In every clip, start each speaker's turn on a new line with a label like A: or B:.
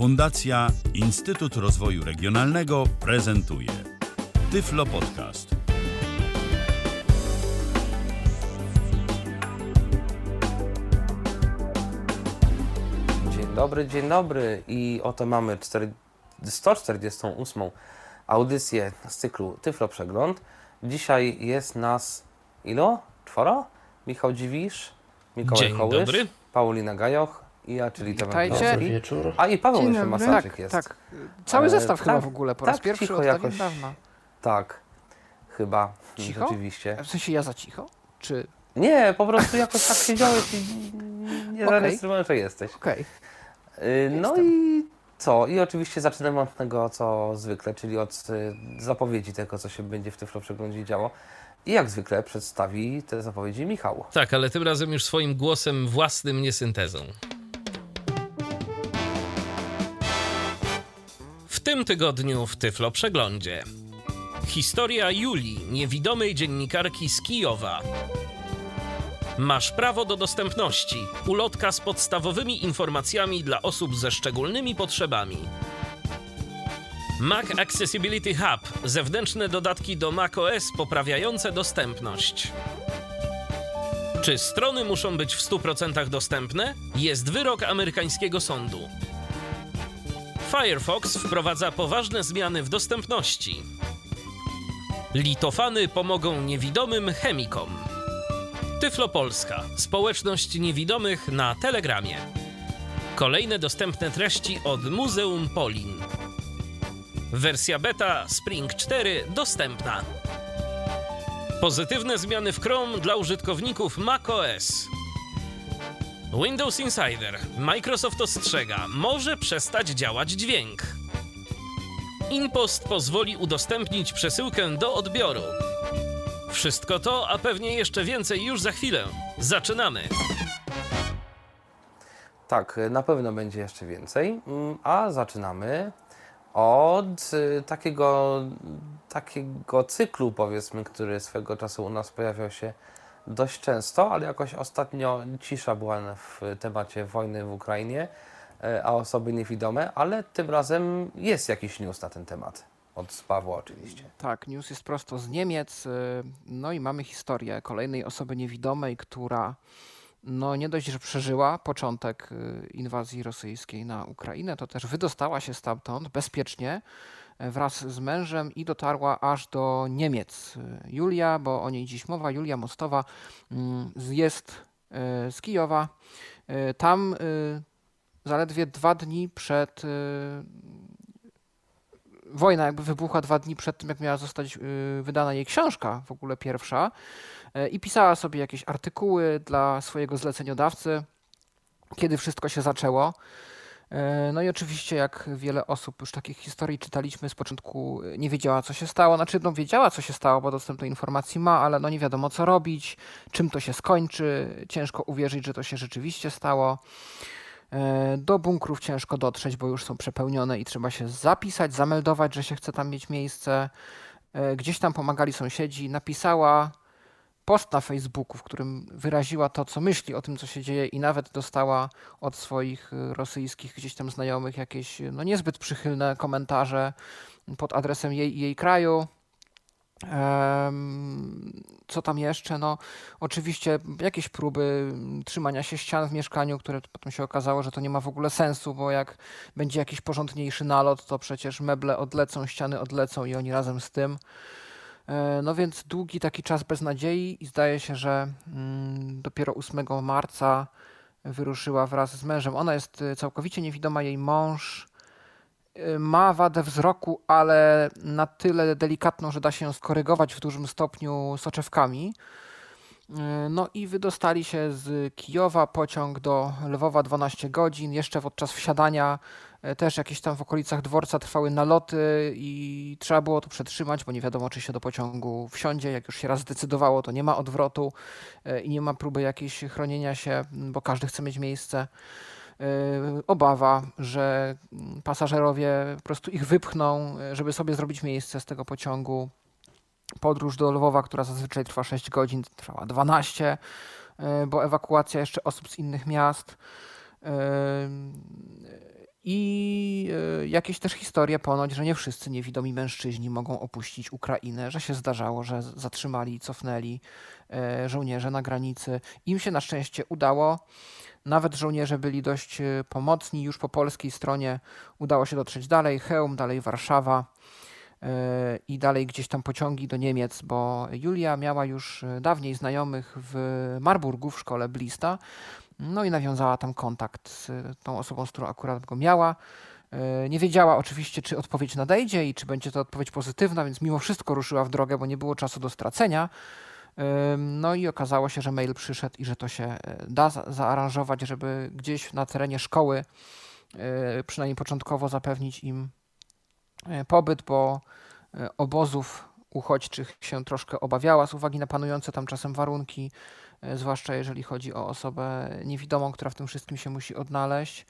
A: Fundacja Instytut Rozwoju Regionalnego prezentuje Tyflo Podcast.
B: Dzień dobry, dzień dobry i oto mamy 4, 148 audycję z cyklu Tyflo Przegląd. Dzisiaj jest nas ilo? Czworo? Michał Dziwisz, Mikołaj
C: Dzień
B: Kołysz,
C: dobry.
B: Paulina Gajoch i ja, czyli Tomek
D: Witajcie.
B: Gąski.
E: wieczór.
B: A i Paweł
F: Dzień
B: jeszcze
F: dobry.
B: Masaczyk
D: Tak,
B: jest.
D: tak. Cały
B: E,
D: zestaw chyba
B: tak,
D: w ogóle, po raz
B: tak,
D: pierwszy
B: cicho
D: od
B: jakoś.
D: dawien dawna.
B: Tak, chyba,
D: Cicho?
B: rzeczywiście.
D: W sensie ja za cicho? Czy...
B: Nie, po prostu jakoś tak siedziałeś i nie
D: Okej.
B: zarejestrowałem, że jesteś.
D: Okej.
B: Y, No
D: Jestem.
B: i co? I oczywiście zaczynamy od tego, co zwykle, czyli od y, zapowiedzi tego, co się będzie w Tyflo Przeglądzie działo. I jak zwykle przedstawi te zapowiedzi Michał.
C: Tak, ale tym razem już swoim głosem własnym, nie syntezą. W tym tygodniu w Tyflo Przeglądzie. Historia Julii, niewidomej dziennikarki z Kijowa. Masz prawo do dostępności. Ulotka z podstawowymi informacjami dla osób ze szczególnymi potrzebami. Mac Accessibility Hub zewnętrzne dodatki do macOS poprawiające dostępność. Czy strony muszą być w 100% dostępne? Jest wyrok amerykańskiego sądu. Firefox wprowadza poważne zmiany w dostępności. Litofany pomogą niewidomym chemikom. Tyflo Polska. Społeczność niewidomych na Telegramie. Kolejne dostępne treści od Muzeum Polin. Wersja beta Spring 4 dostępna. Pozytywne zmiany w Chrome dla użytkowników macOS. Windows Insider. Microsoft ostrzega, może przestać działać dźwięk. InPost pozwoli udostępnić przesyłkę do odbioru. Wszystko to, a pewnie jeszcze więcej już za chwilę. Zaczynamy.
B: Tak, na pewno będzie jeszcze więcej, Mm, a zaczynamy od y, takiego, takiego cyklu, powiedzmy, który swego czasu u nas pojawiał się dość często, ale jakoś ostatnio cisza była w temacie wojny w Ukrainie, y, a osoby niewidome, ale tym razem jest jakiś news na ten temat. Od Pawła oczywiście.
D: Tak, news jest prosto z Niemiec. y, No i mamy historię kolejnej osoby niewidomej, która no nie dość, że przeżyła początek y, inwazji rosyjskiej na Ukrainę, to też wydostała się stamtąd bezpiecznie e, wraz z mężem i dotarła aż do Niemiec. Julia, bo o niej dziś mowa, Julia Mostowa mm, jest z Kijowa. Y, Tam y, zaledwie dwa dni przed y, wojna jakby wybuchła dwa dni przed tym, jak miała zostać wydana jej książka, w ogóle pierwsza, i pisała sobie jakieś artykuły dla swojego zleceniodawcy, kiedy wszystko się zaczęło. Y, No i oczywiście, jak wiele osób już takich historii czytaliśmy, z początku y, nie wiedziała, co się stało. Znaczy, no wiedziała, co się stało, bo dostęp do informacji ma, ale no nie wiadomo, co robić, czym to się skończy. Ciężko uwierzyć, że to się rzeczywiście stało. E, Do bunkrów ciężko dotrzeć, bo już są przepełnione i trzeba się zapisać, zameldować, że się chce tam mieć miejsce. E, Gdzieś tam pomagali sąsiedzi. Napisała post na Facebooku, w którym wyraziła to, co myśli o tym, co się dzieje, i nawet dostała od swoich y, rosyjskich gdzieś tam znajomych jakieś no, niezbyt przychylne komentarze pod adresem jej i jej kraju. Co tam jeszcze? No, oczywiście jakieś próby mm, trzymania się ścian w mieszkaniu, które potem się okazało, że to nie ma w ogóle sensu, bo jak będzie jakiś porządniejszy nalot, to przecież meble odlecą, ściany odlecą i oni razem z tym. E, No więc długi taki czas bez nadziei i zdaje się, że mm, dopiero 8 marca wyruszyła wraz z mężem. Ona jest y, całkowicie niewidoma, jej mąż y, ma wadę wzroku, ale na tyle delikatną, że da się ją skorygować w dużym stopniu soczewkami. No i wydostali się z Kijowa, pociąg do Lwowa 12 godzin. Jeszcze podczas wsiadania e, też jakieś tam w okolicach dworca trwały naloty i trzeba było to przetrzymać, bo nie wiadomo, czy się do pociągu wsiądzie. Jak już się raz zdecydowało, to nie ma odwrotu e, i nie ma próby jakiejś chronienia się, bo każdy chce mieć miejsce. E, Obawa, że pasażerowie po prostu ich wypchną, e, żeby sobie zrobić miejsce z tego pociągu. Podróż do Lwowa, która zazwyczaj trwa 6 godzin, trwała 12, e, bo ewakuacja jeszcze osób z innych miast. E, I y, jakieś też historie ponoć, że nie wszyscy niewidomi mężczyźni mogą opuścić Ukrainę, że się zdarzało, że zatrzymali cofnęli y, żołnierze na granicy. Im się na szczęście udało. Nawet żołnierze byli dość y, pomocni. Już po polskiej stronie udało się dotrzeć dalej. Chełm, dalej Warszawa i dalej gdzieś tam pociągi do Niemiec, bo Julia miała już dawniej znajomych w Marburgu w szkole Blista, no i nawiązała tam kontakt z tą osobą, z którą akurat go miała. E, nie wiedziała oczywiście, czy odpowiedź nadejdzie i czy będzie to odpowiedź pozytywna, więc mimo wszystko ruszyła w drogę, bo nie było czasu do stracenia. No i okazało się, że mail przyszedł i że to się e, da zaaranżować, żeby gdzieś na terenie szkoły, przynajmniej początkowo, zapewnić im pobyt, bo obozów uchodźczych się troszkę obawiała z uwagi na panujące tam czasem warunki, zwłaszcza jeżeli chodzi o osobę niewidomą, która w tym wszystkim się musi odnaleźć.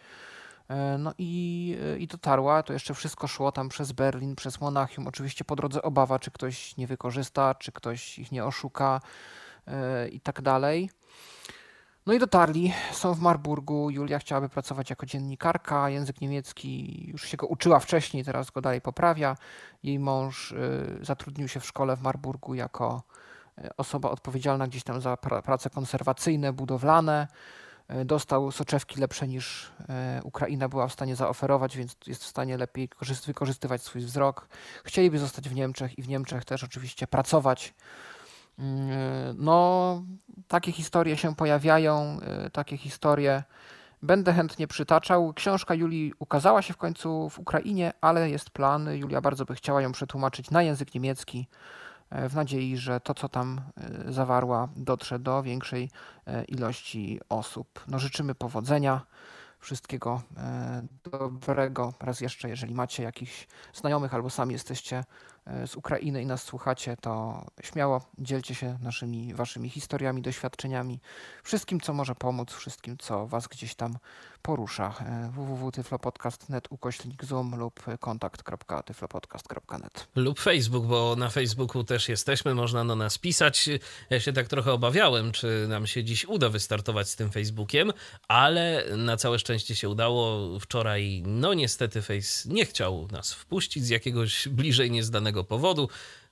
D: E, no i, e, i dotarła, to jeszcze wszystko szło tam przez Berlin, przez Monachium. Oczywiście po drodze obawa, czy ktoś nie wykorzysta, czy ktoś ich nie oszuka i tak dalej. No i dotarli, są w Marburgu. Julia chciałaby pracować jako dziennikarka. Język niemiecki już się go uczyła wcześniej, teraz go dalej poprawia. Jej mąż zatrudnił się w szkole w Marburgu jako osoba odpowiedzialna gdzieś tam za prace konserwacyjne, budowlane. E, dostał soczewki lepsze niż e, Ukraina była w stanie zaoferować, więc jest w stanie lepiej wykorzystywać swój wzrok. Chcieliby zostać w Niemczech i w Niemczech też oczywiście pracować. Mm, e, no, takie historie się pojawiają, takie historie będę chętnie przytaczał. Książka Julii ukazała się w końcu w Ukrainie, ale jest plan. Julia bardzo by chciała ją przetłumaczyć na język niemiecki. E, w nadziei, że to, co tam e, zawarła, dotrze do większej e, ilości osób. No, życzymy powodzenia, wszystkiego dobrego. Raz jeszcze, jeżeli macie jakichś znajomych albo sami jesteście z Ukrainy i nas słuchacie, to śmiało dzielcie się naszymi, waszymi historiami, doświadczeniami, wszystkim, co może pomóc, wszystkim, co was gdzieś tam porusza. E, www.tyflopodcast.net ukośnik zoom lub kontakt.tyflopodcast.net
C: Lub Facebook, bo na Facebooku też jesteśmy, można do nas pisać. Ja się tak trochę obawiałem, czy nam się dziś uda wystartować z tym Facebookiem, ale na całe szczęście się udało. Wczoraj, no niestety, Face nie chciał nas wpuścić z jakiegoś bliżej powodu.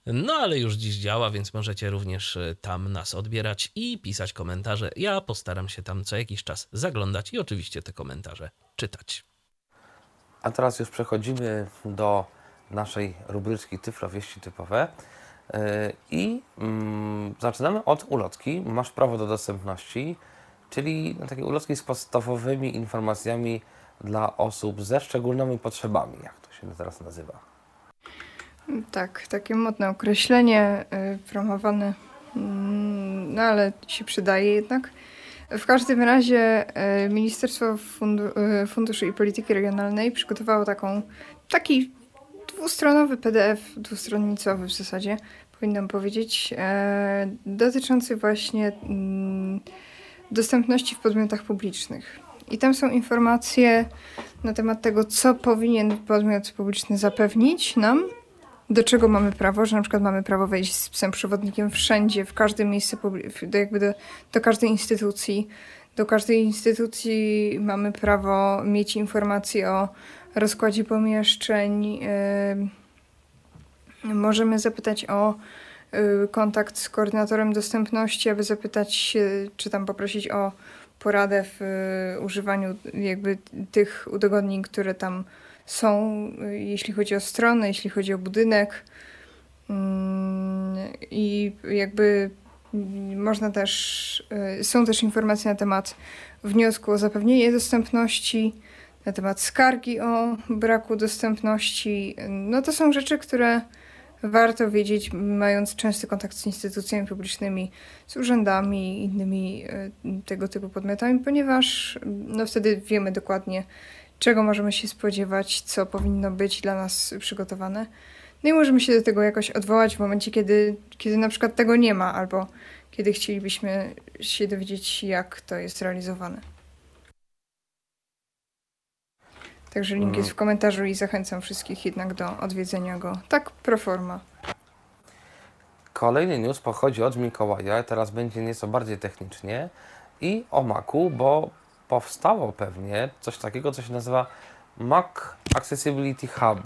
C: No ale już dziś działa, więc możecie również e, tam nas odbierać i pisać komentarze. Ja postaram się tam co jakiś czas zaglądać i oczywiście te komentarze czytać.
B: A teraz już przechodzimy do naszej rubryczki Tyflo Wieści Typowe. E, I mm, zaczynamy od ulotki. Masz prawo do dostępności, czyli takiej ulotki z podstawowymi informacjami dla osób ze szczególnymi potrzebami, jak to się teraz nazywa.
E: Tak, takie modne określenie y, promowane, mm, no ale się przydaje jednak. W każdym razie y, Ministerstwo Fundu y, Funduszy i Polityki Regionalnej przygotowało taką, taki dwustronowy PDF, dwustronnicowy w zasadzie, powinnam powiedzieć, dotyczący właśnie mm, dostępności w podmiotach publicznych. I tam są informacje na temat tego, co powinien podmiot publiczny zapewnić nam, do czego mamy prawo, że na przykład mamy prawo wejść z psem przewodnikiem wszędzie, w każde miejsce, do, jakby do, do każdej instytucji. Do każdej instytucji mamy prawo mieć informacje o rozkładzie pomieszczeń. Yy, możemy zapytać o yy, kontakt z koordynatorem dostępności, aby zapytać się, czy tam poprosić o poradę w yy, używaniu jakby tych udogodnień, które tam są, jeśli chodzi o stronę, jeśli chodzi o budynek. Mm, I jakby można też, y, są też informacje na temat wniosku o zapewnienie dostępności, na temat skargi o braku dostępności. No to są rzeczy, które warto wiedzieć, mając częsty kontakt z instytucjami publicznymi, z urzędami, innymi y, tego typu podmiotami, ponieważ no wtedy wiemy dokładnie, czego możemy się spodziewać, co powinno być dla nas przygotowane. No i możemy się do tego jakoś odwołać w momencie, kiedy, kiedy na przykład tego nie ma, albo kiedy chcielibyśmy się dowiedzieć, jak to jest realizowane. Także link jest w komentarzu i zachęcam wszystkich jednak do odwiedzenia go tak pro forma.
B: Kolejny news pochodzi od Mikołaja, teraz będzie nieco bardziej technicznie i o Macu, bo powstało pewnie coś takiego, co się nazywa Mac Accessibility Hub.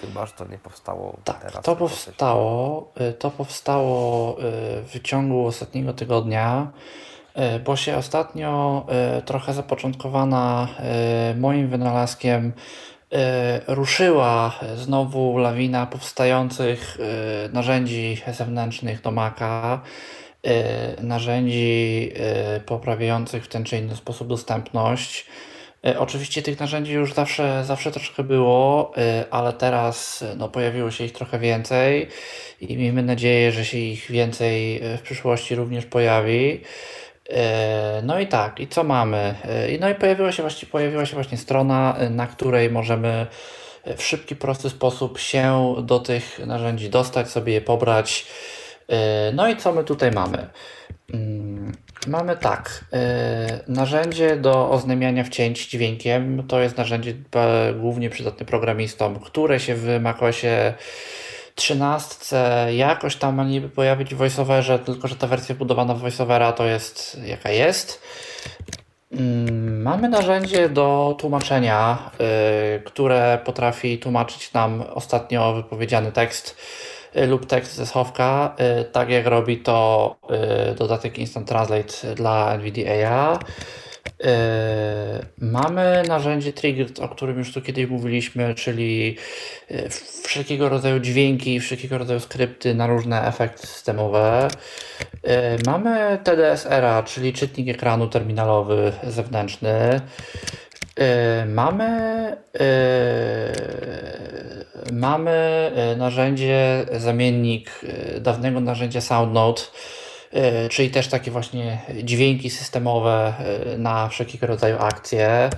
B: Chyba, że to nie powstało
F: Tak,
B: teraz.
F: to powstało, y, to powstało y, w ciągu ostatniego tygodnia, y, bo się ostatnio trochę zapoczątkowana moim wynalazkiem ruszyła znowu lawina powstających narzędzi zewnętrznych do Maca, narzędzi y, poprawiających w ten czy inny sposób dostępność. E, Oczywiście tych narzędzi już zawsze, zawsze troszkę było, e, ale teraz e, no, pojawiło się ich trochę więcej i miejmy nadzieję, że się ich więcej e, w przyszłości również pojawi. E, No i tak, i co mamy? E, No i pojawiła się właśnie, pojawiła się właśnie strona, e, na której możemy w szybki, prosty sposób się do tych narzędzi dostać, sobie je pobrać. E, No i co my tutaj mamy? Mm, Mamy tak, e, narzędzie do oznajmiania wcięć dźwiękiem. To jest narzędzie e, głównie przydatne programistom, które się w macOSie 13 jakoś tam ma niby pojawić w VoiceOverze, tylko że ta wersja budowana w VoiceOvera to jest jaka jest. Mm, Mamy narzędzie do tłumaczenia, które potrafi tłumaczyć nam ostatnio wypowiedziany tekst lub tekst ze schowka, y, tak jak robi to y, dodatek Instant Translate dla NVDA. Y, Mamy narzędzie Triggered, o którym już tu kiedyś mówiliśmy, czyli y, wszelkiego rodzaju dźwięki, wszelkiego rodzaju skrypty na różne efekty systemowe. Y, Mamy TDS-ERA, czyli czytnik ekranu terminalowy zewnętrzny. Y, Mamy, y, mamy y, narzędzie, zamiennik dawnego narzędzia SoundNote, czyli też takie właśnie dźwięki systemowe na wszelkiego rodzaju akcje.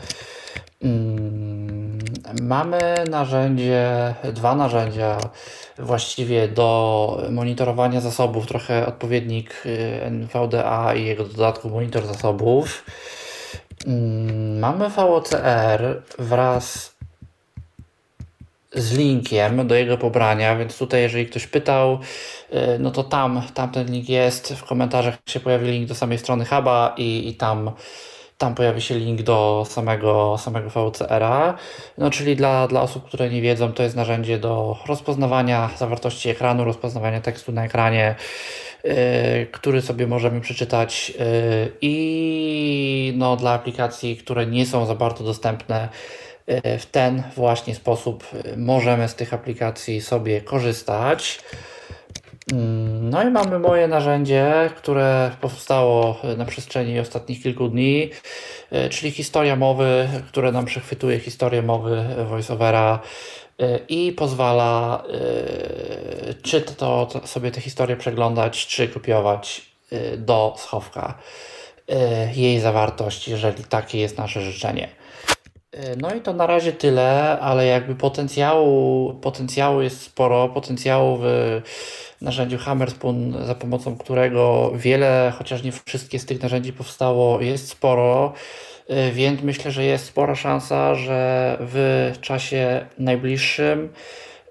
F: Mm, Mamy narzędzie, dwa narzędzia właściwie do monitorowania zasobów, trochę odpowiednik NVDA i jego dodatku monitor zasobów. Mm, Mamy VOCR wraz z linkiem do jego pobrania, więc tutaj jeżeli ktoś pytał, y, no to tam, tam ten link jest, w komentarzach się pojawi link do samej strony Huba i, i tam, tam pojawi się link do samego, samego VCR-a. No czyli dla, dla osób, które nie wiedzą, to jest narzędzie do rozpoznawania zawartości ekranu, rozpoznawania tekstu na ekranie, y, który sobie możemy przeczytać y, i no, dla aplikacji, które nie są za bardzo dostępne, y, w ten właśnie sposób y, możemy z tych aplikacji sobie korzystać. Mm, No i mamy moje narzędzie, które powstało na przestrzeni ostatnich kilku dni, y, czyli historia mowy, które nam przechwytuje historię mowy voiceovera y, i pozwala y, czy to, sobie tę historię przeglądać, czy kopiować do schowka jej zawartość, jeżeli takie jest nasze życzenie. Y, No i to na razie tyle, ale jakby potencjału, potencjału jest sporo, potencjału w narzędziu Hammerspoon, za pomocą którego wiele, chociaż nie wszystkie z tych narzędzi powstało, jest sporo, y, więc myślę, że jest spora szansa, że w czasie najbliższym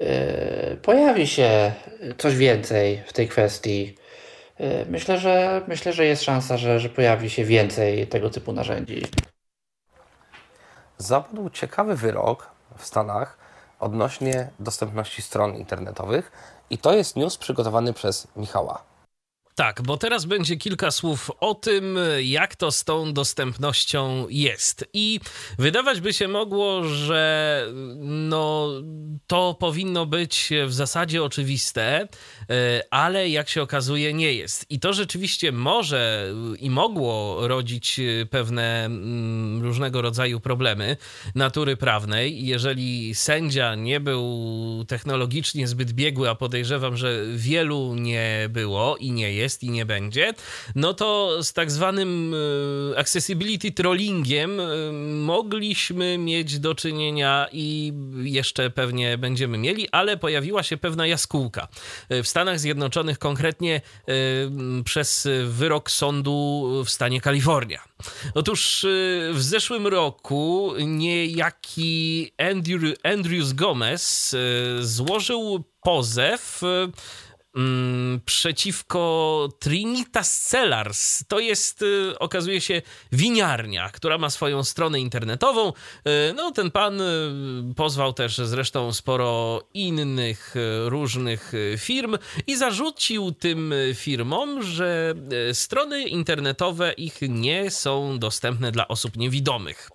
F: y, pojawi się coś więcej w tej kwestii. Myślę, że myślę, że jest szansa, że, że pojawi się więcej tego typu narzędzi.
B: Zapadł ciekawy wyrok w Stanach odnośnie dostępności stron internetowych i to jest news przygotowany przez Michała.
C: Tak, bo teraz będzie kilka słów o tym, jak to z tą dostępnością jest. I wydawać by się mogło, że no, to powinno być w zasadzie oczywiste, ale jak się okazuje, nie jest. I to rzeczywiście może i mogło rodzić pewne mm, różnego rodzaju problemy natury prawnej. Jeżeli sędzia nie był technologicznie zbyt biegły, a podejrzewam, że wielu nie było i nie jest i nie będzie, no to z tak zwanym e, accessibility trollingiem e, mogliśmy mieć do czynienia i jeszcze pewnie będziemy mieli, ale pojawiła się pewna jaskółka. E, W Stanach Zjednoczonych konkretnie e, przez wyrok sądu w stanie Kalifornia. Otóż e, w zeszłym roku niejaki Andrew, Andrews Gomez e, złożył pozew przeciwko Trinitas Cellars. To jest, y, okazuje się, winiarnia, która ma swoją stronę internetową. Y, no, ten pan y, pozwał też zresztą sporo innych różnych firm i zarzucił tym firmom, że strony internetowe ich nie są dostępne dla osób niewidomych.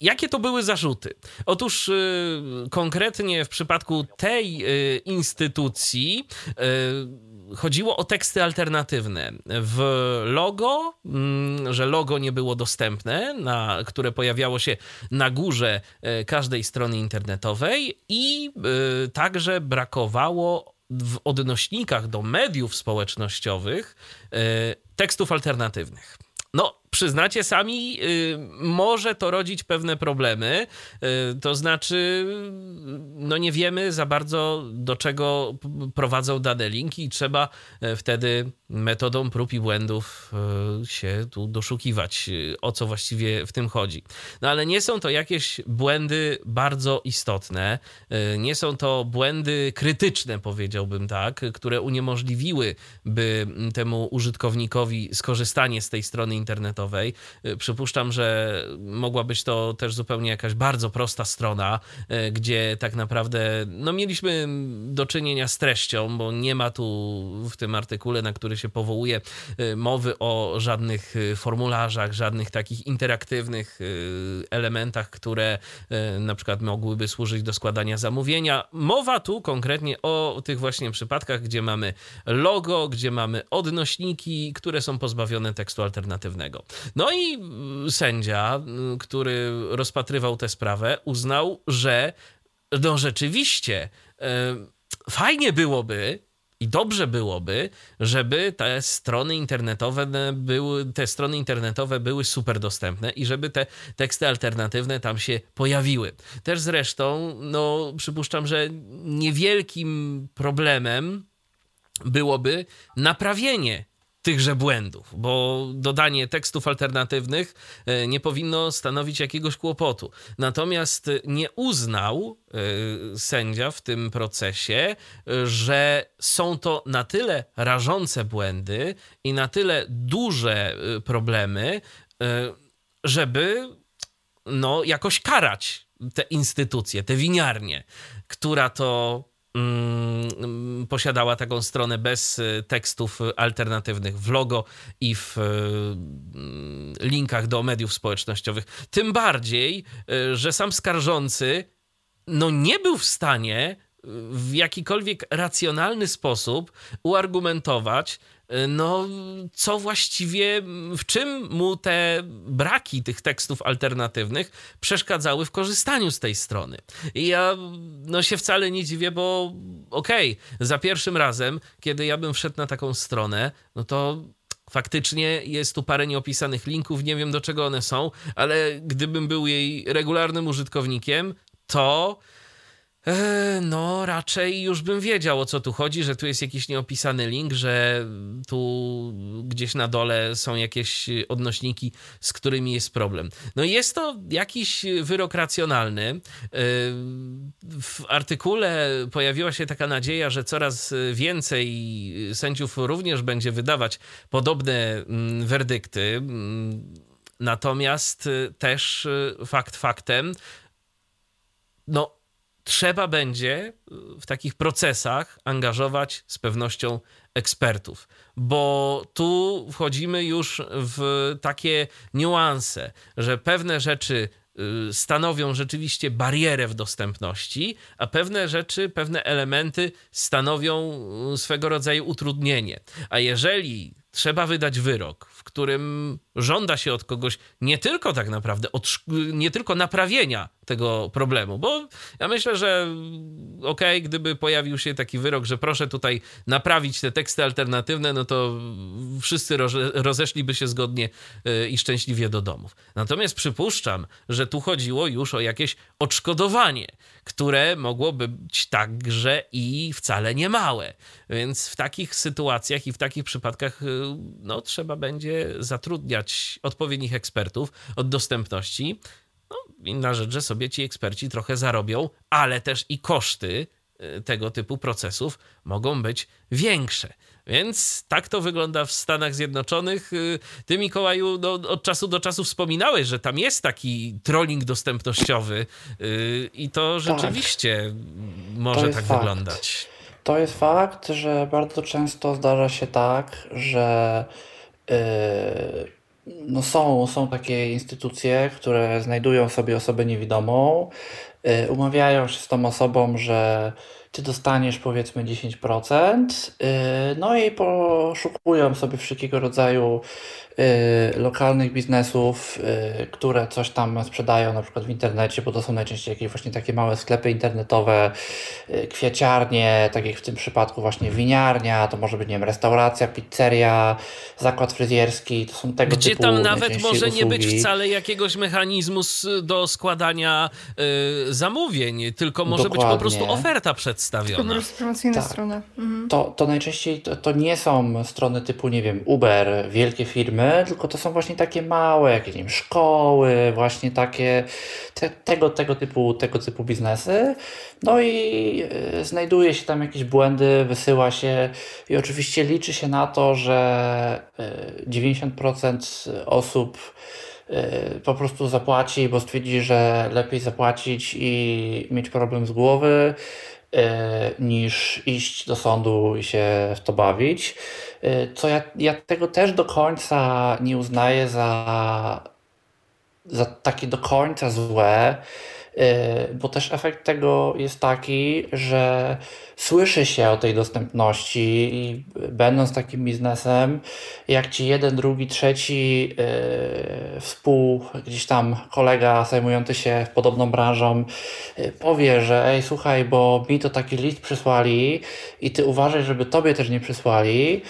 C: Jakie to były zarzuty? Otóż y, konkretnie w przypadku tej y, instytucji y, chodziło o teksty alternatywne. W logo, mm, że logo nie było dostępne, na, które pojawiało się na górze każdej strony internetowej i także brakowało w odnośnikach do mediów społecznościowych tekstów alternatywnych. No, przyznacie sami, y, może to rodzić pewne problemy. Y, to znaczy, no nie wiemy za bardzo, do czego prowadzą dane linki, i trzeba y, wtedy metodą prób i błędów się tu doszukiwać, o co właściwie w tym chodzi. No ale nie są to jakieś błędy bardzo istotne, nie są to błędy krytyczne, powiedziałbym tak, które uniemożliwiłyby temu użytkownikowi skorzystanie z tej strony internetowej internetowej. Y, przypuszczam, że mogła być to też zupełnie jakaś bardzo prosta strona, y, gdzie tak naprawdę no, mieliśmy do czynienia z treścią, bo nie ma tu w tym artykule, na który się powołuje, y, mowy o żadnych formularzach, żadnych takich interaktywnych elementach, które na przykład mogłyby służyć do składania zamówienia. Mowa tu konkretnie o tych właśnie przypadkach, gdzie mamy logo, gdzie mamy odnośniki, które są pozbawione tekstu alternatywnego. No i mm, sędzia, mm, który rozpatrywał tę sprawę, uznał, że no rzeczywiście fajnie byłoby, i dobrze byłoby, żeby te strony internetowe były, te strony internetowe były super dostępne i żeby te teksty alternatywne tam się pojawiły. Też zresztą, no, przypuszczam, że niewielkim problemem byłoby naprawienie tychże błędów, bo dodanie tekstów alternatywnych e, nie powinno stanowić jakiegoś kłopotu. Natomiast nie uznał e, sędzia w tym procesie, że są to na tyle rażące błędy i na tyle duże e, problemy, żeby no, jakoś karać te instytucje, te winiarnie, która to posiadała taką stronę bez y, tekstów alternatywnych w logo i w y, mm, linkach do mediów społecznościowych. Tym bardziej, y, że sam skarżący no nie był w stanie w jakikolwiek racjonalny sposób uargumentować, no, co właściwie, w czym mu te braki tych tekstów alternatywnych przeszkadzały w korzystaniu z tej strony. I ja no, się wcale nie dziwię, bo okej, okay, za pierwszym razem, kiedy ja bym wszedł na taką stronę, no to Faktycznie jest tu parę nieopisanych linków, nie wiem do czego one są, ale gdybym był jej regularnym użytkownikiem, to no, raczej już bym wiedział o co tu chodzi, że tu jest jakiś nieopisany link, że tu gdzieś na dole są jakieś odnośniki, z którymi jest problem. No jest to jakiś wyrok racjonalny. E, w artykule pojawiła się taka nadzieja, że coraz więcej sędziów również będzie wydawać podobne mm, werdykty. Mm, natomiast też fakt faktem, no trzeba będzie w takich procesach angażować z pewnością ekspertów, bo tu wchodzimy już w takie niuanse, że pewne rzeczy y, stanowią rzeczywiście barierę w dostępności, a pewne rzeczy, pewne elementy stanowią y, swego rodzaju utrudnienie. A jeżeli trzeba wydać wyrok, którym żąda się od kogoś nie tylko tak naprawdę, nie tylko naprawienia tego problemu, bo ja myślę, że okej, okay, gdyby pojawił się taki wyrok, że proszę tutaj naprawić te teksty alternatywne, no to wszyscy rozeszliby się zgodnie y, i szczęśliwie do domów. Natomiast przypuszczam, że tu chodziło już o jakieś odszkodowanie, które mogłoby być także i wcale nie małe. Więc w takich sytuacjach i w takich przypadkach y, no, trzeba będzie zatrudniać odpowiednich ekspertów od dostępności. No, inna rzecz, że sobie ci eksperci trochę zarobią, ale też i koszty y, tego typu procesów mogą być większe. Więc tak to wygląda w Stanach Zjednoczonych. Y, ty, Mikołaju, no, od czasu do czasu wspominałeś, że tam jest taki trolling dostępnościowy y, i to tak. rzeczywiście tak. może tak fakt. wyglądać.
F: To jest fakt, że bardzo często zdarza się tak, że no są, są takie instytucje, które znajdują sobie osobę niewidomą, yy, umawiają się z tą osobą, że ty dostaniesz powiedzmy 10%, yy, no i poszukują sobie wszelkiego rodzaju lokalnych biznesów, y, które coś tam sprzedają na przykład w internecie, bo to są najczęściej jakieś właśnie takie małe sklepy internetowe, y, kwieciarnie, tak jak w tym przypadku właśnie winiarnia, to może być, nie wiem, restauracja, pizzeria, zakład fryzjerski, to są tego
C: Gdzie
F: typu
C: tam nawet może
F: usługi.
C: nie być wcale jakiegoś mechanizmu do składania y, zamówień, tylko może Dokładnie. być po prostu oferta przedstawiona.
E: Po prostu promocyjna tak. strona.
F: Mhm. To, to najczęściej to, to nie są strony typu, nie wiem, Uber, wielkie firmy, tylko to są właśnie takie małe, jakieś nie wiem, szkoły, właśnie takie te, tego, tego, typu, tego typu biznesy. No i y, znajduje się tam jakieś błędy, wysyła się i oczywiście liczy się na to, że y, 90% osób y, po prostu zapłaci, bo stwierdzi, że lepiej zapłacić i mieć problem z głowy, niż iść do sądu i się w to bawić. Y, co ja, ja tego też do końca nie uznaję za, za takie do końca złe, bo też efekt tego jest taki, że słyszy się o tej dostępności i będąc takim biznesem, jak ci jeden, drugi, trzeci yy, współ, gdzieś tam kolega zajmujący się podobną branżą yy, powie, że ej słuchaj, bo mi to taki list przysłali i ty uważaj, żeby tobie też nie przysłali,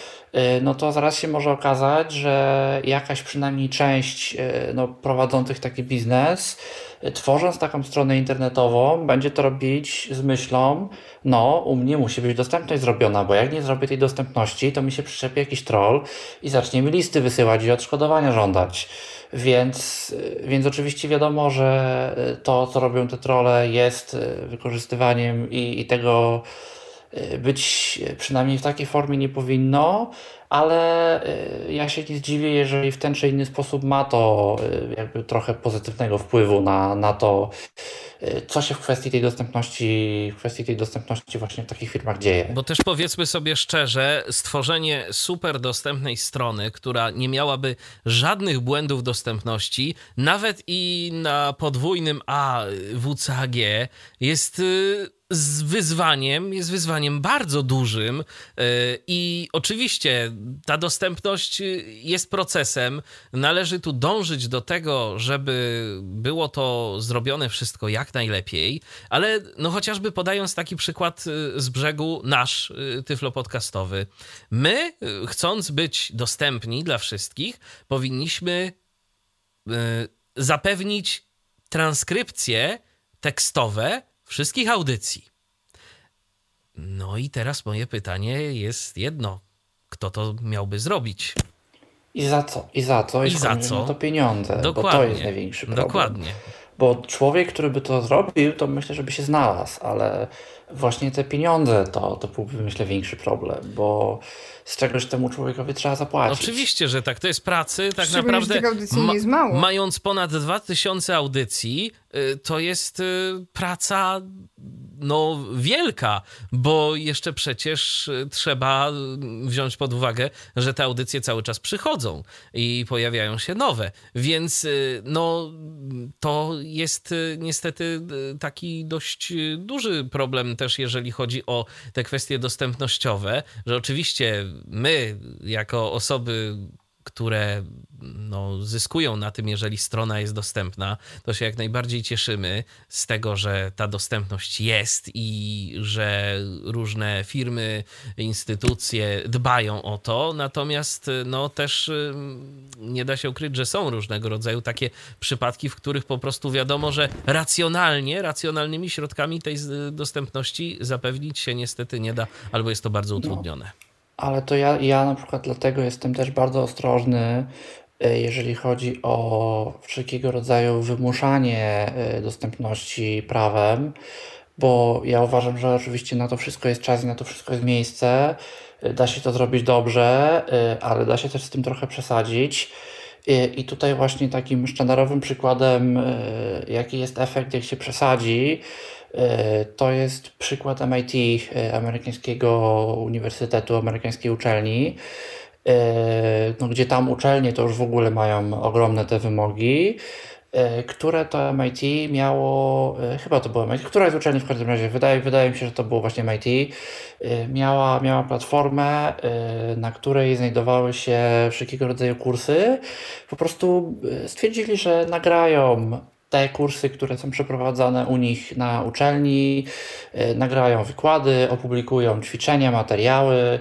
F: no to zaraz się może okazać, że jakaś przynajmniej część y, no, prowadzących taki biznes, y, tworząc taką stronę internetową, będzie to robić z myślą, no u mnie musi być dostępność zrobiona, bo jak nie zrobię tej dostępności, to mi się przyczepi jakiś troll i zacznie mi listy wysyłać i odszkodowania żądać. Więc, więc oczywiście wiadomo, że to, co robią te trolle, jest wykorzystywaniem i, i tego być przynajmniej w takiej formie nie powinno, ale y, ja się nie zdziwię, jeżeli w ten czy inny sposób ma to y, jakby trochę pozytywnego wpływu na, na to, co się w kwestii tej dostępności, w kwestii tej dostępności właśnie w takich firmach dzieje.
C: Bo też powiedzmy sobie szczerze, stworzenie super dostępnej strony, która nie miałaby żadnych błędów dostępności, nawet i na podwójnym A WCAG jest z wyzwaniem, jest wyzwaniem bardzo dużym e, i oczywiście ta dostępność jest procesem. Należy tu dążyć do tego, żeby było to zrobione wszystko jak najlepiej, ale no chociażby podając taki przykład e, z brzegu nasz e, tyflo podcastowy. My, chcąc być dostępni dla wszystkich, powinniśmy zapewnić transkrypcje tekstowe wszystkich audycji. No i teraz moje pytanie jest jedno. Kto to miałby zrobić?
F: I za co? I za co? I, I za co? To pieniądze, Dokładnie. bo to jest największy problem.
C: Dokładnie.
F: Bo człowiek, który by to zrobił, to myślę, żeby się znalazł, ale właśnie te pieniądze to, to byłby, myślę, większy problem, bo z czegoś temu człowiekowi trzeba zapłacić.
C: Oczywiście, że tak. To jest pracy tak naprawdę. Ma, mając ponad 2000 audycji, y, to jest y, praca no wielka, bo jeszcze przecież y, trzeba wziąć pod uwagę, że te audycje cały czas przychodzą i pojawiają się nowe. Więc no to jest niestety taki dość duży problem też, jeżeli chodzi o te kwestie dostępnościowe, że oczywiście my, jako osoby, które no, zyskują na tym, jeżeli strona jest dostępna, to się jak najbardziej cieszymy z tego, że ta dostępność jest i że różne firmy, instytucje dbają o to. Natomiast no, też nie da się ukryć, że są różnego rodzaju takie przypadki, w których po prostu wiadomo, że racjonalnie, racjonalnymi środkami tej dostępności zapewnić się niestety nie da, albo jest to bardzo utrudnione.
F: Ale to ja, ja na przykład dlatego jestem też bardzo ostrożny, e, jeżeli chodzi o wszelkiego rodzaju wymuszanie e, dostępności prawem, bo ja uważam, że oczywiście na to wszystko jest czas i na to wszystko jest miejsce. Da się to zrobić dobrze, ale da się też z tym trochę przesadzić. I tutaj właśnie takim sztandarowym przykładem, jaki jest efekt, jak się przesadzi, to jest przykład MIT, amerykańskiego uniwersytetu, amerykańskiej uczelni, no, gdzie tam uczelnie to już w ogóle mają ogromne te wymogi. E, które to MIT miało, e, chyba to było MIT, która z uczelni w każdym razie, wydaje, wydaje mi się, że to było właśnie MIT, e, miała, miała platformę, na której znajdowały się wszelkiego rodzaju kursy. Po prostu stwierdzili, że nagrają te kursy, które są przeprowadzane u nich na uczelni, nagrają wykłady, opublikują ćwiczenia, materiały.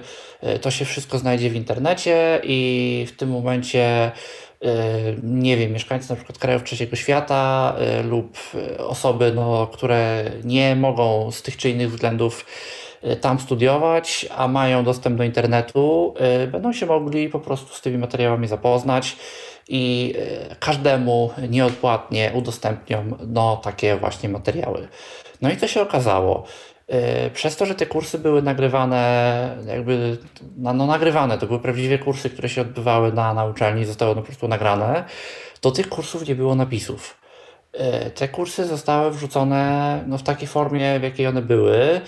F: To się wszystko znajdzie w internecie i w tym momencie E, nie wiem, mieszkańcy na przykład krajów trzeciego świata lub osoby, no, które nie mogą z tych czy innych względów tam studiować, a mają dostęp do internetu, będą się mogli po prostu z tymi materiałami zapoznać i każdemu nieodpłatnie udostępnią no, takie właśnie materiały. No i co się okazało? E, przez to, że te kursy były nagrywane, jakby no, no, nagrywane, to były prawdziwie kursy, które się odbywały na, na uczelni, zostały po prostu nagrane, do tych kursów nie było napisów. E, te kursy zostały wrzucone no, w takiej formie, w jakiej one były,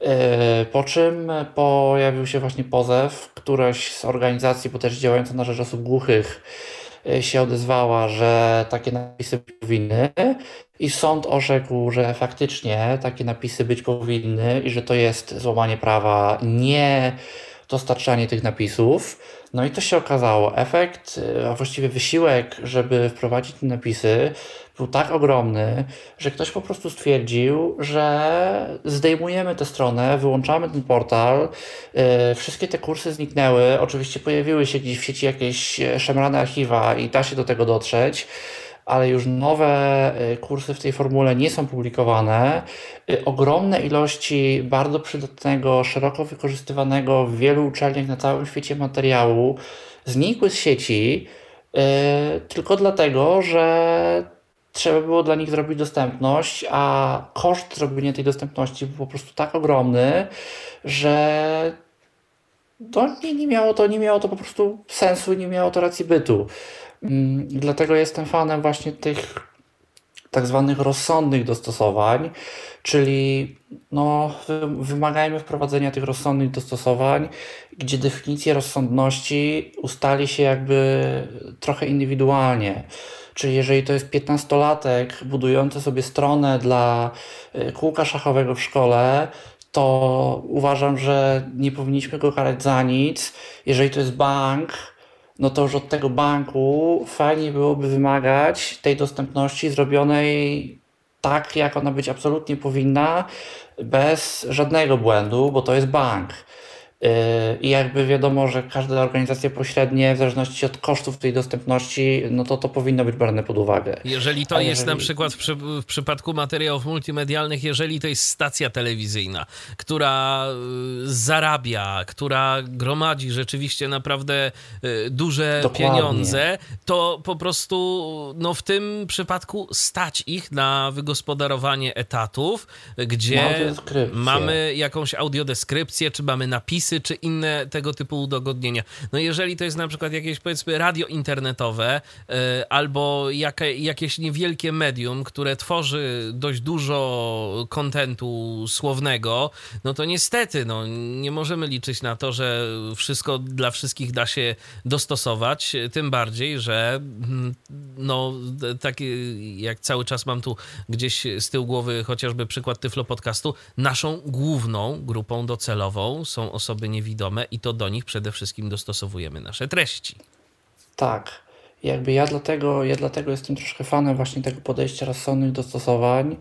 F: e, po czym pojawił się właśnie pozew, któraś z organizacji, bo też działająca na rzecz osób głuchych, się odezwała, że takie napisy powinny i sąd orzekł, że faktycznie takie napisy być powinny i że to jest złamanie prawa, nie dostarczanie tych napisów. No i to się okazało. Efekt, a właściwie wysiłek, żeby wprowadzić te napisy, był tak ogromny, że ktoś po prostu stwierdził, że zdejmujemy tę stronę, wyłączamy ten portal, yy, wszystkie te kursy zniknęły. Oczywiście pojawiły się gdzieś w sieci jakieś szemrane archiwa i da się do tego dotrzeć ale już nowe y, kursy w tej formule nie są publikowane. Y, ogromne ilości bardzo przydatnego, szeroko wykorzystywanego w wielu uczelniach na całym świecie materiału znikły z sieci y, tylko dlatego, że trzeba było dla nich zrobić dostępność, a koszt zrobienia tej dostępności był po prostu tak ogromny, że to nie, nie, miało to, nie miało to po prostu sensu, nie miało to racji bytu. Mm, dlatego jestem fanem właśnie tych tak zwanych rozsądnych dostosowań, czyli no, wymagajmy wprowadzenia tych rozsądnych dostosowań, gdzie definicje rozsądności ustali się jakby trochę indywidualnie. Czyli jeżeli to jest 15-latek budujący sobie stronę dla y, kółka szachowego w szkole, to uważam, że nie powinniśmy go karać za nic. Jeżeli to jest bank, no to już od tego banku fajnie byłoby wymagać tej dostępności zrobionej tak, jak ona być absolutnie powinna, bez żadnego błędu, bo to jest bank. I jakby wiadomo, że każda organizacja pośrednia, w zależności od kosztów tej dostępności, no to to powinno być brane pod uwagę.
C: Jeżeli to A jest jeżeli... na przykład w, przy, w, przypadku materiałów multimedialnych, jeżeli to jest stacja telewizyjna, która y, zarabia, która gromadzi rzeczywiście naprawdę y, duże Dokładnie. pieniądze, to po prostu no w tym przypadku stać ich na wygospodarowanie etatów, gdzie mamy jakąś audiodeskrypcję, czy mamy napisy, czy inne tego typu udogodnienia. No jeżeli to jest na przykład jakieś powiedzmy radio internetowe yy, albo jakie, jakieś niewielkie medium, które tworzy dość dużo kontentu słownego, no to niestety no, nie możemy liczyć na to, że wszystko dla wszystkich da się dostosować, tym bardziej, że mm, no tak jak cały czas mam tu gdzieś z tyłu głowy chociażby przykład Tyflo Podcastu, naszą główną grupą docelową są osoby osoby niewidome i to do nich przede wszystkim dostosowujemy nasze treści.
F: Tak. Jakby ja dlatego, ja dlatego jestem troszkę fanem właśnie tego podejścia rozsądnych dostosowań,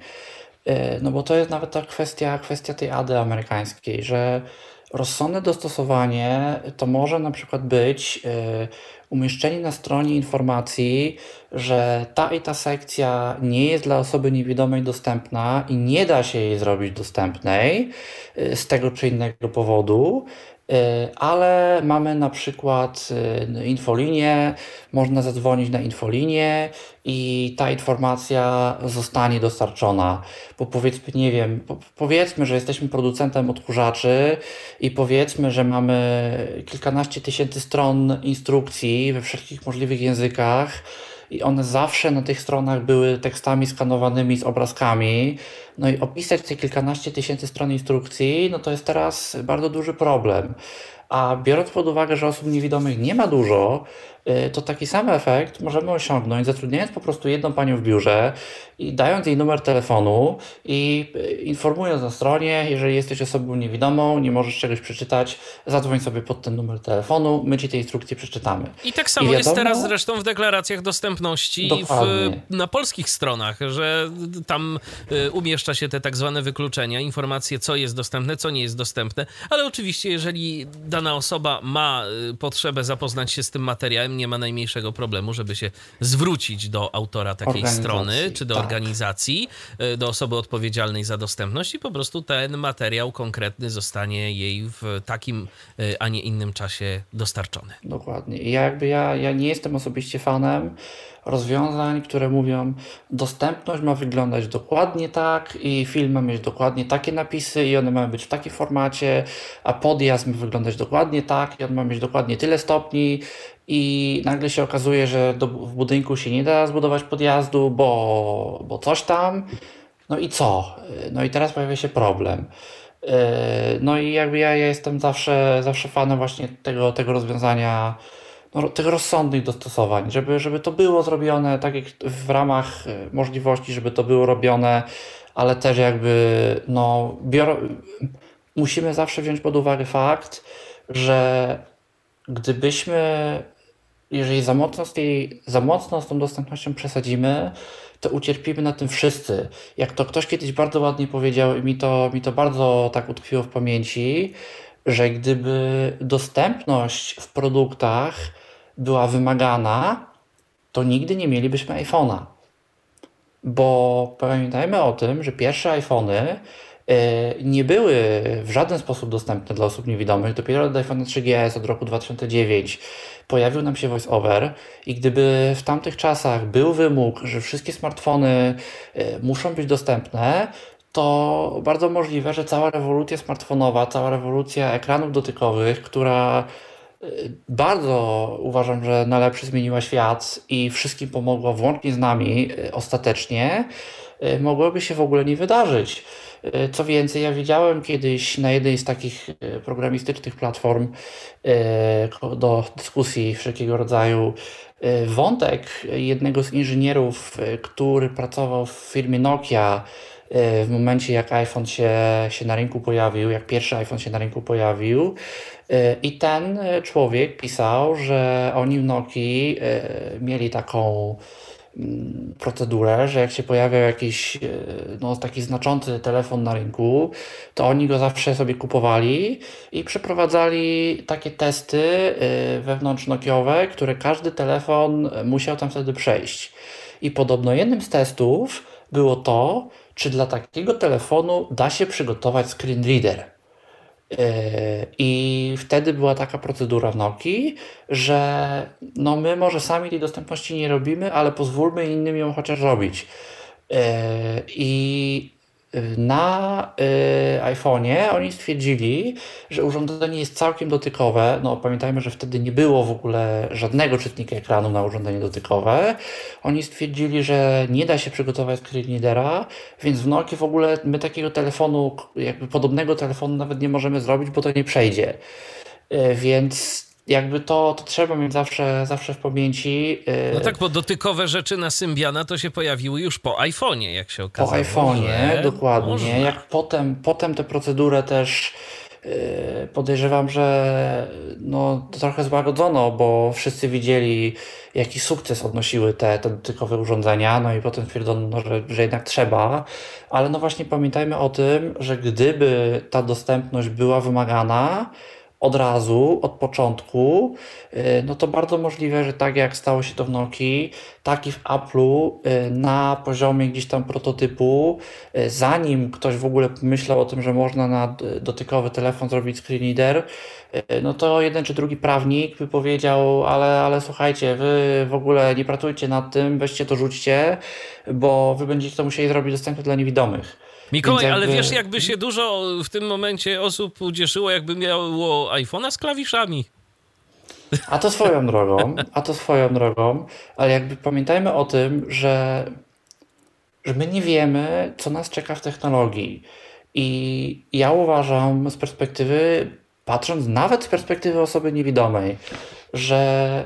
F: e, no bo to jest nawet ta kwestia, kwestia tej AD amerykańskiej, że rozsądne dostosowanie to może na przykład być e, umieszczenie na stronie informacji, że ta i ta sekcja nie jest dla osoby niewidomej dostępna i nie da się jej zrobić dostępnej y, z tego czy innego powodu. Ale mamy na przykład infolinię, można zadzwonić na infolinię i ta informacja zostanie dostarczona. Bo powiedzmy, nie wiem, powiedzmy, że jesteśmy producentem odkurzaczy i powiedzmy, że mamy kilkanaście tysięcy stron instrukcji we wszystkich możliwych językach i one zawsze na tych stronach były tekstami skanowanymi z obrazkami. No i opisać te kilkanaście tysięcy stron instrukcji, no to jest teraz bardzo duży problem. A biorąc pod uwagę, że osób niewidomych nie ma dużo, to taki sam efekt możemy osiągnąć zatrudniając po prostu jedną panią w biurze i dając jej numer telefonu i y, informując na stronie, jeżeli jesteś osobą niewidomą, nie możesz czegoś przeczytać, zadzwoń sobie pod ten numer telefonu, my ci te instrukcje przeczytamy.
C: I tak samo I wiadomo, jest teraz zresztą w deklaracjach dostępności w, na polskich stronach, że tam y, umieszcza się te tak zwane wykluczenia, informacje, co jest dostępne, co nie jest dostępne, ale oczywiście, jeżeli dana osoba ma y, potrzebę zapoznać się z tym materiałem, nie ma najmniejszego problemu, żeby się zwrócić do autora takiej strony, czy do tak. organizacji, y, do osoby odpowiedzialnej za dostępność i po prostu ten materiał konkretny zostanie jej w takim, y, a nie innym czasie dostarczony.
F: Dokładnie. I jakby ja, ja nie jestem osobiście fanem rozwiązań, które mówią, dostępność ma wyglądać dokładnie tak i film ma mieć dokładnie takie napisy i one mają być w takim formacie, a podjazd ma wyglądać dokładnie tak i on ma mieć dokładnie tyle stopni i nagle się okazuje, że do, w budynku się nie da zbudować podjazdu, bo, bo coś tam. No i co? No i teraz pojawia się problem. E, no i jakby ja, ja jestem zawsze, zawsze fanem właśnie tego, tego rozwiązania, no, tych rozsądnych dostosowań, żeby, żeby to było zrobione tak jak w ramach e, możliwości, żeby to było robione, ale też jakby no, bior... musimy zawsze wziąć pod uwagę fakt, że gdybyśmy, jeżeli za mocno, z tej, za mocno z tą dostępnością przesadzimy, to ucierpimy na tym wszyscy. Jak to ktoś kiedyś bardzo ładnie powiedział i mi to, mi to bardzo tak utkwiło w pamięci, że gdyby dostępność w produktach była wymagana, to nigdy nie mielibyśmy iPhone'a. Bo pamiętajmy o tym, że pierwsze iPhony nie były w żaden sposób dostępne dla osób niewidomych. Dopiero od iPhone 3GS od roku 2009 pojawił nam się VoiceOver i gdyby w tamtych czasach był wymóg, że wszystkie smartfony e, muszą być dostępne, to bardzo możliwe, że cała rewolucja smartfonowa, cała rewolucja ekranów dotykowych, która e, bardzo uważam, że na lepszy zmieniła świat i wszystkim pomogła, włącznie z nami ostatecznie, mogłoby się w ogóle nie wydarzyć. E, co więcej, ja widziałem kiedyś na jednej z takich e, programistycznych platform e, do dyskusji wszelkiego rodzaju wątek jednego z inżynierów, który pracował w firmie Nokia w momencie jak iPhone się, się na rynku pojawił, jak pierwszy iPhone się na rynku pojawił. I ten człowiek pisał, że oni w Nokii mieli taką procedurę, że jak się pojawiał jakiś e, no, taki znaczący telefon na rynku, to oni go zawsze sobie kupowali i przeprowadzali takie testy e, wewnątrznokiowe, które każdy telefon musiał tam wtedy przejść. I podobno jednym z testów było to, czy dla takiego telefonu da się przygotować screen reader. Yy, I wtedy była taka procedura w Nokii, że no my może sami tej dostępności nie robimy, ale pozwólmy innym ją chociaż robić. Yy, I na y, iPhone'ie oni stwierdzili, że urządzenie jest całkiem dotykowe. No, pamiętajmy, że wtedy nie było w ogóle żadnego czytnika ekranu na urządzenie dotykowe. Oni stwierdzili, że nie da się przygotować screen readera, więc w Nokia w ogóle my takiego telefonu, jakby podobnego telefonu nawet nie możemy zrobić, bo to nie przejdzie. Y, więc jakby to, to trzeba mieć zawsze, zawsze w pamięci.
C: No tak, bo dotykowe rzeczy na Symbiana to się pojawiły już po iPhone'ie, jak się okazało.
F: Po iPhone'ie, dokładnie. Można. Jak potem, potem tę procedurę też podejrzewam, że no, trochę złagodzono, bo wszyscy widzieli, jaki sukces odnosiły te, te dotykowe urządzenia, no i potem stwierdzono, że, że jednak trzeba, ale no właśnie pamiętajmy o tym, że gdyby ta dostępność była wymagana, od razu, od początku, y, no to bardzo możliwe, że tak jak stało się to w Nokii, tak i w Apple'u y, na poziomie gdzieś tam prototypu, y, zanim ktoś w ogóle myślał o tym, że można na dotykowy telefon zrobić screen reader, no to jeden czy drugi prawnik by powiedział, ale, ale słuchajcie, wy w ogóle nie pracujcie nad tym, weźcie to rzućcie, bo wy będziecie to musieli zrobić dostępne dla niewidomych.
C: Mikołaj, jakby... ale wiesz, jakby się dużo w tym momencie osób ucieszyło, jakby miało iPhone'a z klawiszami.
F: A to swoją drogą, a to swoją drogą, ale jakby pamiętajmy o tym, że, że my nie wiemy, co nas czeka w technologii. I ja uważam z perspektywy, patrząc nawet z perspektywy osoby niewidomej, że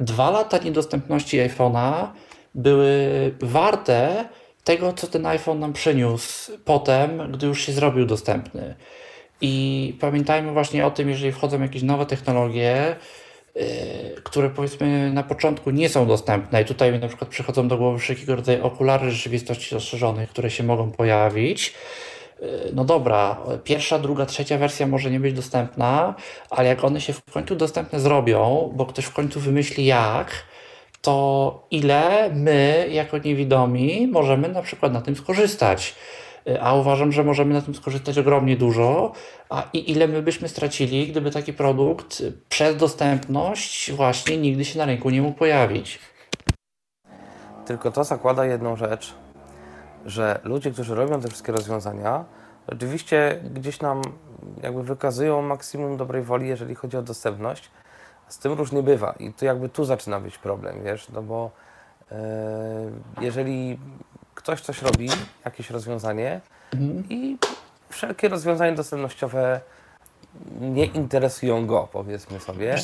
F: dwa lata niedostępności iPhone'a były warte tego, co ten iPhone nam przyniósł potem, gdy już się zrobił dostępny. I pamiętajmy właśnie o tym, jeżeli wchodzą jakieś nowe technologie, yy, które powiedzmy na początku nie są dostępne. I tutaj mi na przykład przychodzą do głowy wszelkiego rodzaju okulary rzeczywistości rozszerzonych, które się mogą pojawić. Yy, no dobra, pierwsza, druga, trzecia wersja może nie być dostępna, ale jak one się w końcu dostępne zrobią, bo ktoś w końcu wymyśli jak, to ile my, jako niewidomi, możemy na przykład na tym skorzystać. A uważam, że możemy na tym skorzystać ogromnie dużo. A i ile my byśmy stracili, gdyby taki produkt przez dostępność właśnie nigdy się na rynku nie mógł pojawić.
B: Tylko to zakłada jedną rzecz, że ludzie, którzy robią te wszystkie rozwiązania, rzeczywiście gdzieś nam jakby wykazują maksimum dobrej woli, jeżeli chodzi o dostępność, z tym różnie bywa i to jakby tu zaczyna być problem, wiesz, no bo e, jeżeli ktoś coś robi, jakieś rozwiązanie mhm. i wszelkie rozwiązania dostępnościowe nie interesują go, powiedzmy sobie,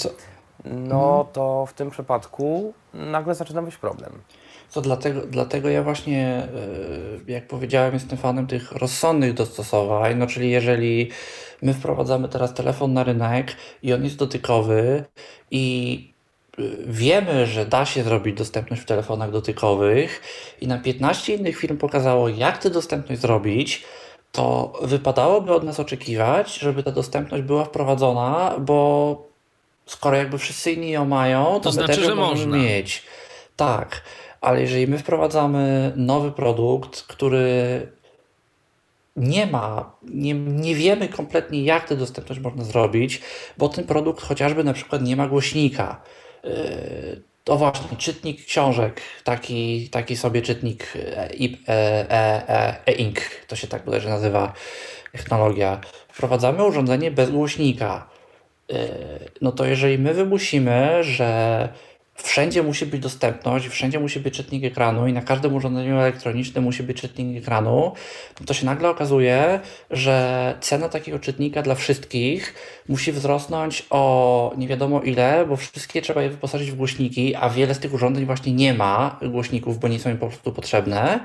B: no mhm. to w tym przypadku nagle zaczyna być problem.
F: To dlatego, dlatego ja właśnie, e, jak powiedziałem, jestem fanem tych rozsądnych dostosowań. No, czyli jeżeli my wprowadzamy teraz telefon na rynek i on jest dotykowy i e, wiemy, że da się zrobić dostępność w telefonach dotykowych i na 15 innych firm pokazało, jak tę dostępność zrobić, to wypadałoby od nas oczekiwać, żeby ta dostępność była wprowadzona, bo skoro jakby wszyscy inni ją mają, to,
C: to znaczy, że można
F: mieć. Tak ale jeżeli my wprowadzamy nowy produkt, który nie ma, nie, nie wiemy kompletnie, jak tę dostępność można zrobić, bo ten produkt chociażby na przykład nie ma głośnika. Yy, to właśnie, czytnik książek, taki, taki sobie czytnik e-ink, e, e, e to się tak bodajże nazywa technologia. Wprowadzamy urządzenie bez głośnika. Yy, no to jeżeli my wymusimy, że wszędzie musi być dostępność, wszędzie musi być czytnik ekranu i na każdym urządzeniu elektronicznym musi być czytnik ekranu, to się nagle okazuje, że cena takiego czytnika dla wszystkich musi wzrosnąć o nie wiadomo ile, bo wszystkie trzeba je wyposażyć w głośniki, a wiele z tych urządzeń właśnie nie ma głośników, bo nie są im po prostu potrzebne.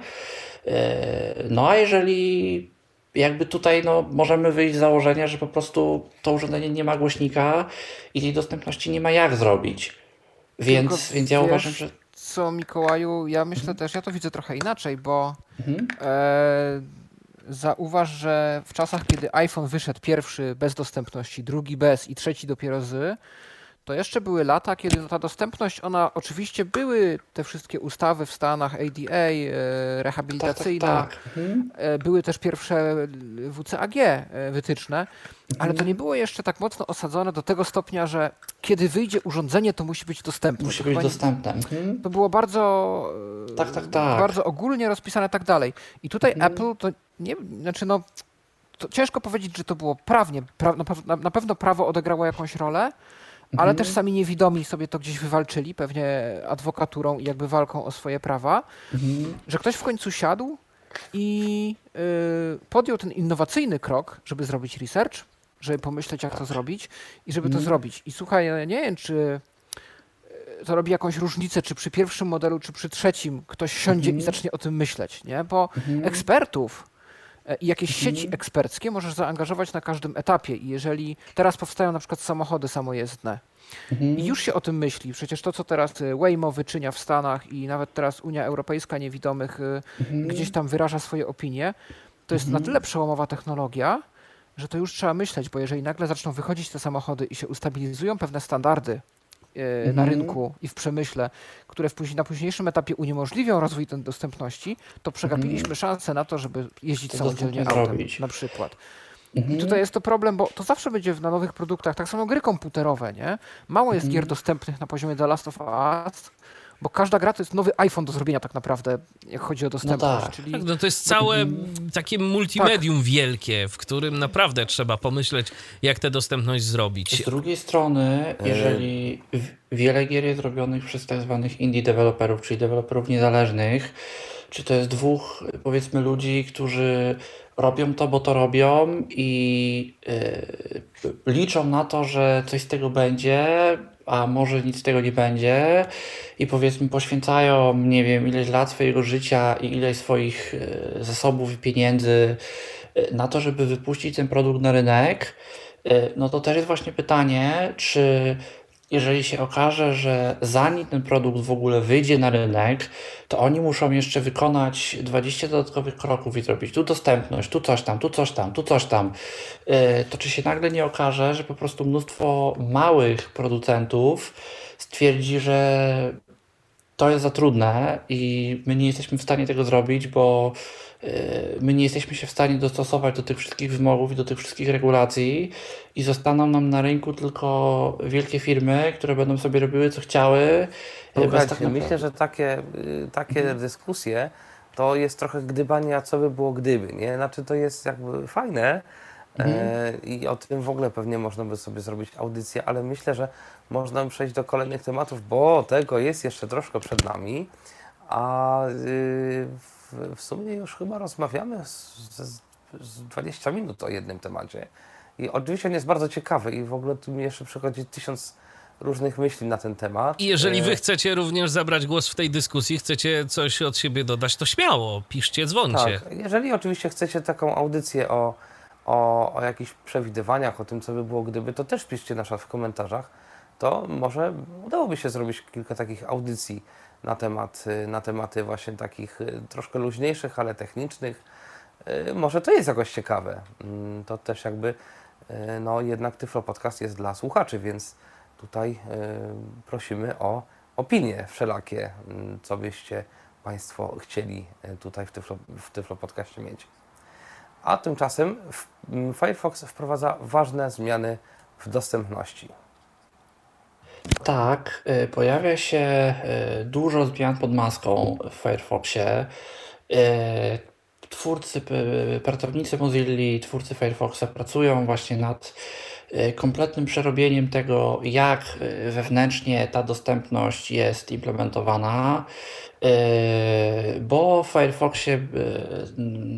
F: E, no a jeżeli jakby tutaj no, możemy wyjść z założenia, że po prostu to urządzenie nie ma głośnika i tej dostępności nie ma jak zrobić. Więc, więc ja wiesz, uważam, że.
D: Co, Mikołaju, ja myślę mhm. też, ja to widzę trochę inaczej, bo mhm. e, zauważ, że w czasach, kiedy iPhone wyszedł pierwszy bez dostępności, drugi bez i trzeci dopiero z, to jeszcze były lata, kiedy ta dostępność, ona oczywiście były te wszystkie ustawy w Stanach, ADA, e, rehabilitacyjna, tak, tak, tak. Mhm. E, były też pierwsze WCAG e, wytyczne, ale to mhm. nie było jeszcze tak mocno osadzone do tego stopnia, że kiedy wyjdzie urządzenie, to musi być dostępne.
F: Musi być dostępne. Mhm.
D: To było bardzo, tak, tak, tak. bardzo ogólnie rozpisane tak dalej. I tutaj Apple to nie, znaczy no, ciężko powiedzieć, że to było prawnie, pra, na, na pewno prawo odegrało jakąś rolę, ale mhm. też sami niewidomi sobie to gdzieś wywalczyli, pewnie adwokaturą i jakby walką o swoje prawa, mhm. że ktoś w końcu siadł i y, podjął ten innowacyjny krok, żeby zrobić research, żeby pomyśleć, jak to zrobić i żeby mhm. to zrobić. I słuchaj, ja nie wiem, czy y, to robi jakąś różnicę, czy przy pierwszym modelu, czy przy trzecim ktoś siądzie i mhm. zacznie o tym myśleć, nie? Bo mhm. ekspertów i jakieś mhm. sieci eksperckie możesz zaangażować na każdym etapie. I jeżeli teraz powstają na przykład samochody samojezdne mhm. i już się o tym myśli, przecież to, co teraz e, Waymo wyczynia w Stanach i nawet teraz Unia Europejska Niewidomych e, mhm. gdzieś tam wyraża swoje opinie, to jest na tyle przełomowa technologia, że to już trzeba myśleć, bo jeżeli nagle zaczną wychodzić te samochody i się ustabilizują pewne standardy e, na
F: Mhm.
D: rynku i w przemyśle, które w później, na późniejszym etapie uniemożliwią rozwój tej dostępności, to przegapiliśmy szansę na to, żeby jeździć
F: To
D: samodzielnie autem
F: zrobić.
D: na przykład.
F: Mhm.
D: I tutaj jest to problem, bo to zawsze będzie na nowych produktach, tak samo gry komputerowe, nie? Mało jest
F: Mhm.
D: gier dostępnych na poziomie The Last of Us, bo każda gra to jest nowy iPhone do zrobienia tak naprawdę, jak chodzi o dostępność.
F: tak.
D: Czyli
C: Tak, no to jest całe takie multimedium wielkie, w którym naprawdę trzeba pomyśleć, jak tę dostępność zrobić.
F: Z drugiej strony, jeżeli w- wiele gier jest robionych przez tak zwanych indie deweloperów, czyli deweloperów niezależnych, czy to jest dwóch, powiedzmy, ludzi, którzy robią to, bo to robią i yy, liczą na to, że coś z tego będzie, a może nic z tego nie będzie. I powiedzmy poświęcają, nie wiem, ileś lat swojego życia i ileś swoich yy, zasobów i pieniędzy yy, na to, żeby wypuścić ten produkt na rynek, yy, no to też jest właśnie pytanie, czy jeżeli się okaże, że zanim ten produkt w ogóle wyjdzie na rynek, to oni muszą jeszcze wykonać 20 dodatkowych kroków i zrobić tu dostępność, tu coś tam, tu coś tam, tu coś tam, yy, to czy się nagle nie okaże, że po prostu mnóstwo małych producentów stwierdzi, że to jest za trudne i my nie jesteśmy w stanie tego zrobić, bo my nie jesteśmy się w stanie dostosować do tych wszystkich wymogów i do tych wszystkich regulacji i zostaną nam na rynku tylko wielkie firmy, które będą sobie robiły co chciały.
B: Słuchajcie,
F: tak naprawdę-
B: myślę, że takie, y, takie dyskusje to jest trochę gdybanie, a co by było gdyby, nie? Znaczy to jest jakby fajne e, i o tym w ogóle pewnie można by sobie zrobić audycję, ale myślę, że można by przejść do kolejnych tematów, bo tego jest jeszcze troszkę przed nami, a y, w, w sumie już chyba rozmawiamy z, z, z 20 minut o jednym temacie. I oczywiście on jest bardzo ciekawy i w ogóle tu mi jeszcze przychodzi tysiąc różnych myśli na ten temat.
C: I jeżeli
B: E,
C: wy chcecie również zabrać głos w tej dyskusji, chcecie coś od siebie dodać, to śmiało, piszcie, dzwońcie.
B: Tak, jeżeli oczywiście chcecie taką audycję o, o, o jakichś przewidywaniach, o tym, co by było gdyby, to też piszcie na przykład w komentarzach. To może udałoby się zrobić kilka takich audycji na, temat, y, na tematy właśnie takich y, troszkę luźniejszych, ale technicznych. Y, Może to jest jakoś ciekawe. Mm, To też jakby, no jednak Tyflo Podcast jest dla słuchaczy, więc tutaj prosimy o opinie wszelakie, mm, co byście Państwo chcieli tutaj w Tyflo, w Tyflo Podcaście mieć. A tymczasem w- m, Firefox wprowadza ważne zmiany w dostępności.
F: Tak, y, pojawia się y, dużo zmian pod maską w Firefoxie. Y, Twórcy, pracownicy Mozilla, twórcy Firefoxa pracują właśnie nad kompletnym przerobieniem tego, jak wewnętrznie ta dostępność jest implementowana. Bo w Firefoxie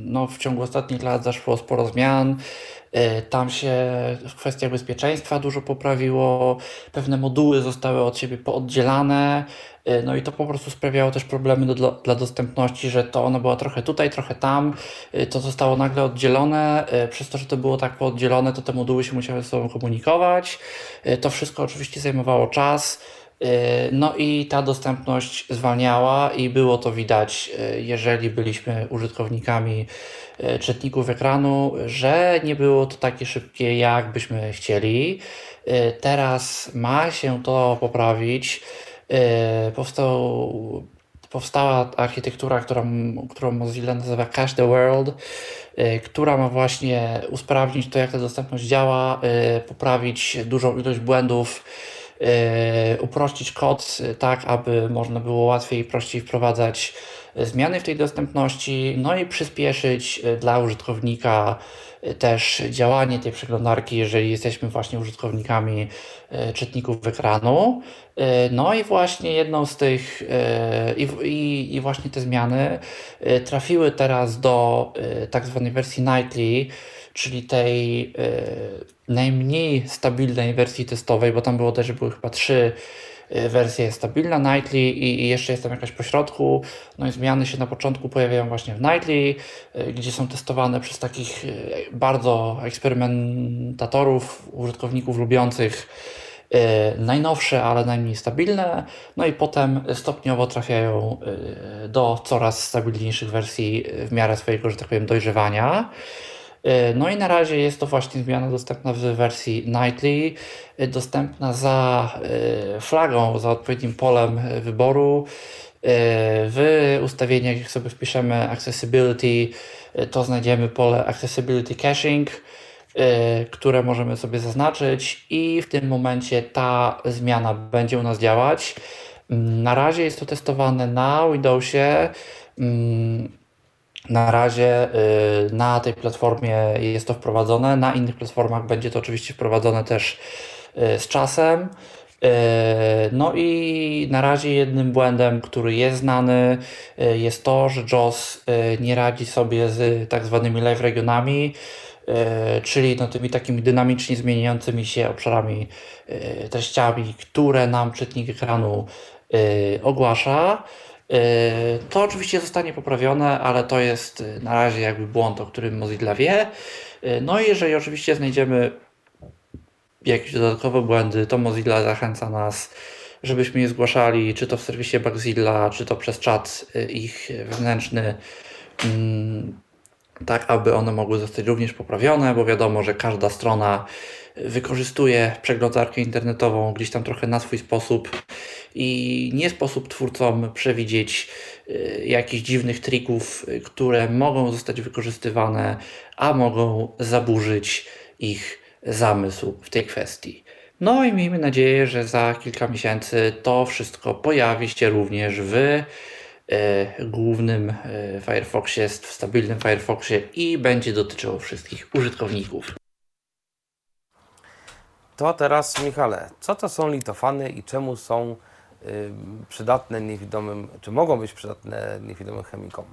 F: no, w ciągu ostatnich lat zaszło sporo zmian. Y, Tam się w kwestiach bezpieczeństwa dużo poprawiło, pewne moduły zostały od siebie pooddzielane, y, no i to po prostu sprawiało też problemy do, dla, dostępności, że to ona była trochę tutaj, trochę tam, y, to zostało nagle oddzielone, przez to, że to było tak pooddzielone, to te moduły się musiały ze sobą komunikować, to wszystko oczywiście zajmowało czas, no i ta dostępność zwalniała i było to widać, y, jeżeli byliśmy użytkownikami y, czytników ekranu, że nie było to takie szybkie, jak byśmy chcieli. Y, Teraz ma się to poprawić. Y, Powstał, powstała architektura, którą, którą Mozilla nazywa Cache the World, y, która ma właśnie usprawnić to, jak ta dostępność działa, y, poprawić dużą ilość błędów, y, uprościć kod y, tak, aby można było łatwiej i prościej wprowadzać y, zmiany w tej dostępności, no i przyspieszyć dla użytkownika też działanie tej przeglądarki, jeżeli jesteśmy właśnie użytkownikami czytników ekranu. No i właśnie jedną z tych i, i, i właśnie te zmiany trafiły teraz do tak zwanej wersji nightly, czyli tej y, najmniej stabilnej wersji testowej, bo tam było też, były chyba trzy y, wersje stabilna, nightly i, jeszcze jest tam jakaś pośrodku. No i zmiany się na początku pojawiają właśnie w nightly, y, gdzie są testowane przez takich bardzo eksperymentatorów, użytkowników lubiących najnowsze, ale najmniej stabilne, no i potem stopniowo trafiają do coraz stabilniejszych wersji w miarę swojego, że tak powiem, dojrzewania. No i na razie jest to właśnie zmiana dostępna w wersji Nightly, dostępna za flagą, za odpowiednim polem wyboru. W ustawieniach, jak sobie wpiszemy Accessibility, to znajdziemy pole Accessibility Caching, które możemy sobie zaznaczyć i w tym momencie ta zmiana będzie u nas działać. Na razie jest to testowane na Windowsie. Na razie y, na tej platformie jest to wprowadzone, na innych platformach będzie to oczywiście wprowadzone też y, z czasem. Y, no i na razie jednym błędem, który jest znany, jest to, że JOS nie radzi sobie z tak zwanymi live regionami, czyli no tymi takimi dynamicznie zmieniającymi się obszarami, treściami, które nam czytnik ekranu ogłasza. E, to oczywiście zostanie poprawione, ale to jest e, na razie jakby błąd, o którym Mozilla wie. E, no i jeżeli oczywiście znajdziemy jakieś dodatkowe błędy, to Mozilla zachęca nas, żebyśmy je zgłaszali, czy to w serwisie Bugzilla, czy to przez czat ich wewnętrzny, mm, tak aby one mogły zostać również poprawione, bo wiadomo, że każda strona wykorzystuje przeglądarkę internetową gdzieś tam trochę na swój sposób i nie sposób twórcom przewidzieć y, jakichś dziwnych trików, y, które mogą zostać wykorzystywane, a mogą zaburzyć ich zamysł w tej kwestii. No i miejmy nadzieję, że za kilka miesięcy to wszystko pojawi się również w y, głównym Firefoxie, w stabilnym Firefoxie i będzie dotyczyło wszystkich użytkowników.
B: To teraz, Michale, co to są litofany i czemu są y, przydatne niewidomym, czy mogą być przydatne niewidomym chemikom?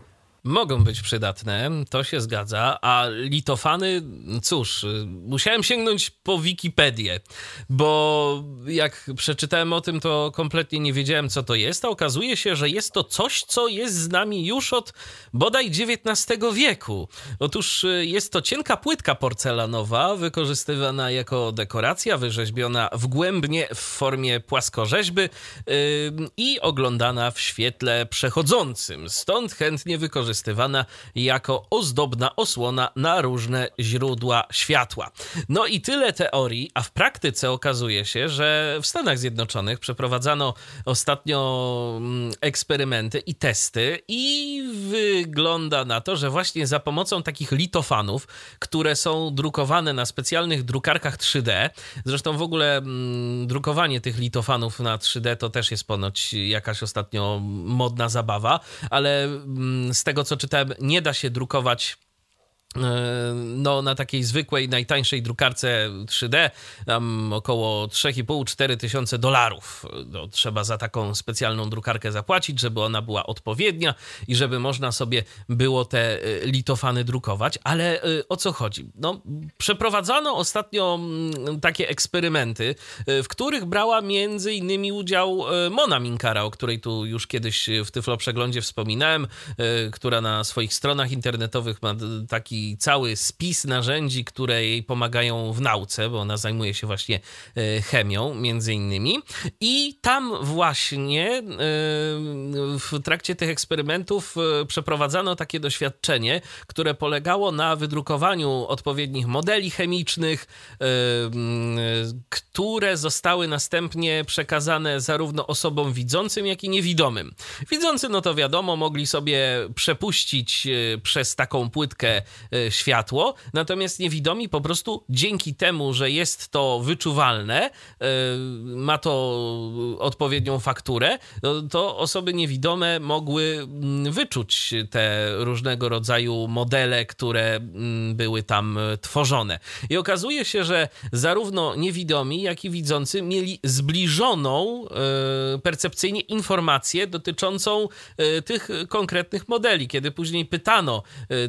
C: Mogą być przydatne, to się zgadza, a litofany, cóż, musiałem sięgnąć po Wikipedię, bo jak przeczytałem o tym, to kompletnie nie wiedziałem, co to jest, a okazuje się, że jest to coś, co jest z nami już od bodaj XIX wieku. Otóż y, jest to cienka płytka porcelanowa, wykorzystywana jako dekoracja, wyrzeźbiona wgłębnie w formie płaskorzeźby yy, i oglądana w świetle przechodzącym. Stąd chętnie wykorzystywana wykorzystywana jako ozdobna osłona na różne źródła światła. No i tyle teorii, a w praktyce okazuje się, że w Stanach Zjednoczonych przeprowadzano ostatnio mm, eksperymenty i testy i wygląda na to, że właśnie za pomocą takich litofanów, które są drukowane na specjalnych drukarkach 3D, zresztą w ogóle mm, drukowanie tych litofanów na 3D to też jest ponoć jakaś ostatnio modna zabawa, ale mm, z tego co czytałem, nie da się drukować no, na takiej zwykłej, najtańszej drukarce 3D, tam około 3,5-4 tysiące dolarów. No, trzeba za taką specjalną drukarkę zapłacić, żeby ona była odpowiednia i żeby można sobie było te e, litofany drukować. Ale e, o co chodzi? No, przeprowadzano ostatnio mm, takie eksperymenty, w których brała między innymi udział Mona Minkara, o której tu już kiedyś w Tyflo Przeglądzie wspominałem, która na swoich stronach internetowych ma taki cały spis narzędzi, które jej pomagają w nauce, bo ona zajmuje się właśnie e, chemią, między innymi. I tam właśnie e, w trakcie tych eksperymentów e, przeprowadzano takie doświadczenie, które polegało na wydrukowaniu odpowiednich modeli chemicznych, które zostały następnie przekazane zarówno osobom widzącym, jak i niewidomym. Widzący, no to wiadomo, mogli sobie przepuścić przez taką płytkę światło, natomiast niewidomi po prostu dzięki temu, że jest to wyczuwalne, e, ma to odpowiednią fakturę, no, to osoby niewidome mogły mm, wyczuć te różnego rodzaju modele, które mm, były tam tworzone. I okazuje się, że zarówno niewidomi, jak i widzący mieli zbliżoną e, percepcyjnie informację dotyczącą tych konkretnych modeli. Kiedy później pytano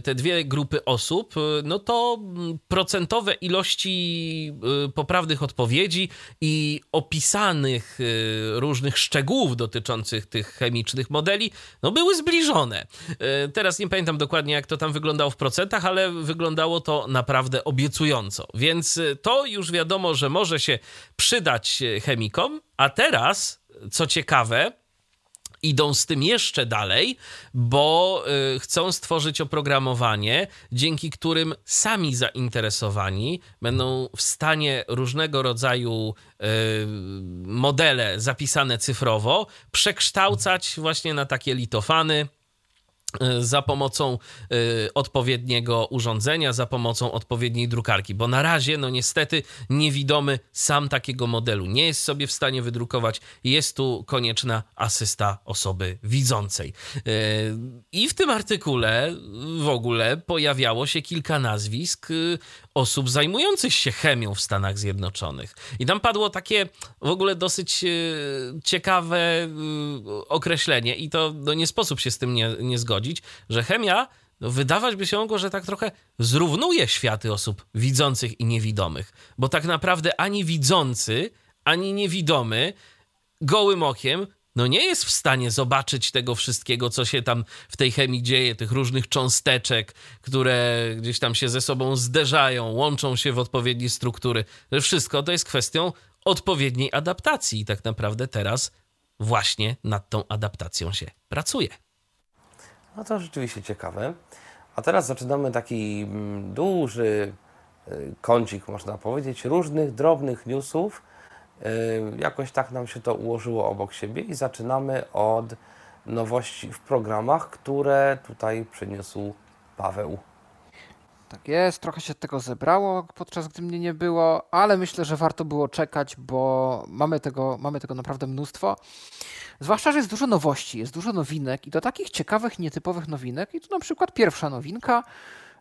C: te dwie grupy osób, y, no to mm, procentowe ilości y, poprawnych odpowiedzi i opisanych y, różnych szczegółów dotyczących tych chemicznych modeli, no były zbliżone. Teraz nie pamiętam dokładnie, jak to tam wyglądało w procentach, ale wyglądało to naprawdę obiecująco. Więc to już wiadomo, że może się przydać chemikom, a teraz, co ciekawe, idą z tym jeszcze dalej, bo y, chcą stworzyć oprogramowanie, dzięki którym sami zainteresowani będą w stanie różnego rodzaju y, modele zapisane cyfrowo przekształcać właśnie na takie litofany za pomocą y, odpowiedniego urządzenia, za pomocą odpowiedniej drukarki, bo na razie, no niestety, niewidomy sam takiego modelu nie jest sobie w stanie wydrukować. Jest tu konieczna asysta osoby widzącej. Y, I w tym artykule w ogóle pojawiało się kilka nazwisk osób zajmujących się chemią w Stanach Zjednoczonych. I tam padło takie w ogóle dosyć ciekawe określenie, i to no, nie sposób się z tym nie, nie zgodzić że chemia, no, wydawać by się mogło, że tak trochę zrównuje światy osób widzących i niewidomych, bo tak naprawdę ani widzący, ani niewidomy gołym okiem no nie jest w stanie zobaczyć tego wszystkiego, co się tam w tej chemii dzieje, tych różnych cząsteczek, które gdzieś tam się ze sobą zderzają, łączą się w odpowiednie struktury. Wszystko to jest kwestią odpowiedniej adaptacji i tak naprawdę teraz właśnie nad tą adaptacją się pracuje.
B: No to rzeczywiście ciekawe. A teraz zaczynamy taki mm, duży y, kącik, można powiedzieć, różnych drobnych newsów. Y, jakoś tak nam się to ułożyło obok siebie i zaczynamy od nowości w programach, które tutaj przyniósł Paweł.
D: Tak jest, trochę się tego zebrało podczas gdy mnie nie było, ale myślę, że warto było czekać, bo mamy tego, mamy tego naprawdę mnóstwo. Zwłaszcza, że jest dużo nowości, jest dużo nowinek i do takich ciekawych, nietypowych nowinek. I tu na przykład pierwsza nowinka.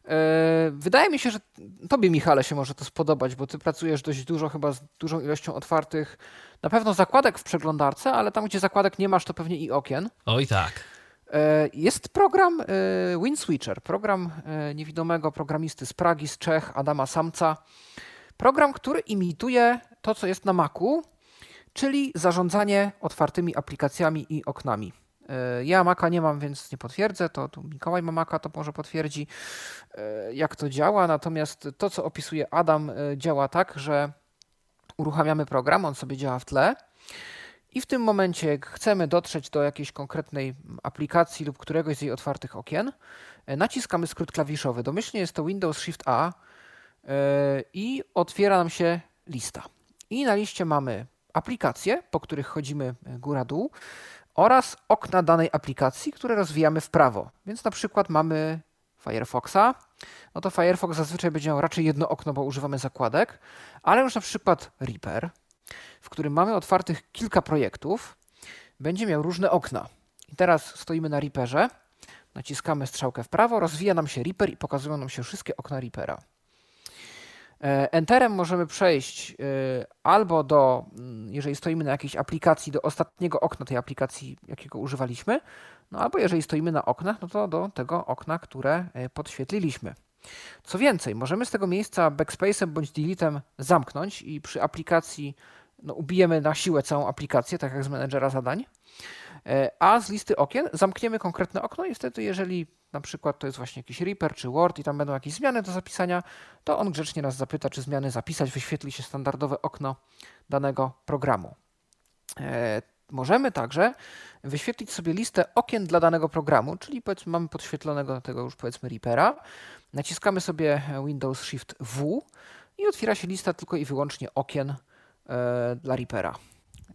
D: E, wydaje mi się, że Tobie, Michale, się może to spodobać, bo Ty pracujesz dość dużo, chyba z dużą ilością otwartych, na pewno zakładek w przeglądarce, ale tam, gdzie zakładek nie masz, to pewnie i okien.
C: Oj, tak.
D: E, jest program e, WinSwitcher, program niewidomego programisty z Pragi, z Czech, Adama Samca. Program, który imituje to, co jest na Macu, czyli zarządzanie otwartymi aplikacjami i oknami. E, ja Maca nie mam, więc nie potwierdzę, to tu Mikołaj ma Maca, to może potwierdzi, e, jak to działa. Natomiast to, co opisuje Adam, e, działa tak, że uruchamiamy program, on sobie działa w tle. I w tym momencie, jak chcemy dotrzeć do jakiejś konkretnej aplikacji lub któregoś z jej otwartych okien, naciskamy skrót klawiszowy. Domyślnie jest to Windows Shift A i otwiera nam się lista. I na liście mamy aplikacje, po których chodzimy góra-dół oraz okna danej aplikacji, które rozwijamy w prawo. Więc na przykład mamy Firefoxa, no to Firefox zazwyczaj będzie miał raczej jedno okno, bo używamy zakładek, ale już na przykład Reaper, w którym mamy otwartych kilka projektów, będzie miał różne okna. I teraz stoimy na Reaperze, naciskamy strzałkę w prawo, rozwija nam się Reaper i pokazują nam się wszystkie okna Reapera. E, Enterem możemy przejść e, albo do, mm, jeżeli stoimy na jakiejś aplikacji, do ostatniego okna tej aplikacji, jakiego używaliśmy, no albo jeżeli stoimy na oknach, no to do tego okna, które e, podświetliliśmy. Co więcej, możemy z tego miejsca backspace'em bądź delete'em zamknąć i przy aplikacji no, ubijemy na siłę całą aplikację, tak jak z menedżera zadań, a z listy okien zamkniemy konkretne okno i wtedy, jeżeli na przykład to jest właśnie jakiś Reaper czy Word i tam będą jakieś zmiany do zapisania, to on grzecznie nas zapyta, czy zmiany zapisać, wyświetli się standardowe okno danego programu. E, możemy także wyświetlić sobie listę okien dla danego programu, czyli mamy podświetlonego tego już powiedzmy Reapera, naciskamy sobie Windows Shift W i otwiera się lista tylko i wyłącznie okien e, dla Reapera.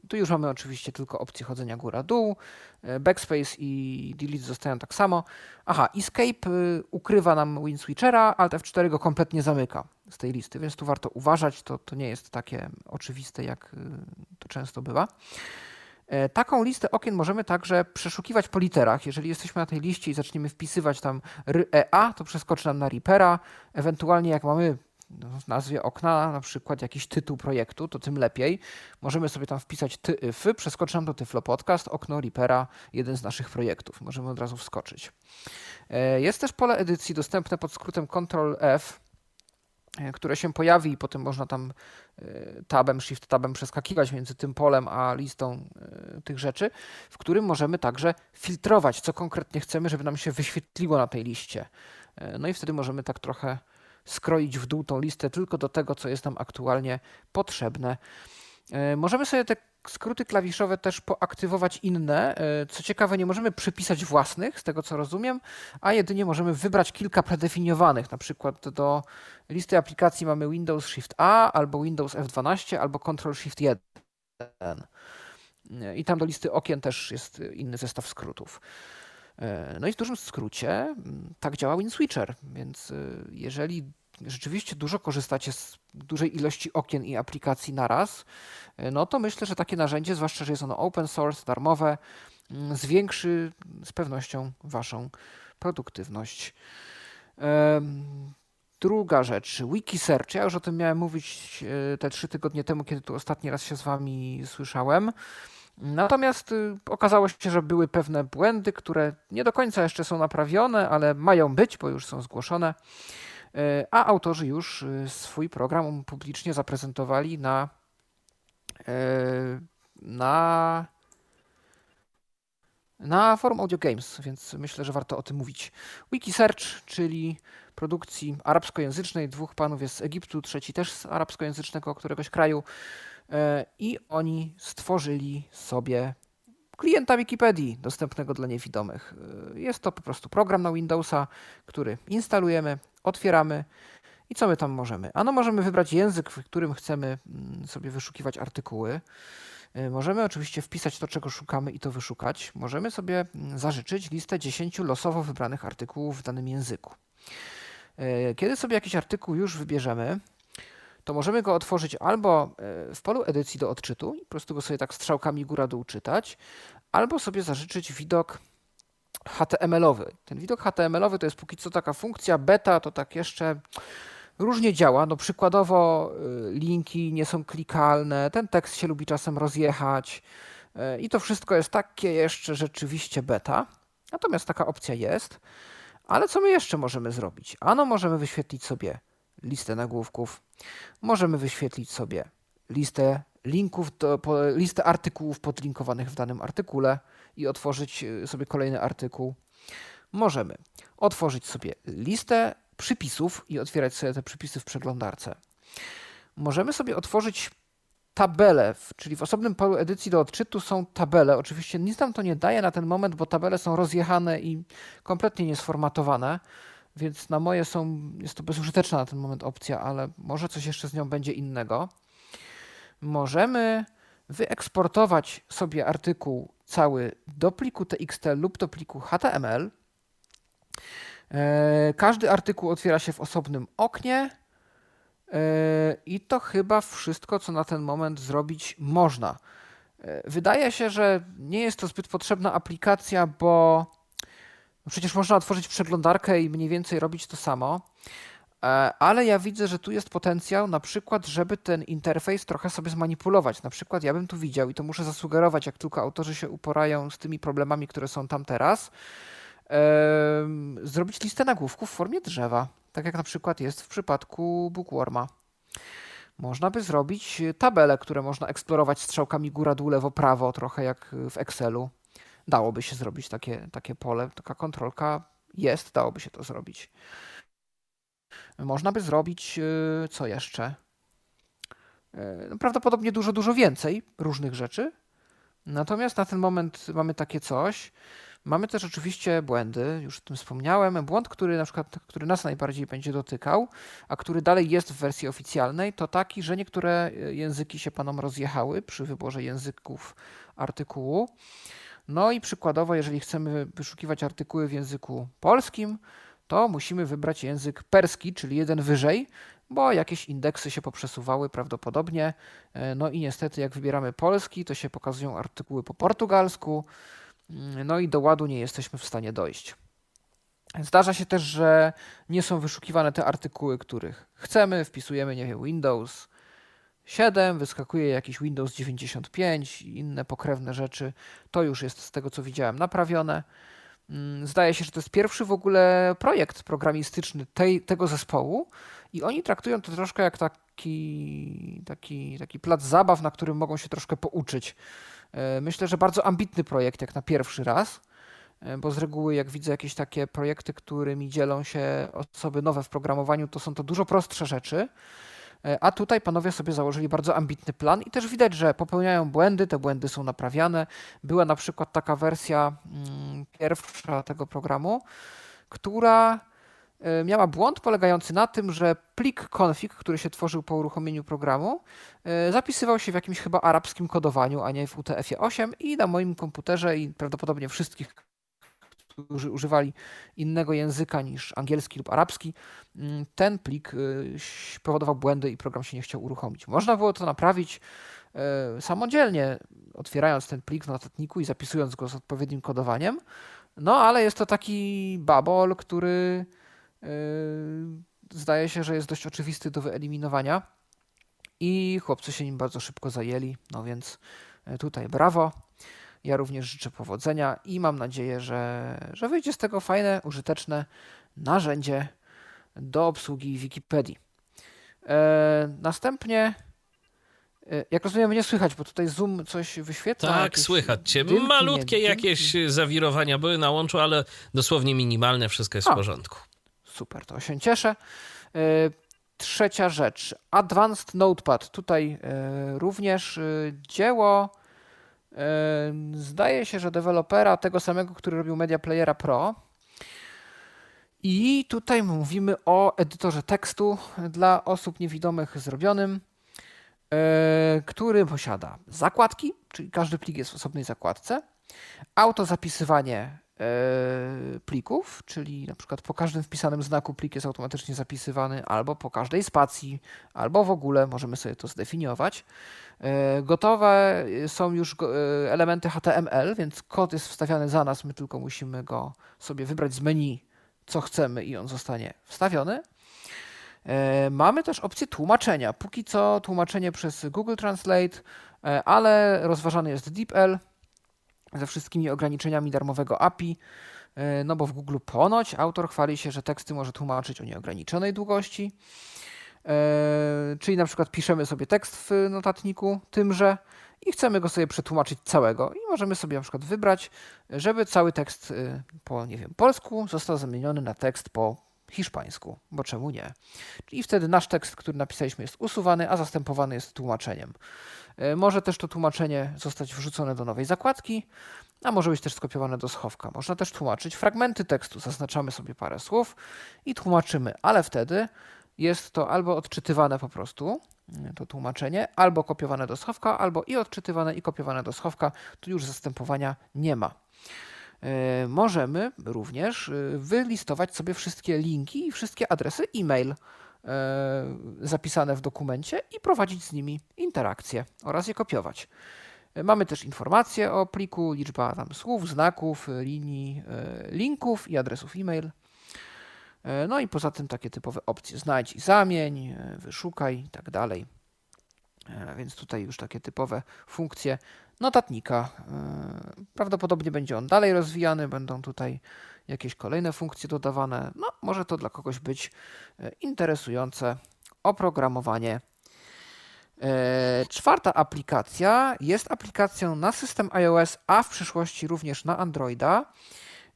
D: Tu już mamy oczywiście tylko opcję chodzenia góra-dół. E, backspace i delete zostają tak samo. Aha, escape y, ukrywa nam WinSwitchera, Alt F4 go kompletnie zamyka z tej listy, więc tu warto uważać. To, to nie jest takie oczywiste, jak y, to często bywa. E, taką listę okien możemy także przeszukiwać po literach. Jeżeli jesteśmy na tej liście i zaczniemy wpisywać tam REA, to przeskoczy nam na Reapera. Ewentualnie jak mamy w nazwie okna na przykład jakiś tytuł projektu, to tym lepiej. Możemy sobie tam wpisać tyf, przeskoczy nam do Tyflo Podcast, okno Reapera, jeden z naszych projektów. Możemy od razu wskoczyć. E, jest też pole edycji dostępne pod skrótem Ctrl-F, e, które się pojawi i potem można tam e, tabem, shift tabem przeskakiwać między tym polem a listą tych rzeczy, w którym możemy także filtrować, co konkretnie chcemy, żeby nam się wyświetliło na tej liście. No i wtedy możemy tak trochę skroić w dół tą listę tylko do tego, co jest nam aktualnie potrzebne. E, możemy sobie te skróty klawiszowe też poaktywować inne. E, co ciekawe, nie możemy przypisać własnych, z tego co rozumiem, a jedynie możemy wybrać kilka predefiniowanych. Na przykład do listy aplikacji mamy Windows Shift A, albo Windows F12, albo Ctrl Shift 1. I tam do listy okien też jest inny zestaw skrótów. E, no i w dużym skrócie tak działa WinSwitcher, więc e, jeżeli rzeczywiście dużo korzystacie z dużej ilości okien i aplikacji naraz, e, no to myślę, że takie narzędzie, zwłaszcza, że jest ono open source, darmowe, zwiększy z pewnością Waszą produktywność. Druga rzecz, Wikisearch. Ja już o tym miałem mówić te trzy tygodnie temu, kiedy tu ostatni raz się z Wami słyszałem. Natomiast y, okazało się, że były pewne błędy, które nie do końca jeszcze są naprawione, ale mają być, bo już są zgłoszone. Y, a autorzy już y, swój program publicznie zaprezentowali na, na, na forum Audio Games, więc myślę, że warto o tym mówić. Wikisearch, czyli produkcji arabskojęzycznej, dwóch panów jest z Egiptu, trzeci też z arabskojęzycznego któregoś kraju. E, i oni stworzyli sobie klienta Wikipedii dostępnego dla niewidomych. E, jest to po prostu program na Windowsa, który instalujemy, otwieramy i co my tam możemy? Ano możemy wybrać język, w którym chcemy mm, sobie wyszukiwać artykuły. E, możemy oczywiście wpisać to, czego szukamy i to wyszukać. Możemy sobie mm, zażyczyć listę 10 losowo wybranych artykułów w danym języku. Kiedy sobie jakiś artykuł już wybierzemy, to możemy go otworzyć albo e, w polu edycji do odczytu po prostu go sobie tak strzałkami góra-dół czytać, albo sobie zażyczyć widok HTML-owy. Ten widok HTML-owy to jest póki co taka funkcja beta, to tak jeszcze różnie działa. No przykładowo e, linki nie są klikalne, ten tekst się lubi czasem rozjechać e, i to wszystko jest takie jeszcze rzeczywiście beta. Natomiast taka opcja jest. Ale co my jeszcze możemy zrobić? Ano możemy wyświetlić sobie listę nagłówków. Możemy wyświetlić sobie listę linków, do, po, listę artykułów podlinkowanych w danym artykule i otworzyć y, sobie kolejny artykuł. Możemy otworzyć sobie listę przypisów i otwierać sobie te przypisy w przeglądarce. Możemy sobie otworzyć tabelę, czyli w osobnym polu edycji do odczytu są tabele. Oczywiście nic nam to nie daje na ten moment, bo tabele są rozjechane i kompletnie niesformatowane więc na moje są, jest to bezużyteczna na ten moment opcja, ale może coś jeszcze z nią będzie innego. Możemy wyeksportować sobie artykuł cały do pliku TXT lub do pliku HTML. E, każdy artykuł otwiera się w osobnym oknie e, i to chyba wszystko, co na ten moment zrobić można. E, wydaje się, że nie jest to zbyt potrzebna aplikacja, bo no przecież można otworzyć przeglądarkę i mniej więcej robić to samo, e, ale ja widzę, że tu jest potencjał na przykład, żeby ten interfejs trochę sobie zmanipulować. Na przykład ja bym tu widział i to muszę zasugerować, jak tylko autorzy się uporają z tymi problemami, które są tam teraz, zrobić listę nagłówków w formie drzewa, tak jak na przykład jest w przypadku Bookworma. Można by zrobić tabele, które można eksplorować strzałkami góra-dół, lewo-prawo, trochę jak w Excelu dałoby się zrobić takie, takie pole, taka kontrolka jest, dałoby się to zrobić. Można by zrobić, y, co jeszcze? Y, no, prawdopodobnie dużo, dużo więcej różnych rzeczy. Natomiast na ten moment mamy takie coś. Mamy też oczywiście błędy, już o tym wspomniałem. Błąd, który na przykład, który nas najbardziej będzie dotykał, a który dalej jest w wersji oficjalnej, to taki, że niektóre y, języki się panom rozjechały przy wyborze języków artykułu. No i przykładowo, jeżeli chcemy wyszukiwać artykuły w języku polskim, to musimy wybrać język perski, czyli jeden wyżej, bo jakieś indeksy się poprzesuwały prawdopodobnie. E, no i niestety, jak wybieramy polski, to się pokazują artykuły po portugalsku, mm, no i do ładu nie jesteśmy w stanie dojść. Zdarza się też, że nie są wyszukiwane te artykuły, których chcemy, wpisujemy, nie wiem, Windows, 7, wyskakuje jakiś Windows 95 i inne pokrewne rzeczy. To już jest z tego co widziałem naprawione. Mm, zdaje się, że to jest pierwszy w ogóle projekt programistyczny tej, tego zespołu i oni traktują to troszkę jak taki, taki, taki plac zabaw, na którym mogą się troszkę pouczyć. E, myślę, że bardzo ambitny projekt jak na pierwszy raz, e, bo z reguły jak widzę jakieś takie projekty, którymi dzielą się osoby nowe w programowaniu, to są to dużo prostsze rzeczy. E, a tutaj panowie sobie założyli bardzo ambitny plan i też widać, że popełniają błędy, te błędy są naprawiane. Była na przykład taka wersja mm, pierwsza tego programu, która e, miała błąd polegający na tym, że plik config, który się tworzył po uruchomieniu programu, e, zapisywał się w jakimś chyba arabskim kodowaniu, a nie w UTF-ie 8 i na moim komputerze i prawdopodobnie wszystkich którzy używali innego języka niż angielski lub arabski, mm, ten plik y, powodował błędy i program się nie chciał uruchomić. Można było to naprawić y, samodzielnie, otwierając ten plik w notatniku i zapisując go z odpowiednim kodowaniem, no ale jest to taki babol, który y, zdaje się, że jest dość oczywisty do wyeliminowania i chłopcy się nim bardzo szybko zajęli, no więc tutaj brawo. Ja również życzę powodzenia i mam nadzieję, że, że wyjdzie z tego fajne, użyteczne narzędzie do obsługi Wikipedii. E, następnie, e, jak rozumiem, nie słychać, bo tutaj Zoom coś wyświetla.
C: Tak, słychać cię.
D: Dymki,
C: Malutkie
D: nie,
C: jakieś zawirowania były na łączu, ale dosłownie minimalne, wszystko jest
D: A.
C: w porządku.
D: Super, to się cieszę. E, trzecia rzecz, Advanced Notepad. Tutaj również dzieło Zdaje się, że dewelopera tego samego, który robił Media Playera Pro. I tutaj mówimy o edytorze tekstu dla osób niewidomych zrobionym, e, który posiada zakładki, czyli każdy plik jest w osobnej zakładce, autozapisywanie plików, czyli na przykład po każdym wpisanym znaku plik jest automatycznie zapisywany, albo po każdej spacji, albo w ogóle możemy sobie to zdefiniować. E, gotowe są już e, elementy HTML, więc kod jest wstawiany za nas, my tylko musimy go sobie wybrać z menu, co chcemy i on zostanie wstawiony. E, mamy też opcję tłumaczenia. Póki co tłumaczenie przez Google Translate, ale rozważany jest DeepL ze wszystkimi ograniczeniami darmowego API. No bo w Google ponoć autor chwali się, że teksty może tłumaczyć o nieograniczonej długości. E, czyli na przykład piszemy sobie tekst w notatniku tymże i chcemy go sobie przetłumaczyć całego i możemy sobie na przykład wybrać, żeby cały tekst y, po, nie wiem, polsku został zamieniony na tekst po hiszpańsku, bo czemu nie? I wtedy nasz tekst, który napisaliśmy jest usuwany, a zastępowany jest tłumaczeniem. E, może też to tłumaczenie zostać wrzucone do nowej zakładki, a może być też skopiowane do schowka. Można też tłumaczyć fragmenty tekstu, zaznaczamy sobie parę słów i tłumaczymy, ale wtedy jest to albo odczytywane po prostu, mm, to tłumaczenie, albo kopiowane do schowka, albo i odczytywane i kopiowane do schowka. Tu już zastępowania nie ma. E, możemy również e, wylistować sobie wszystkie linki i wszystkie adresy e-mail zapisane w dokumencie i prowadzić z nimi interakcje oraz je kopiować. Mamy też informacje o pliku, liczba tam słów, znaków, linii, linków i adresów e-mail. E, no i poza tym takie typowe opcje znajdź i zamień, e, wyszukaj i tak dalej. E, więc tutaj już takie typowe funkcje notatnika. Prawdopodobnie będzie on dalej rozwijany, będą tutaj jakieś kolejne funkcje dodawane. No, może to dla kogoś być interesujące oprogramowanie. Czwarta aplikacja jest aplikacją na system iOS, a w przyszłości również na Androida.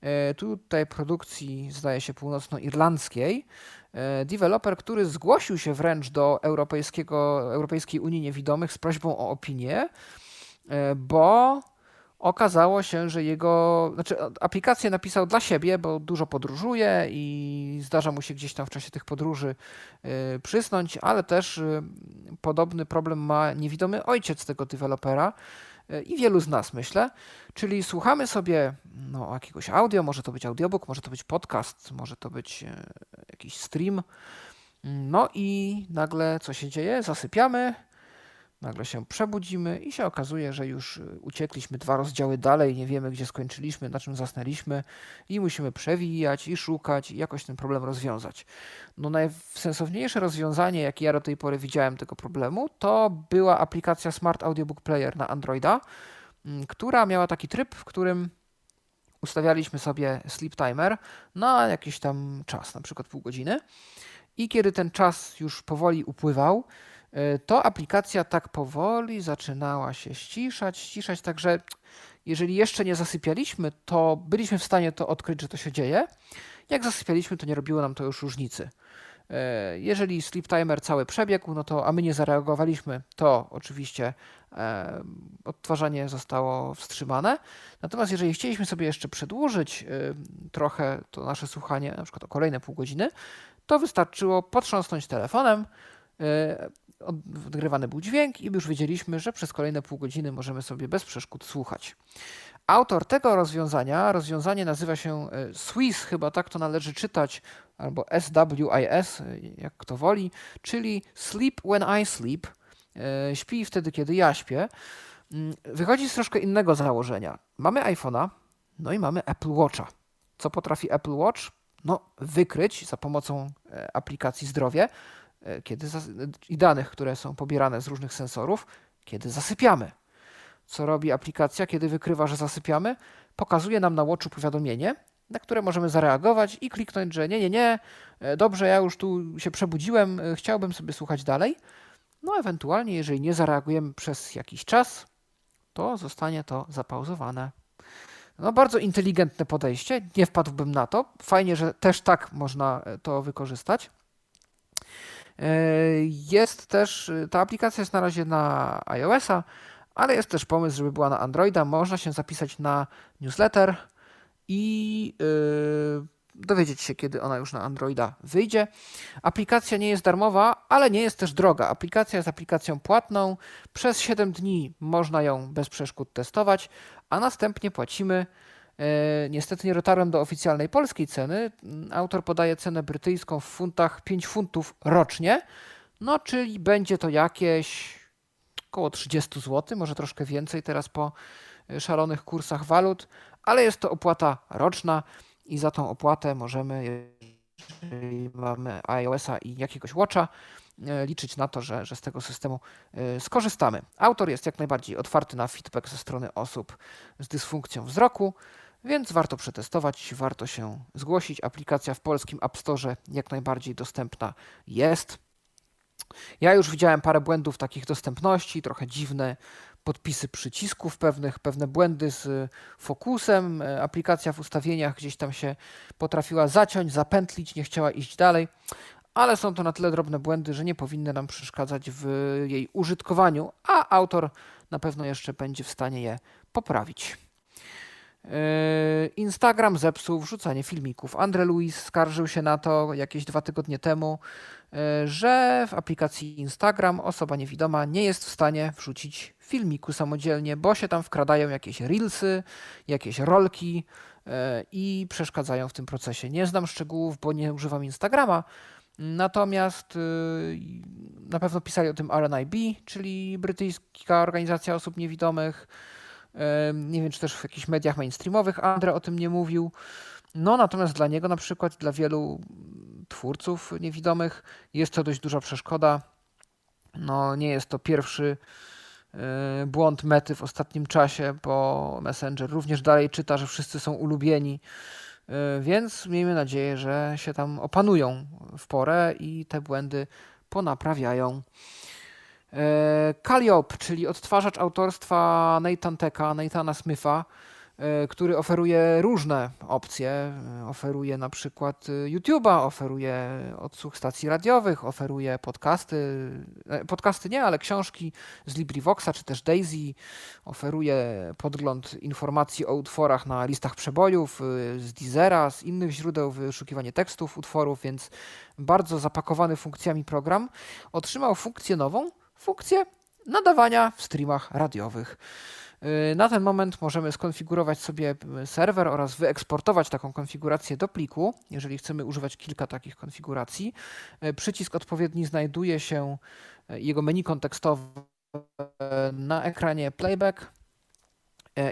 D: E, tutaj produkcji, zdaje się, północnoirlandzkiej, e, deweloper, który zgłosił się wręcz do Europejskiego, Europejskiej Unii Niewidomych z prośbą o opinię, e, bo okazało się, że jego, znaczy aplikację napisał dla siebie, bo dużo podróżuje i zdarza mu się gdzieś tam w czasie tych podróży przysnąć, ale też podobny problem ma niewidomy ojciec tego dewelopera, i wielu z nas, myślę. Czyli słuchamy sobie no, jakiegoś audio, może to być audiobook, może to być podcast, może to być jakiś stream. No i nagle co się dzieje? Zasypiamy, Nagle się przebudzimy i się okazuje, że już y, uciekliśmy dwa rozdziały dalej, nie wiemy gdzie skończyliśmy, na czym zasnęliśmy i musimy przewijać i szukać i jakoś ten problem rozwiązać. No najsensowniejsze rozwiązanie, jakie ja do tej pory widziałem tego problemu, to była aplikacja Smart Audiobook Player na Androida, mm, która miała taki tryb, w którym ustawialiśmy sobie sleep timer na jakiś tam czas, na przykład pół godziny. I kiedy ten czas już powoli upływał, to aplikacja tak powoli zaczynała się ściszać, ściszać, także jeżeli jeszcze nie zasypialiśmy, to byliśmy w stanie to odkryć, że to się dzieje. Jak zasypialiśmy, to nie robiło nam to już różnicy. E, jeżeli sleep timer cały przebiegł, no to a my nie zareagowaliśmy, to oczywiście e, odtwarzanie zostało wstrzymane. Natomiast jeżeli chcieliśmy sobie jeszcze przedłużyć trochę to nasze słuchanie, na przykład o kolejne pół godziny, to wystarczyło potrząsnąć telefonem, odgrywany był dźwięk i już wiedzieliśmy, że przez kolejne pół godziny możemy sobie bez przeszkód słuchać. Autor tego rozwiązania, rozwiązanie nazywa się e, Swiss, chyba tak to należy czytać, albo SWIS, e, jak kto woli, czyli Sleep When I Sleep, e, śpi wtedy, kiedy ja śpię. Mm, wychodzi z troszkę innego założenia. Mamy iPhone'a, no i mamy Apple Watcha. Co potrafi Apple Watch? No, wykryć za pomocą aplikacji zdrowie, kiedy i danych, które są pobierane z różnych sensorów, kiedy zasypiamy. Co robi aplikacja, kiedy wykrywa, że zasypiamy? Pokazuje nam na Watchu powiadomienie, na które możemy zareagować i kliknąć, że nie, nie, nie, e, dobrze, ja już tu się przebudziłem, e, chciałbym sobie słuchać dalej. No, ewentualnie, jeżeli nie zareagujemy przez jakiś czas, to zostanie to zapauzowane. No, bardzo inteligentne podejście, nie wpadłbym na to. Fajnie, że też tak można e, to wykorzystać. Jest też, ta aplikacja jest na razie na iOS-a, ale jest też pomysł, żeby była na Androida. Można się zapisać na newsletter i yy, dowiedzieć się, kiedy ona już na Androida wyjdzie. Aplikacja nie jest darmowa, ale nie jest też droga. Aplikacja jest aplikacją płatną. Przez 7 dni można ją bez przeszkód testować, a następnie płacimy. Yy, niestety nie dotarłem do oficjalnej polskiej ceny. Autor podaje cenę brytyjską w funtach 5 funtów rocznie, no czyli będzie to jakieś około 30 zł, może troszkę więcej teraz po e, szalonych kursach walut, ale jest to opłata roczna i za tą opłatę możemy, jeżeli mamy iOS-a i jakiegoś Watcha, e, liczyć na to, że, że z tego systemu e, skorzystamy. Autor jest jak najbardziej otwarty na feedback ze strony osób z dysfunkcją wzroku, więc warto przetestować, warto się zgłosić. Aplikacja w polskim App Store jak najbardziej dostępna jest. Ja już widziałem parę błędów takich dostępności, trochę dziwne podpisy przycisków pewnych, pewne błędy z fokusem. E, aplikacja w ustawieniach gdzieś tam się potrafiła zaciąć, zapętlić, nie chciała iść dalej, ale są to na tyle drobne błędy, że nie powinny nam przeszkadzać w jej użytkowaniu, a autor na pewno jeszcze będzie w stanie je poprawić. E, Instagram zepsuł wrzucanie filmików. Andre Luis skarżył się na to jakieś dwa tygodnie temu, E, że w aplikacji Instagram osoba niewidoma nie jest w stanie wrzucić filmiku samodzielnie, bo się tam wkradają jakieś reelsy, jakieś rolki e, i przeszkadzają w tym procesie. Nie znam szczegółów, bo nie używam Instagrama, natomiast na pewno pisali o tym RNIB, czyli brytyjska organizacja osób niewidomych. Nie wiem, czy też w jakichś mediach mainstreamowych Andre o tym nie mówił. No natomiast dla niego na przykład, dla wielu twórców niewidomych. Jest to dość duża przeszkoda. No, nie jest to pierwszy y, błąd mety w ostatnim czasie, bo Messenger również dalej czyta, że wszyscy są ulubieni, y, więc miejmy nadzieję, że się tam opanują w porę i te błędy ponaprawiają. Y, Calliope, czyli odtwarzacz autorstwa Nathan Teka, Nathana Smitha, E, który oferuje różne opcje. E, oferuje na przykład e, YouTube'a, oferuje odsłuch stacji radiowych, oferuje podcasty, podcasty nie, ale książki z LibriVoxa czy też Daisy, oferuje podgląd informacji o utworach na listach przebojów z Deezera, z innych źródeł, wyszukiwanie tekstów utworów, więc bardzo zapakowany funkcjami program otrzymał funkcję nową, funkcję nadawania w streamach radiowych. Y, na ten moment możemy skonfigurować sobie y, serwer oraz wyeksportować taką konfigurację do pliku, jeżeli chcemy używać kilka takich konfiguracji. Y, przycisk odpowiedni znajduje się, jego menu kontekstowe na ekranie playback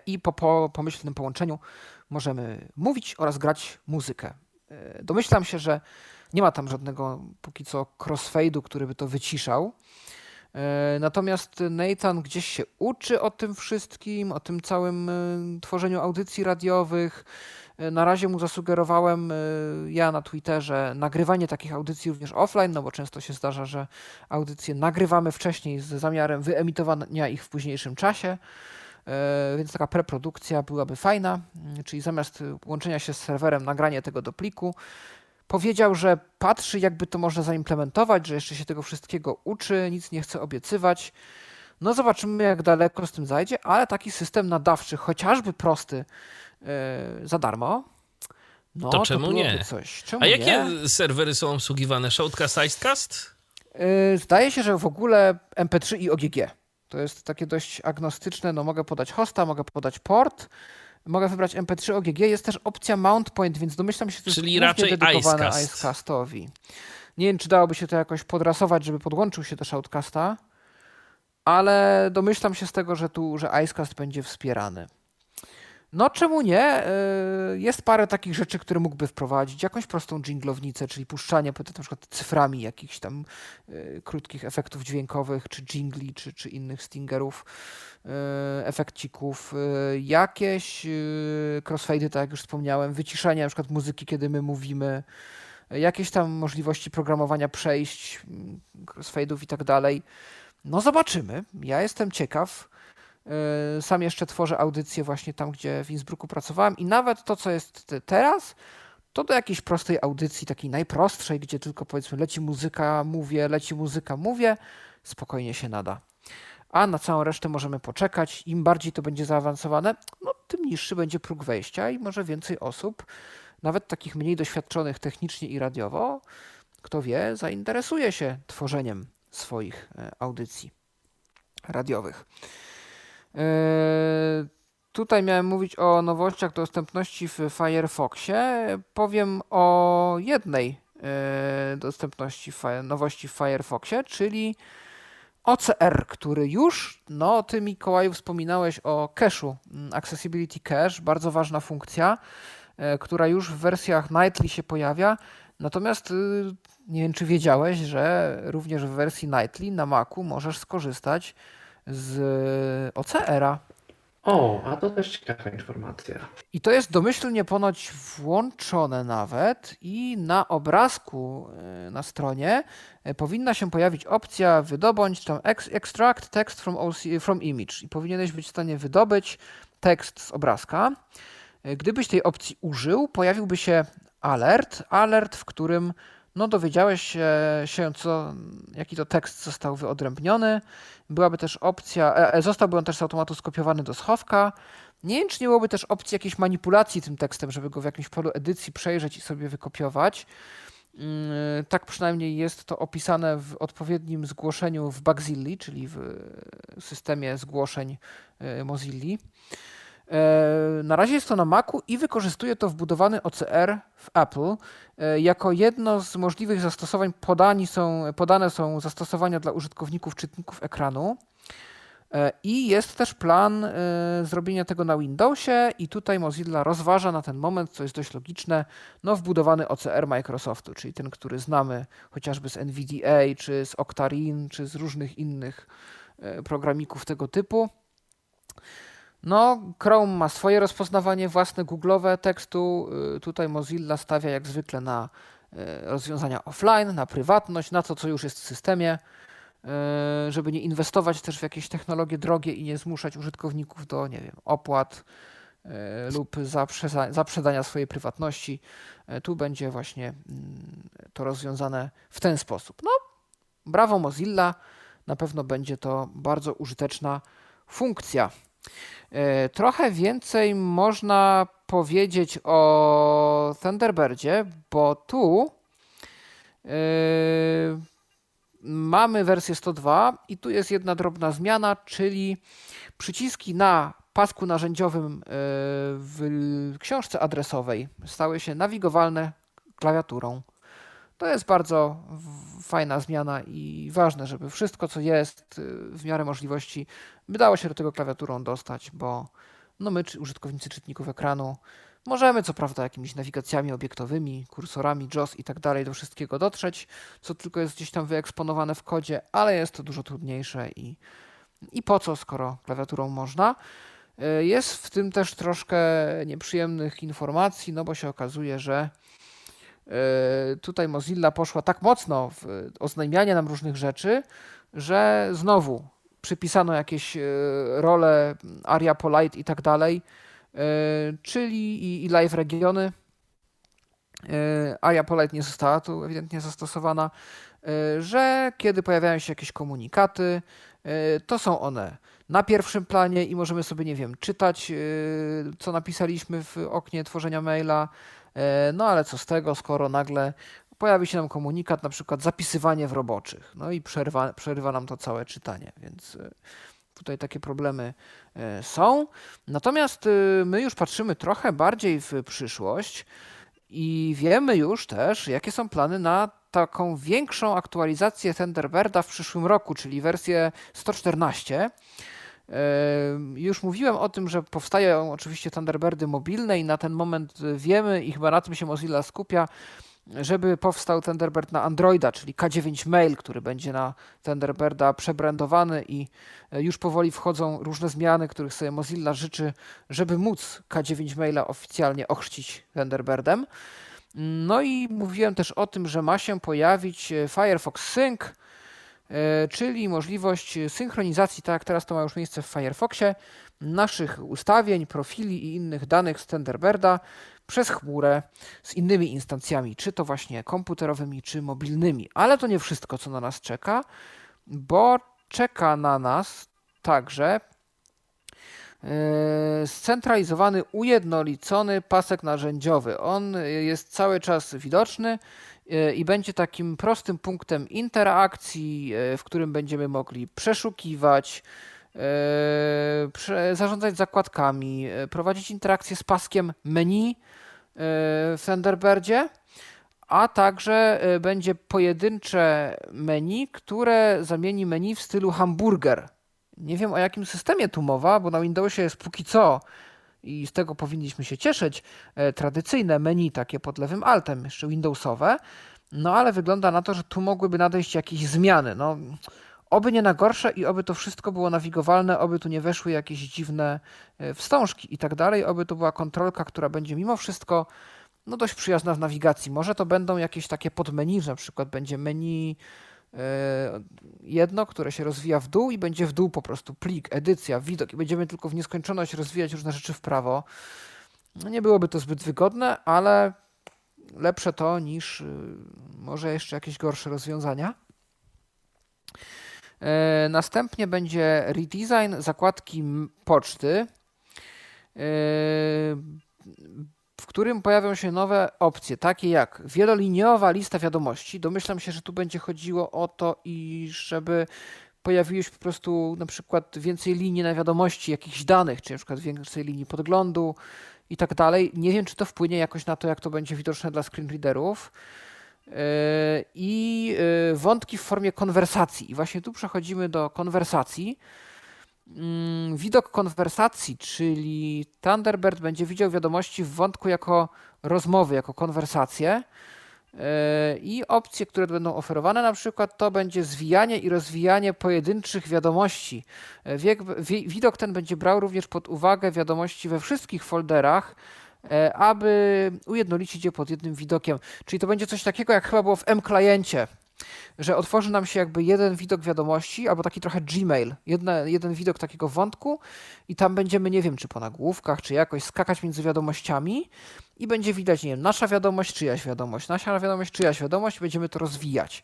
D: i po, po pomyślnym połączeniu możemy mówić oraz grać muzykę. Domyślam się, że nie ma tam żadnego póki co crossfade'u, który by to wyciszał. E, natomiast Nathan gdzieś się uczy o tym wszystkim, o tym całym e, tworzeniu audycji radiowych. E, na razie mu zasugerowałem ja na Twitterze nagrywanie takich audycji również offline, no bo często się zdarza, że audycje nagrywamy wcześniej z zamiarem wyemitowania ich w późniejszym czasie. Więc taka preprodukcja byłaby fajna, czyli zamiast łączenia się z serwerem, nagranie tego do pliku. Powiedział, że patrzy, jakby to można zaimplementować, że jeszcze się tego wszystkiego uczy, nic nie chce obiecywać. No zobaczymy, jak daleko z tym zajdzie, ale taki system nadawczy, chociażby prosty, yy, za darmo, no
C: To czemu nie?
D: Coś. Czemu
C: A jakie
D: nie?
C: serwery są obsługiwane? Shoutcast, Icecast?
D: Yy, Zdaje się, że w ogóle MP3 i OGG. To jest takie dość agnostyczne. No mogę podać hosta, mogę podać port, mogę wybrać MP3 OGG. Jest też opcja mount point, więc domyślam się, że to
C: Czyli
D: jest
C: raczej
D: dedykowane
C: Icecast.
D: Icecastowi. Nie wiem, czy dałoby się to jakoś podrasować, żeby podłączył się do Shoutcasta, ale domyślam się z tego, że tu, że Icecast będzie wspierany. No czemu nie? Yy, Jest parę takich rzeczy, które mógłby wprowadzić. Jakąś prostą jinglownicę, czyli puszczanie na przykład cyframi jakichś tam yy, krótkich efektów dźwiękowych, czy jingli, czy, czy innych stingerów, yy, efekcików. Jakieś crossfade'y, tak jak już wspomniałem, wyciszenie na przykład muzyki, kiedy my mówimy, jakieś tam możliwości programowania przejść, yy, crossfade'ów i tak dalej. No zobaczymy. Ja jestem ciekaw. Yy, Sam jeszcze tworzę audycję właśnie tam, gdzie w Innsbrucku pracowałem i nawet to, co jest te- teraz, to do jakiejś prostej audycji, takiej najprostszej, gdzie tylko powiedzmy leci muzyka, mówię, leci muzyka, mówię, spokojnie się nada. A na całą resztę możemy poczekać. Im bardziej to będzie zaawansowane, no, tym niższy będzie próg wejścia i może więcej osób, nawet takich mniej doświadczonych technicznie i radiowo, kto wie, zainteresuje się tworzeniem swoich e, audycji radiowych. Yy, Tutaj miałem mówić o nowościach dostępności w Firefoxie. Powiem o jednej yy, dostępności, nowości w Firefoxie, czyli OCR, który już, no ty Mikołaju wspominałeś o cache'u, mm, Accessibility Cache, bardzo ważna funkcja, yy, która już w wersjach Nightly się pojawia. Natomiast nie wiem, czy wiedziałeś, że również w wersji Nightly na Macu możesz skorzystać z OCR-a.
F: O, a to też ciekawa informacja.
D: I to jest domyślnie ponoć włączone nawet i na obrazku e, na stronie e, powinna się pojawić opcja wydobądź tam ex- extract text from, OC, from image i powinieneś być w stanie wydobyć tekst z obrazka. E, Gdybyś tej opcji użył, pojawiłby się alert, alert, w którym no, dowiedziałeś się, co, jaki to tekst został wyodrębniony. Byłaby też opcja, e, e, zostałby on też z automatu skopiowany do schowka. Nie wiem, czy nie byłoby też opcji jakiejś manipulacji tym tekstem, żeby go w jakimś polu edycji przejrzeć i sobie wykopiować. Mm, Tak przynajmniej jest to opisane w odpowiednim zgłoszeniu w Bugzilli, czyli w systemie zgłoszeń e, Mozilli. E, Na razie jest to na Macu i wykorzystuje to wbudowany OCR w Apple. E, Jako jedno z możliwych zastosowań podani są, podane są zastosowania dla użytkowników czytników ekranu. E, I jest też plan zrobienia tego na Windowsie i tutaj Mozilla rozważa na ten moment, co jest dość logiczne, no wbudowany OCR Microsoftu, czyli ten, który znamy chociażby z NVDA, czy z Octarine, czy z różnych innych programików tego typu. No, Chrome ma swoje rozpoznawanie własne, googlowe tekstu. Y, Tutaj Mozilla stawia jak zwykle na y, rozwiązania offline, na prywatność, na to, co już jest w systemie, y, żeby nie inwestować też w jakieś technologie drogie i nie zmuszać użytkowników do, nie wiem, opłat lub zaprzedania swojej prywatności. Tu będzie właśnie mm, to rozwiązane w ten sposób. No, brawo Mozilla, na pewno będzie to bardzo użyteczna funkcja. E, Trochę więcej można powiedzieć o Thunderbirdzie, bo tu e, mamy wersję 102 i tu jest jedna drobna zmiana, czyli przyciski na pasku narzędziowym e, w książce adresowej stały się nawigowalne klawiaturą. To jest bardzo fajna zmiana i ważne, żeby wszystko, co jest y, w miarę możliwości, by dało się do tego klawiaturą dostać, bo no my, czy użytkownicy czytników ekranu, możemy co prawda jakimiś nawigacjami obiektowymi, kursorami, JOS i tak dalej do wszystkiego dotrzeć, co tylko jest gdzieś tam wyeksponowane w kodzie, ale jest to dużo trudniejsze i, i po co, skoro klawiaturą można. Y, Jest w tym też troszkę nieprzyjemnych informacji, no bo się okazuje, że tutaj Mozilla poszła tak mocno w oznajmianie nam różnych rzeczy, że znowu przypisano jakieś y, role Aria Polite i tak dalej, y, czyli i, i live regiony. ARIA Polite nie została tu ewidentnie zastosowana, że kiedy pojawiają się jakieś komunikaty, to są one na pierwszym planie i możemy sobie, nie wiem, czytać, co napisaliśmy w oknie tworzenia maila. No ale co z tego, skoro nagle pojawi się nam komunikat, na przykład zapisywanie w roboczych, no i przerwa, przerywa nam to całe czytanie, więc e, tutaj takie problemy e, są. Natomiast e, my już patrzymy trochę bardziej w przyszłość i wiemy już też, jakie są plany na taką większą aktualizację Thunderbirda w przyszłym roku, czyli wersję 114. Już mówiłem o tym, że powstają oczywiście Thunderbirdy mobilne i na ten moment wiemy i chyba na tym się Mozilla skupia, żeby powstał Thunderbird na Androida, czyli K9 Mail, który będzie na Thunderbirda przebrandowany i e, już powoli wchodzą różne zmiany, których sobie Mozilla życzy, żeby móc K9 Maila oficjalnie ochrzcić Thunderbirdem. No i mówiłem też o tym, że ma się pojawić e, Firefox Sync, e, czyli możliwość synchronizacji, tak jak teraz to ma już miejsce w Firefoxie, naszych ustawień, profili i innych danych z Thunderbirda przez chmurę z innymi instancjami, czy to właśnie komputerowymi, czy mobilnymi. Ale to nie wszystko, co na nas czeka, bo czeka na nas także e, scentralizowany, ujednolicony pasek narzędziowy. On jest cały czas widoczny e, i będzie takim prostym punktem interakcji, e, w którym będziemy mogli przeszukiwać, zarządzać zakładkami, prowadzić interakcję z paskiem menu w Thunderbirdzie, a także będzie pojedyncze menu, które zamieni menu w stylu hamburger. Nie wiem o jakim systemie tu mowa, bo na Windowsie jest póki co i z tego powinniśmy się cieszyć, tradycyjne menu takie pod lewym altem, jeszcze Windowsowe, no ale wygląda na to, że tu mogłyby nadejść jakieś zmiany. No, Oby nie na gorsze i oby to wszystko było nawigowalne, oby tu nie weszły jakieś dziwne e, wstążki i tak dalej, oby to była kontrolka, która będzie mimo wszystko no dość przyjazna w nawigacji. Może to będą jakieś takie podmenu, że na przykład będzie menu e, jedno, które się rozwija w dół i będzie w dół po prostu plik, edycja, widok i będziemy tylko w nieskończoność rozwijać różne rzeczy w prawo. No nie byłoby to zbyt wygodne, ale lepsze to niż y, może jeszcze jakieś gorsze rozwiązania. E, następnie będzie redesign zakładki poczty, e, w którym pojawią się nowe opcje, takie jak wieloliniowa lista wiadomości. Domyślam się, że tu będzie chodziło o to, i żeby pojawiły się po prostu na przykład więcej linii na wiadomości, jakichś danych, czy na przykład więcej linii podglądu i tak dalej. Nie wiem, czy to wpłynie jakoś na to, jak to będzie widoczne dla screenreaderów. E, i e, wątki w formie konwersacji. I właśnie tu przechodzimy do konwersacji. Mm, widok konwersacji, czyli Thunderbird będzie widział wiadomości w wątku jako rozmowy, jako konwersacje. E, I opcje, które będą oferowane, na przykład to będzie zwijanie i rozwijanie pojedynczych wiadomości. widok ten będzie brał również pod uwagę wiadomości we wszystkich folderach, E, aby ujednolicić je pod jednym widokiem. Czyli to będzie coś takiego, jak chyba było w M-kliencie, że otworzy nam się jakby jeden widok wiadomości, albo taki trochę Gmail, jedna, jeden widok takiego wątku i tam będziemy, nie wiem, czy po nagłówkach, czy jakoś skakać między wiadomościami i będzie widać, nie wiem, nasza wiadomość, czyjaś wiadomość, nasza wiadomość, czyjaś wiadomość i będziemy to rozwijać.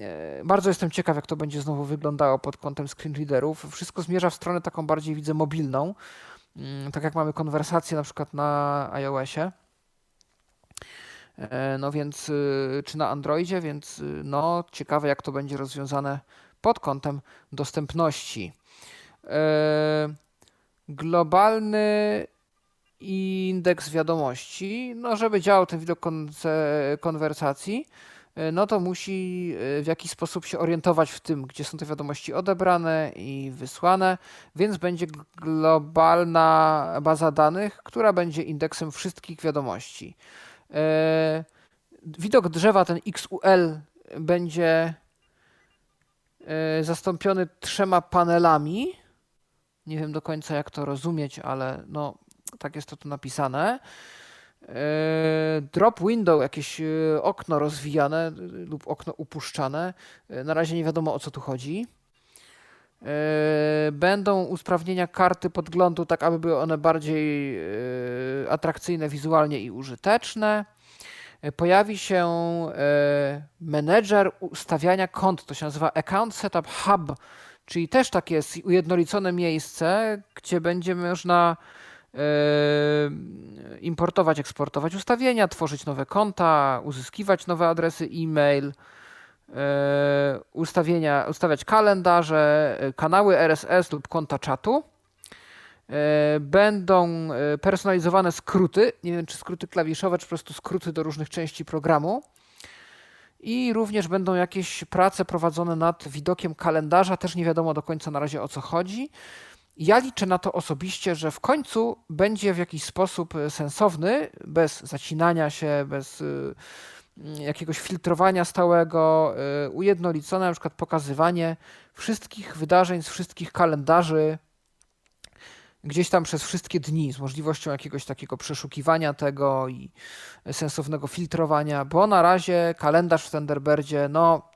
D: E, bardzo jestem ciekaw, jak to będzie znowu wyglądało pod kątem screenreaderów. Wszystko zmierza w stronę taką bardziej, widzę, mobilną. Mm, tak jak mamy konwersację na przykład na iOSie, no więc, y, czy na Androidzie, więc y, no ciekawe jak to będzie rozwiązane pod kątem dostępności. E, globalny indeks wiadomości, no żeby działał ten widok konwersacji, E, no to musi e, w jakiś sposób się orientować w tym, gdzie są te wiadomości odebrane i wysłane, więc będzie globalna baza danych, która będzie indeksem wszystkich wiadomości. E, widok drzewa, ten XUL, będzie zastąpiony trzema panelami. Nie wiem do końca, jak to rozumieć, ale no, tak jest to tu napisane. E, drop window, jakieś e, okno rozwijane lub okno upuszczane. E, na razie nie wiadomo o co tu chodzi. Będą usprawnienia karty podglądu, tak aby były one bardziej atrakcyjne wizualnie i użyteczne. e, pojawi się e, menedżer ustawiania kont. To się nazywa Account Setup Hub, czyli też takie ujednolicone miejsce, gdzie będzie można importować, eksportować ustawienia, tworzyć nowe konta, uzyskiwać nowe adresy e-mail, ustawienia, ustawiać kalendarze, kanały RSS lub konta czatu. E, będą e, personalizowane skróty. Nie wiem, czy skróty klawiszowe, czy po prostu skróty do różnych części programu. I również będą jakieś prace prowadzone nad widokiem kalendarza. Też nie wiadomo do końca na razie o co chodzi. Ja liczę na to osobiście, że w końcu będzie w jakiś sposób e, sensowny, bez zacinania się, bez jakiegoś filtrowania stałego, ujednolicone na przykład pokazywanie wszystkich wydarzeń z wszystkich kalendarzy gdzieś tam przez wszystkie dni z możliwością jakiegoś takiego przeszukiwania tego i sensownego filtrowania, bo na razie kalendarz w Thunderbirdzie no,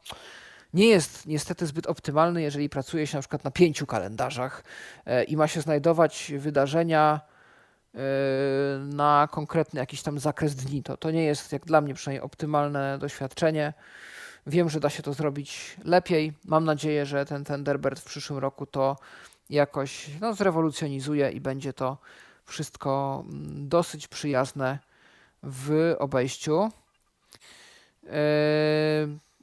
D: nie jest niestety zbyt optymalny, jeżeli pracuje się na przykład na pięciu kalendarzach e, i ma się znajdować wydarzenia na konkretny jakiś tam zakres dni. To, to nie jest, jak dla mnie przynajmniej, optymalne doświadczenie. Wiem, że da się to zrobić lepiej. Mam nadzieję, że ten Thunderbird w przyszłym roku to jakoś no, zrewolucjonizuje i będzie to wszystko mm, dosyć przyjazne w obejściu. Yy,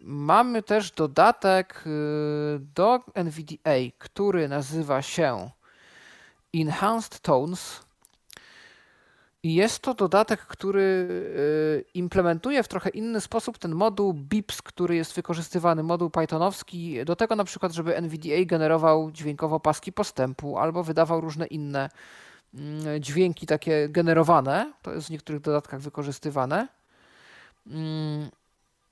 D: mamy też dodatek yy, do NVDA, który nazywa się Enhanced Tones. Jest to dodatek, który y, implementuje w trochę inny sposób ten moduł BIPS, który jest wykorzystywany, moduł pythonowski, do tego na przykład, żeby NVDA generował dźwiękowo paski postępu albo wydawał różne inne mm, dźwięki takie generowane. To jest w niektórych dodatkach wykorzystywane. Mm,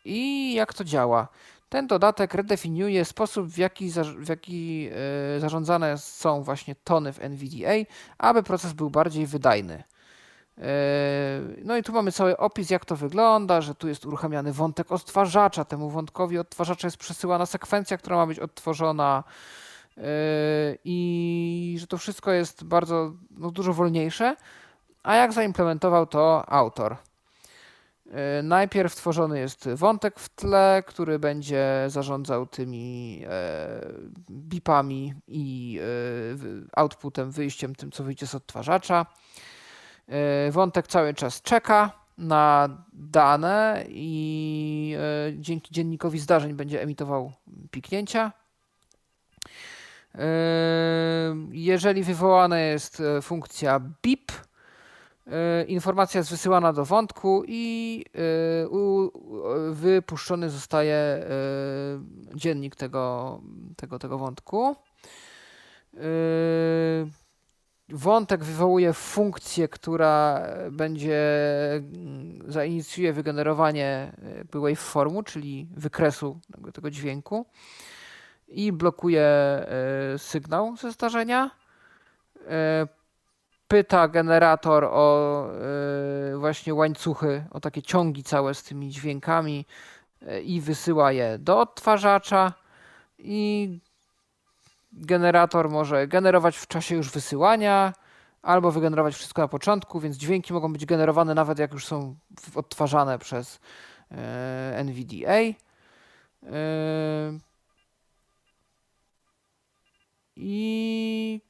D: I jak to działa? Ten dodatek redefiniuje sposób, w jaki, w jaki y, zarządzane są właśnie tony w NVDA, aby proces był bardziej wydajny. No i tu mamy cały opis, jak to wygląda, że tu jest uruchamiany wątek odtwarzacza. Temu wątkowi odtwarzacza jest przesyłana sekwencja, która ma być odtworzona i że to wszystko jest bardzo no, dużo wolniejsze. A jak zaimplementował to autor? Najpierw tworzony jest wątek w tle, który będzie zarządzał tymi bipami i outputem, wyjściem, tym co wyjdzie z odtwarzacza. E, wątek cały czas czeka na dane i e, dzięki dziennikowi zdarzeń będzie emitował piknięcia. E, jeżeli wywołana jest funkcja BIP, informacja jest wysyłana do wątku i wypuszczony zostaje dziennik tego, tego, tego wątku. Wątek wywołuje funkcję, która będzie mm, zainicjuje wygenerowanie waveformu, czyli wykresu tego dźwięku i blokuje e, sygnał ze zdarzenia. E, pyta generator o e, właśnie łańcuchy, o takie ciągi całe z tymi dźwiękami i wysyła je do odtwarzacza i generator może generować w czasie już wysyłania, albo wygenerować wszystko na początku, więc dźwięki mogą być generowane nawet jak już są odtwarzane przez e, NVDA. E, i,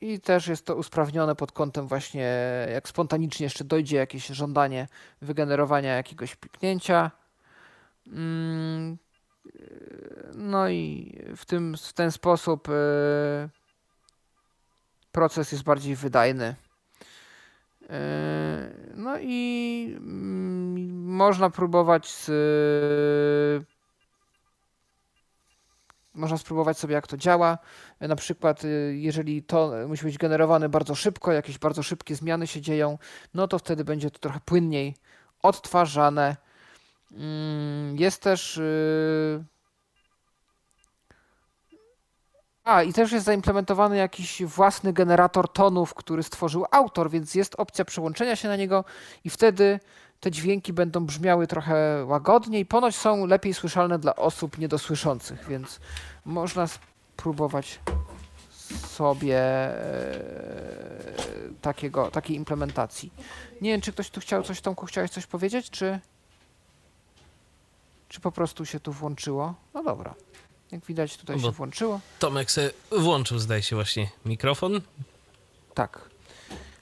D: I też jest to usprawnione pod kątem właśnie, jak spontanicznie jeszcze dojdzie jakieś żądanie wygenerowania jakiegoś piknięcia. Mm, no i w, tym, w ten sposób e, proces jest bardziej wydajny. E, no i mm, można próbować z, można spróbować sobie, jak to działa. Na przykład, e, jeżeli to musi być generowane bardzo szybko, jakieś bardzo szybkie zmiany się dzieją, no to wtedy będzie to trochę płynniej odtwarzane. Mm, jest też a, i też jest zaimplementowany jakiś własny generator tonów, który stworzył autor, więc jest opcja przełączenia się na niego i wtedy te dźwięki będą brzmiały trochę łagodniej. Ponoć są lepiej słyszalne dla osób niedosłyszących, więc można spróbować sobie e, takiego, takiej implementacji. Nie wiem, czy ktoś tu chciał coś, Tomku, chciałeś coś powiedzieć, czy, czy po prostu się tu włączyło? No dobra. Jak widać, tutaj
C: bo-
D: się włączyło.
C: Tomek se włączył, zdaje się, właśnie mikrofon.
D: Tak.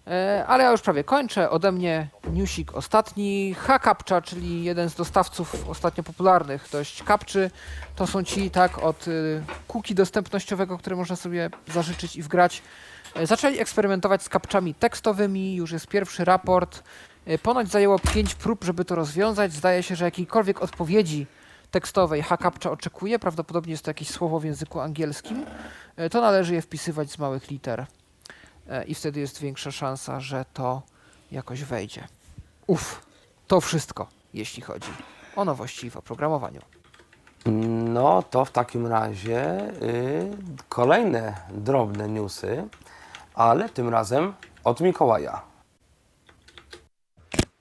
D: E, ale ja już prawie kończę. Ode mnie newsik ostatni. HCaptcha, czyli jeden z dostawców ostatnio popularnych dość kapczy. To są ci tak od y, cookie dostępnościowego, które można sobie zażyczyć i wgrać. E, zaczęli eksperymentować z kapczami tekstowymi. Już jest pierwszy raport. E, ponoć zajęło 5 prób, żeby to rozwiązać. Zdaje się, że jakiejkolwiek odpowiedzi tekstowej HCaptcha oczekuje. Prawdopodobnie jest to jakieś słowo w języku angielskim. E, to należy je wpisywać z małych liter e, i wtedy jest większa szansa, że to jakoś wejdzie. Uf, to wszystko, jeśli chodzi o nowości w oprogramowaniu.
B: No to w takim razie y, kolejne drobne newsy, ale tym razem od Mikołaja.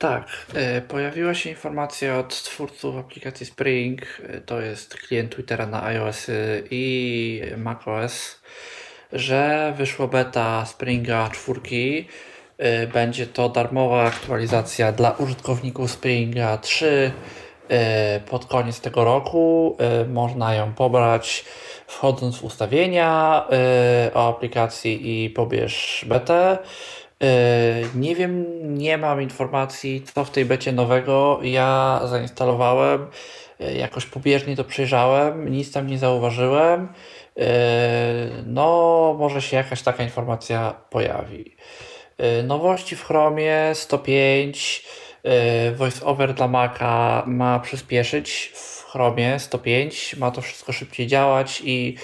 F: Tak, e, pojawiła się informacja od twórców aplikacji Spring, e, to jest klient Twittera na iOS y, i macOS, że wyszło beta Springa 4. E, Będzie to darmowa aktualizacja dla użytkowników Springa 3 e, pod koniec tego roku. Można ją pobrać wchodząc w ustawienia o aplikacji i pobierz betę. E, Nie wiem, nie mam informacji, co w tej becie nowego. Ja zainstalowałem, e, jakoś pobieżnie to przejrzałem, nic tam nie zauważyłem. E, No, może się jakaś taka informacja pojawi. Nowości w Chromie 105. e, VoiceOver dla Maca ma przyspieszyć w Chromie 105. Ma to wszystko szybciej działać i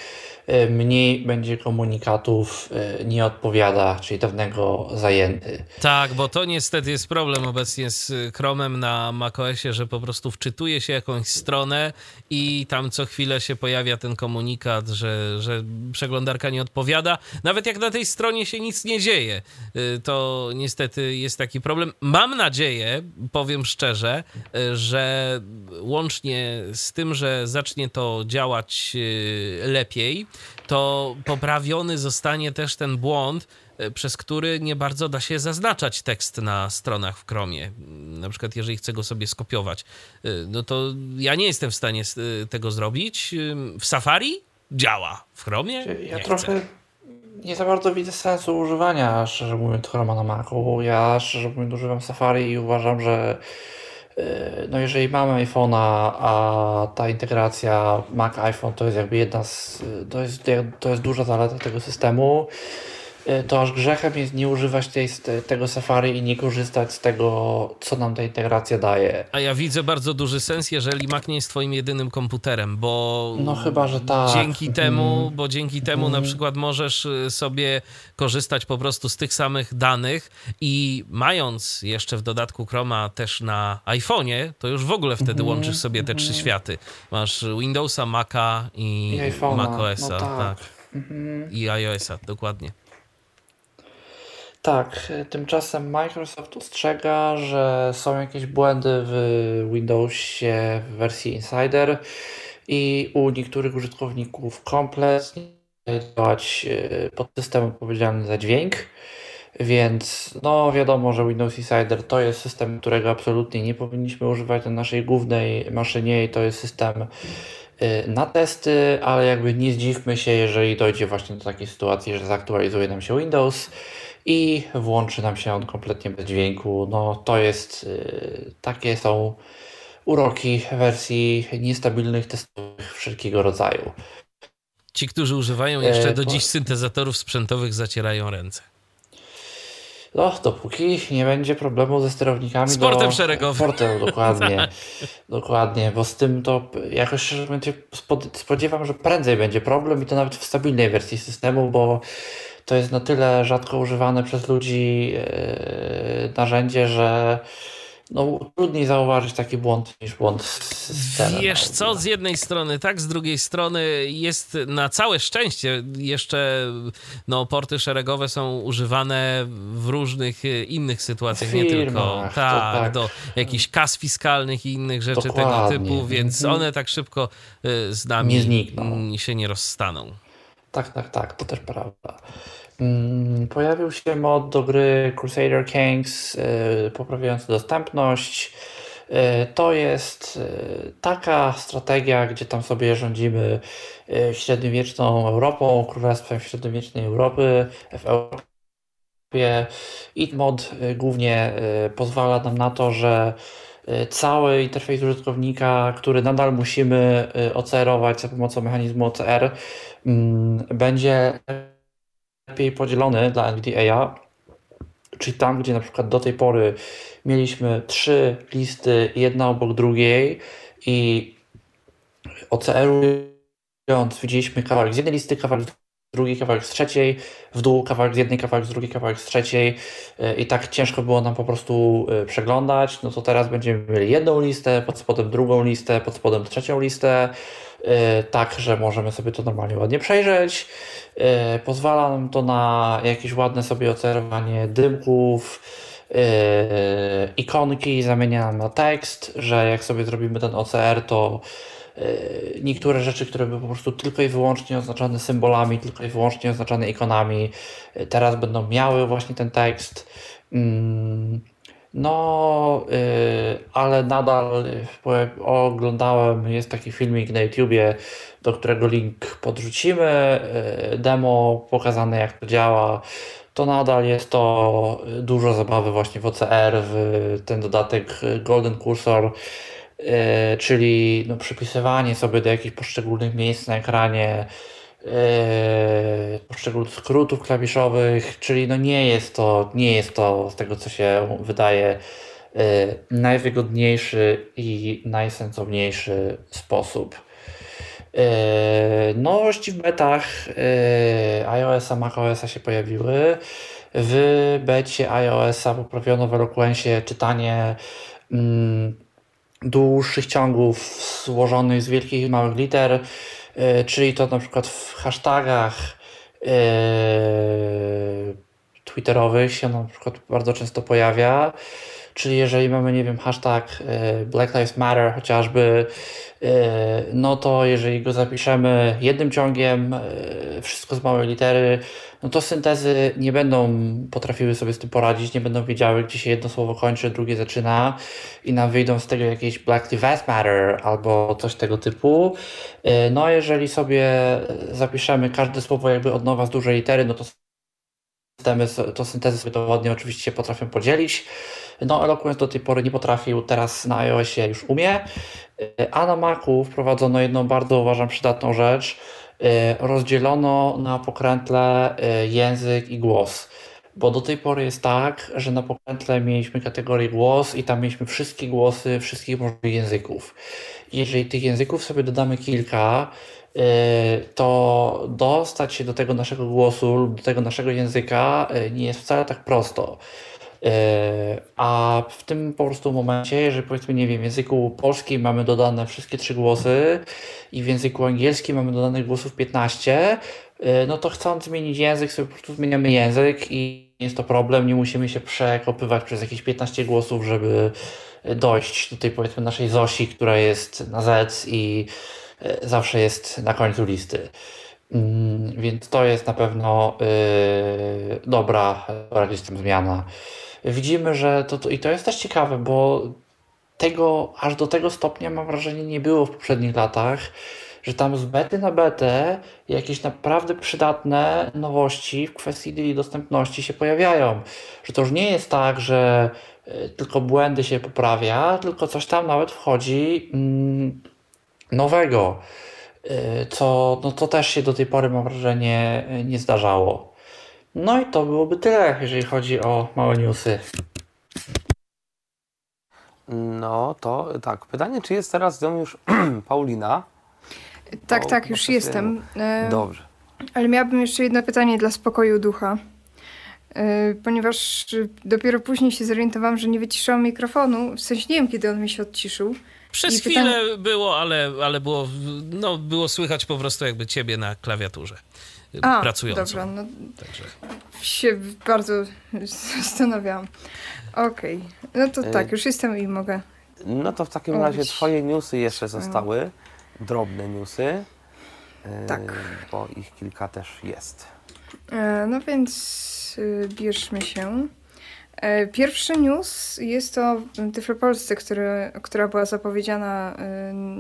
F: mniej będzie komunikatów e, nie odpowiada, czyli dawnego zajęty.
C: Tak, bo to niestety jest problem obecnie z y, Chromem na macOSie, że po prostu wczytuje się jakąś stronę i tam co chwilę się pojawia ten komunikat, że, że przeglądarka nie odpowiada. Nawet jak na tej stronie się nic nie dzieje, to niestety jest taki problem. Mam nadzieję, powiem szczerze, że łącznie z tym, że zacznie to działać lepiej, to poprawiony zostanie też ten błąd, e, przez który nie bardzo da się zaznaczać tekst na stronach w Chromie. Mm, Na przykład, jeżeli chcę go sobie skopiować, e, no to ja nie jestem w stanie e, tego zrobić. W Safari działa, w Chromie
F: Ja
C: nie
F: trochę
C: chcę.
F: nie za bardzo widzę sensu używania, szczerze mówiąc, Chroma na Macu. Ja, szczerze mówiąc, używam Safari i uważam, że no jeżeli mamy iPhone'a, a ta integracja Mac-iPhone to jest jakby jedna z, to jest, to jest duża zaleta tego systemu, yy, to aż grzechem jest nie używać tej, tego Safari i nie korzystać z tego, co nam ta integracja daje.
C: A ja widzę bardzo duży sens, jeżeli Mac nie jest twoim jedynym komputerem, bo
F: No chyba, że tak.
C: dzięki
F: Mhm.
C: temu, bo dzięki temu na
F: Mhm.
C: przykład możesz y, sobie korzystać po prostu z tych samych danych i mając jeszcze w dodatku Chroma też na iPhone'ie, to już w ogóle wtedy
F: Mhm.
C: łączysz sobie te trzy światy. Masz Windowsa, Maca i,
F: I
C: macOSa,
F: no tak.
C: tak.
F: Mhm.
C: I iOSa, dokładnie.
F: Tak, e, tymczasem Microsoft ostrzega, że są jakieś błędy w Windowsie w wersji Insider i u niektórych użytkowników kompletnie nie działać e, podsystem odpowiedzialny za dźwięk. Więc no wiadomo, że Windows Insider to jest system, którego absolutnie nie powinniśmy używać na naszej głównej maszynie i to jest system y, na testy, ale jakby nie zdziwmy się, jeżeli dojdzie właśnie do takiej sytuacji, że zaktualizuje nam się Windows i włączy nam się on kompletnie bez dźwięku. No to jest, y, takie są uroki wersji niestabilnych testowych wszelkiego rodzaju.
C: Ci, którzy używają jeszcze
F: E,
C: do
F: po-
C: dziś syntezatorów sprzętowych, zacierają ręce.
F: No, dopóki nie będzie problemu ze sterownikami
C: Z portem
F: do
C: szeregowym.
F: Portem, dokładnie. dokładnie, bo z tym to jakoś spod- spodziewam, że prędzej będzie problem i to nawet w stabilnej wersji systemu, bo to jest na tyle rzadko używane przez ludzi e, narzędzie, że no, trudniej zauważyć taki błąd niż błąd systemem.
C: Wiesz co, z jednej strony tak, z drugiej strony jest na całe szczęście jeszcze no, porty szeregowe są używane w różnych e, innych sytuacjach, nie tylko
F: Firmach,
C: tak,
F: tak.
C: do jakichś kas fiskalnych i innych rzeczy tego
F: Dokładnie.
C: typu, więc
F: Mhm.
C: one tak szybko e, z nami
F: Nie znikną.
C: się nie rozstaną.
F: Tak, tak, tak, to też prawda. Mm, pojawił się mod do gry Crusader Kings, yy, poprawiający dostępność. Yy, to jest yy, taka strategia, gdzie tam sobie rządzimy średniowieczną Europą, królestwem średniowiecznej Europy w Europie. I mod głównie pozwala nam na to, że cały interfejs użytkownika, który nadal musimy ocerować za pomocą mechanizmu OCR, mm, będzie lepiej podzielony dla NVDA, czyli tam, gdzie na przykład do tej pory mieliśmy trzy listy, jedna obok drugiej i OCR-ując widzieliśmy kawałek z jednej listy, kawałek z drugiej, kawałek z trzeciej, w dół kawałek z jednej, kawałek z drugiej, kawałek z trzeciej. Y, i tak ciężko było nam po prostu y, przeglądać, no to teraz będziemy mieli jedną listę, pod spodem drugą listę, pod spodem trzecią listę, y, tak, że możemy sobie to normalnie ładnie przejrzeć. Pozwala nam to na jakieś ładne sobie ocerowanie dymków, ikonki, zamienia nam na tekst, że jak sobie zrobimy ten OCR, to niektóre rzeczy, które były po prostu tylko i wyłącznie oznaczone symbolami, tylko i wyłącznie oznaczone ikonami, teraz będą miały właśnie ten tekst. Mm, no, ale nadal oglądałem, jest taki filmik na YouTubie, do którego link podrzucimy, demo pokazane jak to działa. To nadal jest to dużo zabawy właśnie w OCR, w ten dodatek Golden Cursor E, czyli no, przypisywanie sobie do jakichś poszczególnych miejsc na ekranie, e, poszczególnych skrótów klawiszowych, czyli no nie jest to, nie jest to z tego co się wydaje e, najwygodniejszy i najsensowniejszy sposób. Nowości w betach iOS-a, macOS-a się pojawiły. W becie iOS-a poprawiono w Eloquencie czytanie mm, dłuższych ciągów złożonych z wielkich i małych liter, e, czyli to na przykład w hashtagach e, twitterowych się na przykład bardzo często pojawia. Czyli jeżeli mamy, nie wiem, hashtag e, Black Lives Matter chociażby, no to jeżeli go zapiszemy jednym ciągiem, wszystko z małej litery, no to syntezy nie będą potrafiły sobie z tym poradzić, nie będą wiedziały, gdzie się jedno słowo kończy, drugie zaczyna i nam wyjdą z tego jakieś Black Lives Matter albo coś tego typu. No jeżeli sobie zapiszemy każde słowo jakby od nowa z dużej litery, no to to syntezy sobie to ładnie oczywiście potrafią podzielić. No, Eloquence do tej pory nie potrafił, teraz na iOSie już umie. Y, a na Macu wprowadzono jedną bardzo uważam przydatną rzecz, Y, rozdzielono na pokrętle y, język i głos. Bo do tej pory jest tak, że na pokrętle mieliśmy kategorię głos i tam mieliśmy wszystkie głosy wszystkich możliwych języków. Jeżeli tych języków sobie dodamy kilka, to dostać się do tego naszego głosu lub do tego naszego języka nie jest wcale tak prosto. E, a w tym po prostu momencie, jeżeli powiedzmy, nie wiem, w języku polskim mamy dodane wszystkie trzy głosy i w języku angielskim mamy dodanych głosów 15, e, no to chcąc zmienić język, sobie po prostu zmieniamy język i jest to problem, nie musimy się przekopywać przez jakieś 15 głosów, żeby dojść do tej powiedzmy naszej Zosi, która jest na Z i e, zawsze jest na końcu listy. Mm, więc to jest na pewno yy, dobra, dobra gdzieś tam zmiana widzimy, że to, to, i to jest też ciekawe, bo tego aż do tego stopnia mam wrażenie nie było w poprzednich latach, że tam z bety na betę jakieś naprawdę przydatne nowości w kwestii dostępności się pojawiają. Że to już nie jest tak, że e, tylko błędy się poprawia, tylko coś tam nawet wchodzi mm, nowego, e, co no to też się do tej pory mam wrażenie nie zdarzało. No i to byłoby tyle, jeżeli chodzi o małe newsy.
B: No to tak. Pytanie, czy jest teraz z nią już Paulina?
E: Tak, Bo, tak, już jestem.
B: E, Dobrze.
E: Ale miałabym jeszcze jedno pytanie dla spokoju ducha. E, ponieważ dopiero później się zorientowałam, że nie wyciszałam mikrofonu. W sensie nie wiem, kiedy on mi się odciszył.
C: Przez I chwilę pytanie... było, ale, ale było, no, było słychać po prostu jakby ciebie na klawiaturze. A, pracującą. Dobra, no,
E: Także. się bardzo zastanawiałam. Okej, okay. no to tak, y, już jestem i mogę.
B: No to w takim razie twoje newsy jeszcze zostały, drobne newsy.
E: Tak.
B: Bo ich kilka też jest.
E: E, no więc y, bierzmy się. E, Pierwszy news jest to Tyflopolsce, który, która była zapowiedziana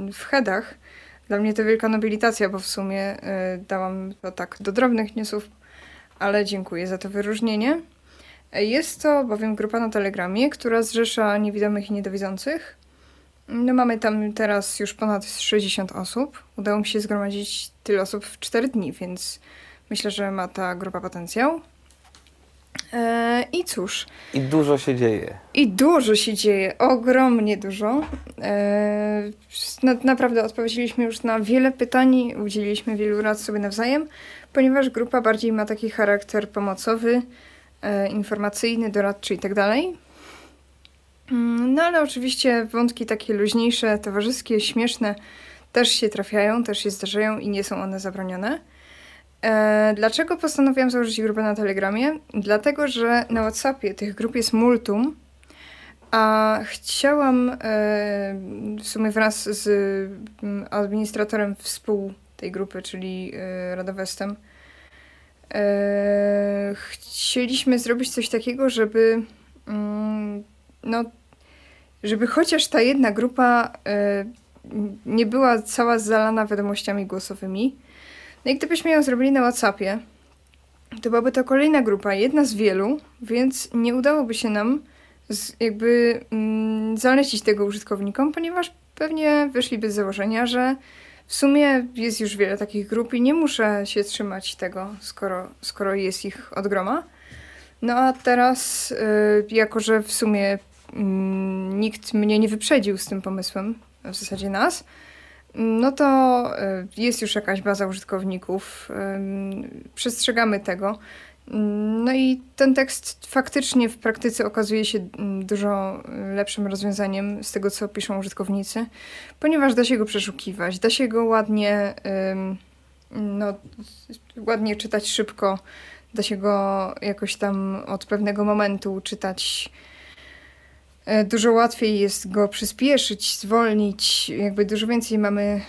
E: y, w headach. Dla mnie to wielka nobilitacja, bo w sumie y, dałam to tak do drobnych newsów, ale dziękuję za to wyróżnienie. Jest to bowiem grupa na Telegramie, która zrzesza niewidomych i niedowidzących. No mamy tam teraz już ponad 60 osób. Udało mi się zgromadzić tyle osób w 4 dni, więc myślę, że ma ta grupa potencjał. E, I cóż,
B: I dużo się dzieje.
E: i dużo się dzieje, ogromnie dużo. E, na, naprawdę odpowiedzieliśmy już na wiele pytań, udzieliliśmy wielu rad sobie nawzajem, ponieważ grupa bardziej ma taki charakter pomocowy, e, informacyjny, doradczy i tak dalej. Mm, No ale oczywiście wątki takie luźniejsze, towarzyskie, śmieszne też się trafiają, też się zdarzają i nie są one zabronione. E, dlaczego postanowiłam założyć grupę na Telegramie? Dlatego, że na WhatsAppie tych grup jest multum, a chciałam e, w sumie wraz z mm, administratorem współ tej grupy, czyli e, Radowestem, chcieliśmy zrobić coś takiego, żeby mm, no, żeby chociaż ta jedna grupa nie była cała zalana wiadomościami głosowymi. No i gdybyśmy ją zrobili na WhatsAppie, to byłaby to kolejna grupa, jedna z wielu, więc nie udałoby się nam z, jakby mm, zalecić tego użytkownikom, ponieważ pewnie wyszliby z założenia, że w sumie jest już wiele takich grup i nie muszę się trzymać tego, skoro, skoro jest ich od groma. No a teraz, y, jako że w sumie mm, nikt mnie nie wyprzedził z tym pomysłem, w zasadzie nas, no to y, jest już jakaś baza użytkowników, ym, przestrzegamy tego. No i ten tekst faktycznie w praktyce okazuje się ym, dużo y, lepszym rozwiązaniem z tego, co piszą użytkownicy, ponieważ da się go przeszukiwać, da się go ładnie, no, ładnie czytać szybko, da się go jakoś tam od pewnego momentu czytać Dużo łatwiej jest go przyspieszyć, zwolnić, jakby dużo więcej mamy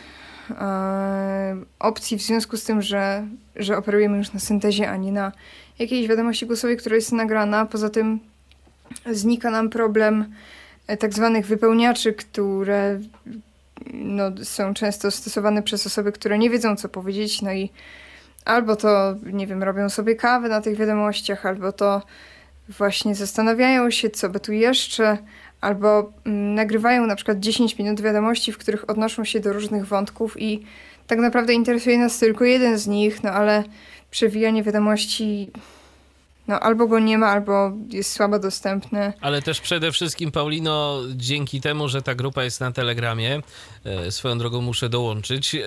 E: e, opcji w związku z tym, że, że operujemy już na syntezie, a nie na jakiejś wiadomości głosowej, która jest nagrana. Poza tym znika nam problem e, tak zwanych wypełniaczy, które no, są często stosowane przez osoby, które nie wiedzą, co powiedzieć, no i albo to, nie wiem, robią sobie kawę na tych wiadomościach, albo to właśnie zastanawiają się, co by tu jeszcze, albo mm, nagrywają na przykład 10 minut wiadomości, w których odnoszą się do różnych wątków i tak naprawdę interesuje nas tylko jeden z nich, no ale przewijanie wiadomości, no albo go nie ma, albo jest słabo dostępne.
C: Ale też przede wszystkim, Paulino, dzięki temu, że ta grupa jest na Telegramie, e, swoją drogą muszę dołączyć, e,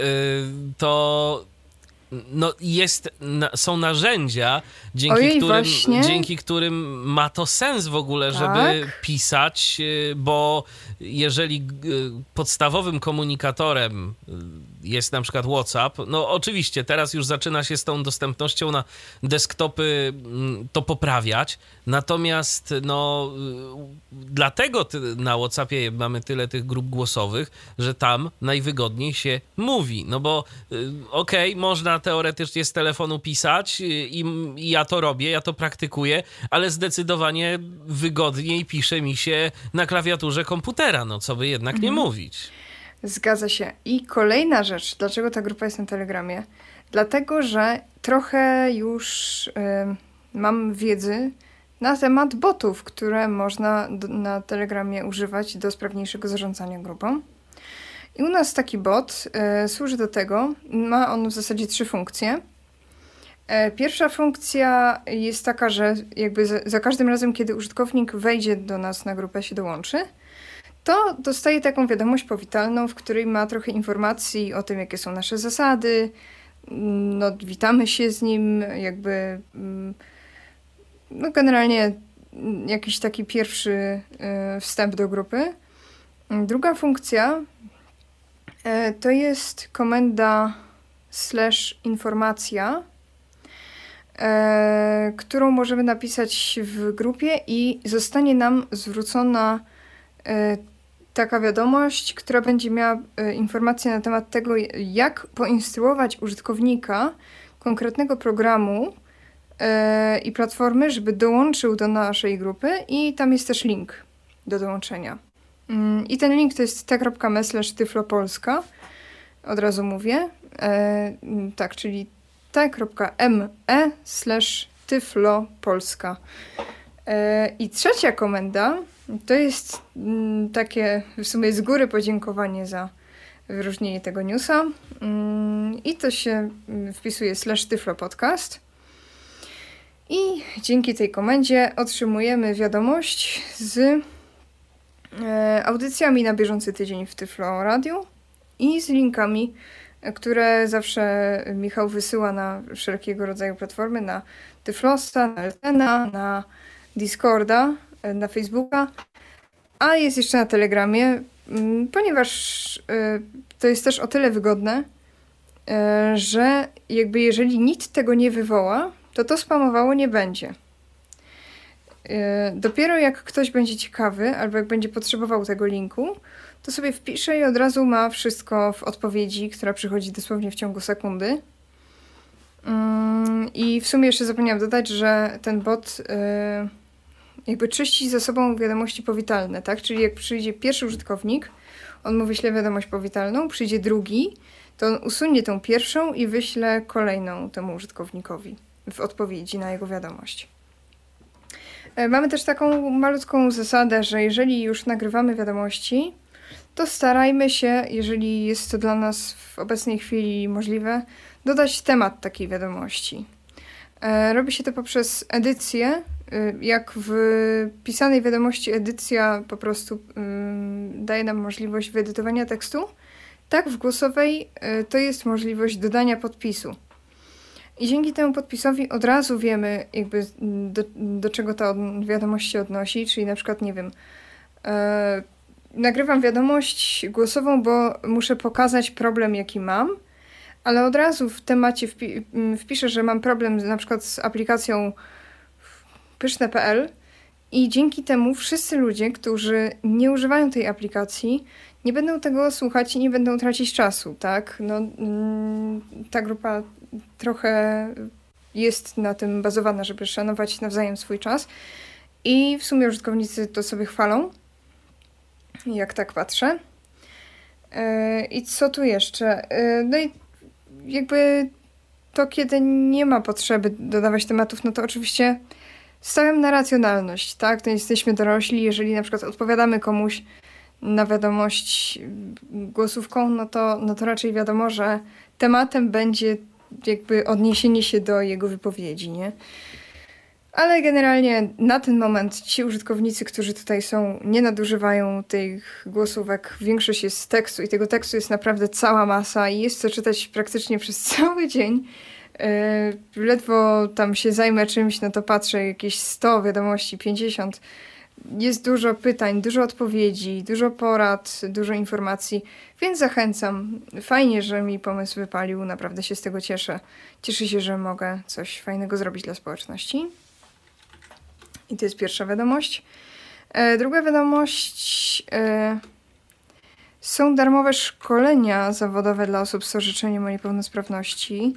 C: to no jest, są narzędzia, dzięki,
E: Ojej,
C: którym,
E: właśnie.
C: dzięki którym ma to sens w ogóle, żeby
E: Tak.
C: pisać, e, bo jeżeli e, podstawowym komunikatorem jest na przykład WhatsApp, no oczywiście teraz już zaczyna się z tą dostępnością na desktopy mm, to poprawiać, natomiast no y, dlatego na WhatsAppie mamy tyle tych grup głosowych, że tam najwygodniej się mówi, no bo y, okej, można teoretycznie z telefonu pisać y, i, i ja to robię, ja to praktykuję, ale zdecydowanie wygodniej pisze mi się na klawiaturze komputera, no co by jednak nie mówić.
E: Zgadza się. I kolejna rzecz, dlaczego ta grupa jest na Telegramie? Dlatego, że trochę już y, mam wiedzy na temat botów, które można na Telegramie używać do sprawniejszego zarządzania grupą. I u nas taki bot y, służy do tego, ma on w zasadzie trzy funkcje. E, Pierwsza funkcja jest taka, że jakby za każdym razem, kiedy użytkownik wejdzie do nas na grupę, się dołączy, to dostaje taką wiadomość powitalną, w której ma trochę informacji o tym, jakie są nasze zasady. No, witamy się z nim, jakby. mm, No, generalnie jakiś taki pierwszy y, wstęp do grupy. Druga funkcja e, to jest komenda slash informacja, e, którą możemy napisać w grupie i zostanie nam zwrócona e, taka wiadomość, która będzie miała y, informacje na temat tego, jak poinstruować użytkownika konkretnego programu y, i platformy, żeby dołączył do naszej grupy i tam jest też link do dołączenia. Mm, I ten link to jest t.me tyflopolska. Od razu mówię. E, tak, czyli t.me tyflopolska. E, I trzecia komenda to jest mm, takie w sumie z góry podziękowanie za wyróżnienie tego newsa. Mm, I to się mm, wpisuje slash tyflo podcast. I dzięki tej komendzie otrzymujemy wiadomość z e, audycjami na bieżący tydzień w Tyflo Radio i z linkami, które zawsze Michał wysyła na wszelkiego rodzaju platformy, na Tyflosta, na Eltena, na Discorda, na Facebooka, a jest jeszcze na Telegramie, mm, ponieważ e, to jest też o tyle wygodne, e, że jakby jeżeli nikt tego nie wywoła, to to spamowało nie będzie. Dopiero jak ktoś będzie ciekawy, albo jak będzie potrzebował tego linku, to sobie wpisze i od razu ma wszystko w odpowiedzi, która przychodzi dosłownie w ciągu sekundy. Mm, I w sumie jeszcze zapomniałam dodać, że ten bot jakby czyści ze sobą wiadomości powitalne, tak? Czyli jak przyjdzie pierwszy użytkownik, on mu wyśle wiadomość powitalną, przyjdzie drugi, to on usunie tą pierwszą i wyśle kolejną temu użytkownikowi w odpowiedzi na jego wiadomość. E, mamy też taką malutką zasadę, że jeżeli już nagrywamy wiadomości, to starajmy się, jeżeli jest to dla nas w obecnej chwili możliwe, dodać temat takiej wiadomości. E, robi się to poprzez edycję. E, jak w pisanej wiadomości edycja po prostu daje nam możliwość wyedytowania tekstu, tak w głosowej e, to jest możliwość dodania podpisu. I dzięki temu podpisowi od razu wiemy, jakby do, do czego ta wiadomość się odnosi, czyli na przykład, nie wiem, nagrywam wiadomość głosową, bo muszę pokazać problem, jaki mam, ale od razu w temacie wpi mm, wpiszę, że mam problem na przykład z aplikacją pyszne.pl i dzięki temu wszyscy ludzie, którzy nie używają tej aplikacji, nie będą tego słuchać i nie będą tracić czasu, tak? No, mm, ta grupa trochę jest na tym bazowana, żeby szanować nawzajem swój czas. I w sumie użytkownicy to sobie chwalą, jak tak patrzę. E, I co tu jeszcze? E, no i jakby to, kiedy nie ma potrzeby dodawać tematów, no to oczywiście stawiam na racjonalność, tak? To jesteśmy dorośli, jeżeli na przykład odpowiadamy komuś na wiadomość głosówką, no to, no to raczej wiadomo, że tematem będzie jakby odniesienie się do jego wypowiedzi, nie? Ale generalnie na ten moment ci użytkownicy, którzy tutaj są, nie nadużywają tych głosówek. Większość jest z tekstu i tego tekstu jest naprawdę cała masa i jest co czytać praktycznie przez cały dzień. Yy, ledwo tam się zajmę czymś, no to patrzę jakieś 100 wiadomości, 50. Jest dużo pytań, dużo odpowiedzi, dużo porad, dużo informacji, więc zachęcam. Fajnie, że mi pomysł wypalił, naprawdę się z tego cieszę. Cieszę się, że mogę coś fajnego zrobić dla społeczności. I to jest pierwsza wiadomość. E, druga wiadomość. E, są darmowe szkolenia zawodowe dla osób z orzeczeniem o niepełnosprawności.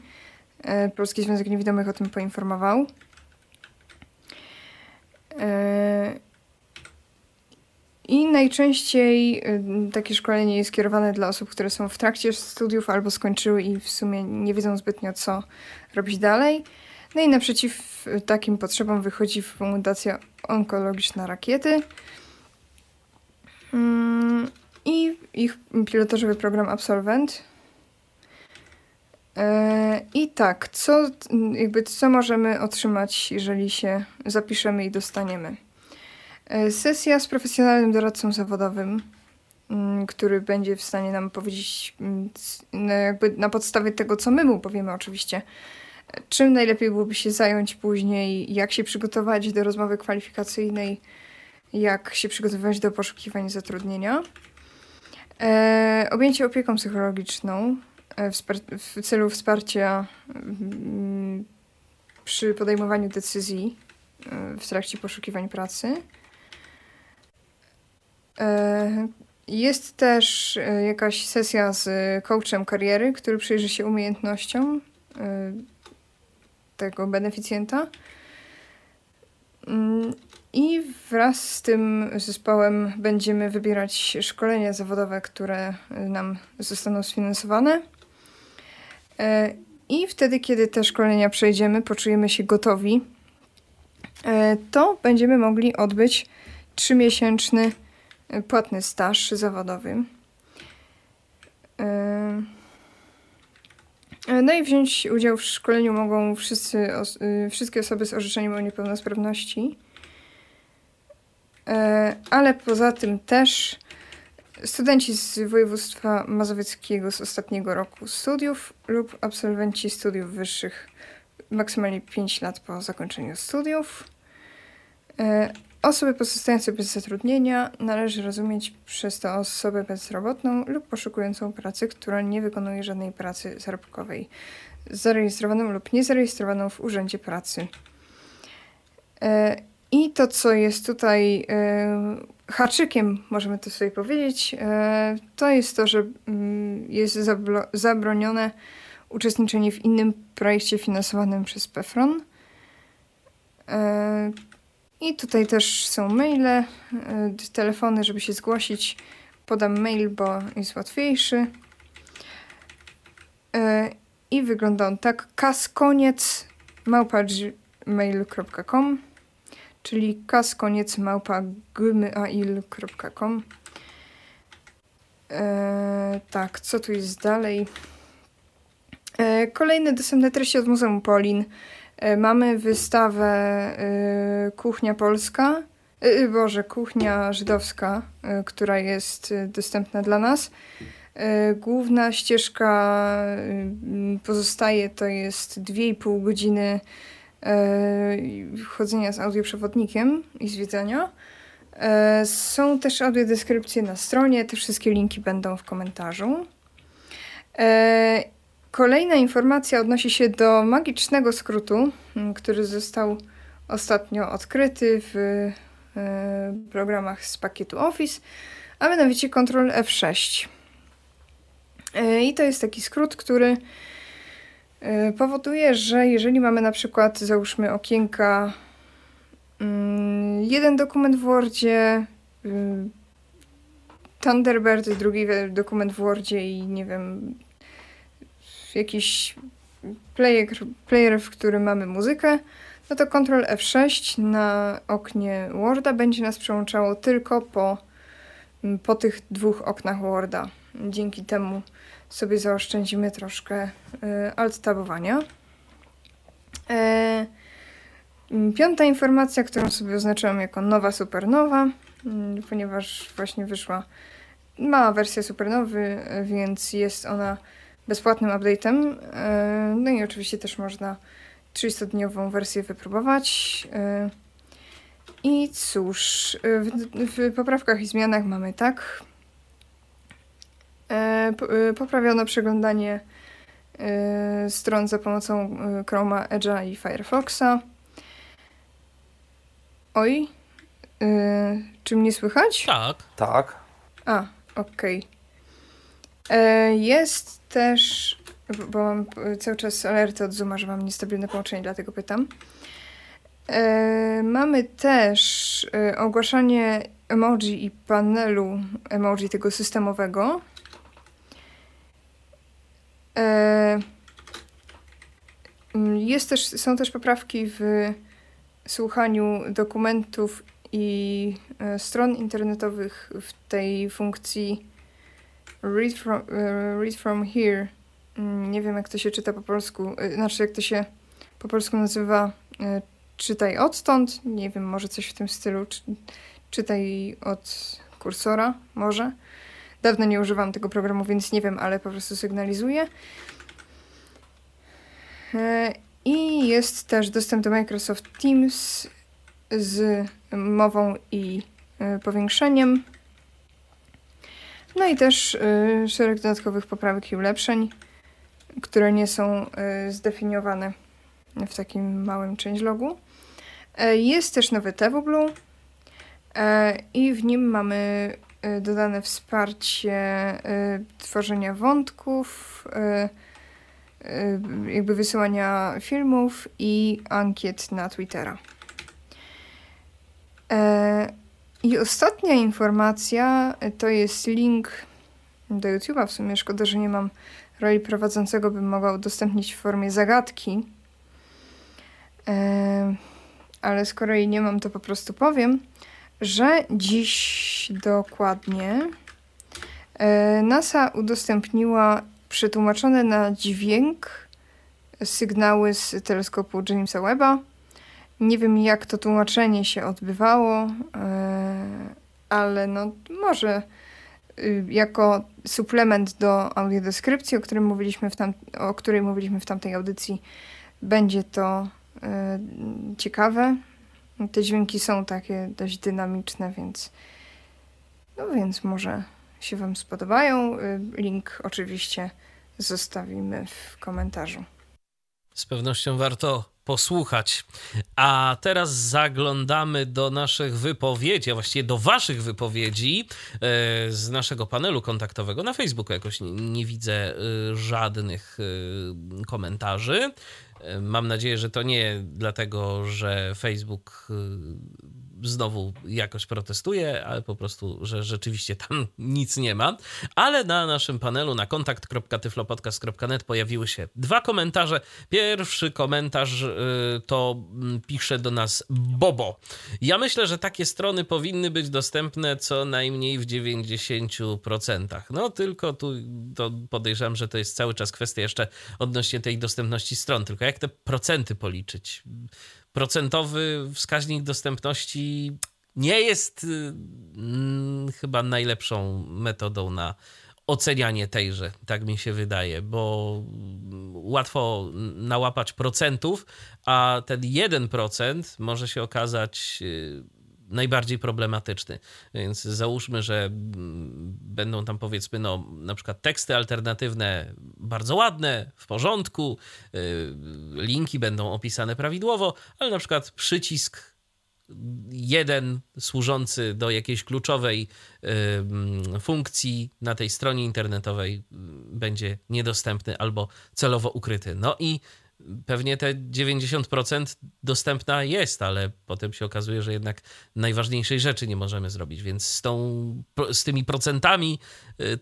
E: E, Polski Związek Niewidomych o tym poinformował. I najczęściej takie szkolenie jest kierowane dla osób, które są w trakcie studiów albo skończyły i w sumie nie wiedzą zbytnio, co robić dalej. No i naprzeciw takim potrzebom wychodzi Fundacja Onkologiczna Rakiety mm, i ich pilotażowy program Absolvent. E, I tak, co, jakby, co możemy otrzymać, jeżeli się zapiszemy i dostaniemy? E, sesja z profesjonalnym doradcą zawodowym, mm, który będzie w stanie nam powiedzieć, mm, jakby na podstawie tego, co my mu powiemy, oczywiście, czym najlepiej byłoby się zająć później, jak się przygotować do rozmowy kwalifikacyjnej, jak się przygotowywać do poszukiwania zatrudnienia. E, objęcie opieką psychologiczną w, w, celu wsparcia mm, przy podejmowaniu decyzji e, w trakcie poszukiwań pracy. E, Jest też e, jakaś sesja z coachem kariery, który przyjrzy się umiejętnościom e, tego beneficjenta. Mm, I wraz z tym zespołem będziemy wybierać szkolenia zawodowe, które nam zostaną sfinansowane. I wtedy, kiedy te szkolenia przejdziemy, poczujemy się gotowi, to będziemy mogli odbyć trzymiesięczny płatny staż zawodowy. No i wziąć udział w szkoleniu mogą wszyscy, wszystkie osoby z orzeczeniem o niepełnosprawności. Ale poza tym też studenci z województwa mazowieckiego z ostatniego roku studiów lub absolwenci studiów wyższych maksymalnie 5 lat po zakończeniu studiów. Osoby pozostające bez zatrudnienia należy rozumieć przez to osobę bezrobotną lub poszukującą pracy, która nie wykonuje żadnej pracy zarobkowej, zarejestrowaną lub niezarejestrowaną w Urzędzie Pracy. E, I to, co jest tutaj e, haczykiem, możemy to sobie powiedzieć, e, to jest to, że mm, jest zabronione uczestniczenie w innym projekcie finansowanym przez PEFRON. I tutaj też są maile, e, telefony, żeby się zgłosić. Podam mail, bo jest łatwiejszy. E, I wygląda on tak. kaskoniec małpa.gmail.com czyli kaskoniec małpa.gmail.com e, Tak, co tu jest dalej? E, kolejne dostępne treści od Muzeum Polin. E, mamy wystawę e, Kuchnia Polska, e, Boże, Kuchnia Żydowska, która jest dostępna dla nas. Główna ścieżka pozostaje, to jest 2,5 godziny chodzenia z audioprzewodnikiem i zwiedzania. Są też audiodeskrypcje na stronie, te wszystkie linki będą w komentarzu. Kolejna informacja odnosi się do magicznego skrótu, który został ostatnio odkryty w e, programach z pakietu Office, a mianowicie Ctrl F6. E, I to jest taki skrót, który e, powoduje, że jeżeli mamy na przykład, załóżmy okienka, mm, jeden dokument w Wordzie, Thunderbird, drugi dokument w Wordzie i nie wiem, jakiś player, player, w którym mamy muzykę, no to Ctrl F6 na oknie Worda będzie nas przełączało tylko po, po tych dwóch oknach Worda. Dzięki temu sobie zaoszczędzimy troszkę y, alt-tabowania. E, piąta informacja, którą sobie oznaczyłam jako nowa supernowa, ponieważ właśnie wyszła mała wersja supernowy, więc jest ona bezpłatnym update'em. E, no i oczywiście też można 300-dniową wersję wypróbować. E, I cóż, w, w poprawkach i zmianach mamy tak. E, poprawiono przeglądanie stron za pomocą Chroma, Edge'a i Firefoxa. Oj, czy mnie słychać?
C: Tak.
B: Tak.
E: A, okej. Okay. Jest też, bo mam cały czas alerty od Zooma, że mam niestabilne połączenie, dlatego pytam. E, mamy też e, ogłaszanie emoji i panelu emoji tego systemowego. E, jest też, są też poprawki w słuchaniu dokumentów i e, stron internetowych w tej funkcji read from, uh, read from here. Mm, nie wiem, jak to się czyta po polsku. Znaczy, jak to się po polsku nazywa. Czytaj odtąd. Nie wiem, może coś w tym stylu. Czy, czytaj od kursora, może. Dawno nie używam tego programu, więc nie wiem, ale po prostu sygnalizuję. I jest też dostęp do Microsoft Teams z mową i powiększeniem. No i też y, szereg dodatkowych poprawek i ulepszeń, które nie są zdefiniowane w takim małym changelogu. E, jest też nowy TWBlue e, i w nim mamy dodane wsparcie y, tworzenia wątków, y, y, jakby wysyłania filmów i ankiet na Twittera. E, I ostatnia informacja y, to jest link do YouTube'a. W sumie szkoda, że nie mam roli prowadzącego, bym mogła udostępnić w formie zagadki. E, ale skoro jej nie mam, to po prostu powiem, że dziś dokładnie e, NASA udostępniła przetłumaczone na dźwięk sygnały z teleskopu Jamesa Webba. Nie wiem, jak to tłumaczenie się odbywało, e, ale no może y, jako suplement do audiodeskrypcji, o, którym mówiliśmy w tam, o której mówiliśmy w tamtej audycji, będzie to e, ciekawe. Te dźwięki są takie dość dynamiczne, więc no więc może się Wam spodobają. Y, Link oczywiście zostawimy w komentarzu.
C: Z pewnością warto posłuchać. A teraz zaglądamy do naszych wypowiedzi, a właściwie do Waszych wypowiedzi e, z naszego panelu kontaktowego na Facebooku. Jakoś nie, nie widzę e, żadnych komentarzy. Mam nadzieję, że to nie dlatego, że Facebook e, znowu jakoś protestuje, ale po prostu, że rzeczywiście tam nic nie ma. Ale na naszym panelu na kontakt.tyflopodcast.net pojawiły się dwa komentarze. Pierwszy komentarz y, to mm, pisze do nas Bobo. Ja myślę, że takie strony powinny być dostępne co najmniej w 90%. No tylko tu to podejrzewam, że to jest cały czas kwestia jeszcze odnośnie tej dostępności stron. Tylko jak te procenty policzyć? Procentowy wskaźnik dostępności nie jest y, mm, chyba najlepszą metodą na ocenianie tejże, tak mi się wydaje, bo łatwo nałapać procentów, a ten 1% może się okazać y, najbardziej problematyczny. Więc załóżmy, że mm, będą tam powiedzmy, no na przykład teksty alternatywne bardzo ładne, w porządku, y, linki będą opisane prawidłowo, ale na przykład przycisk jeden służący do jakiejś kluczowej y, funkcji na tej stronie internetowej y, będzie niedostępny albo celowo ukryty. No i pewnie te 90% dostępna jest, ale potem się okazuje, że jednak najważniejszej rzeczy nie możemy zrobić, więc z, tą, z tymi procentami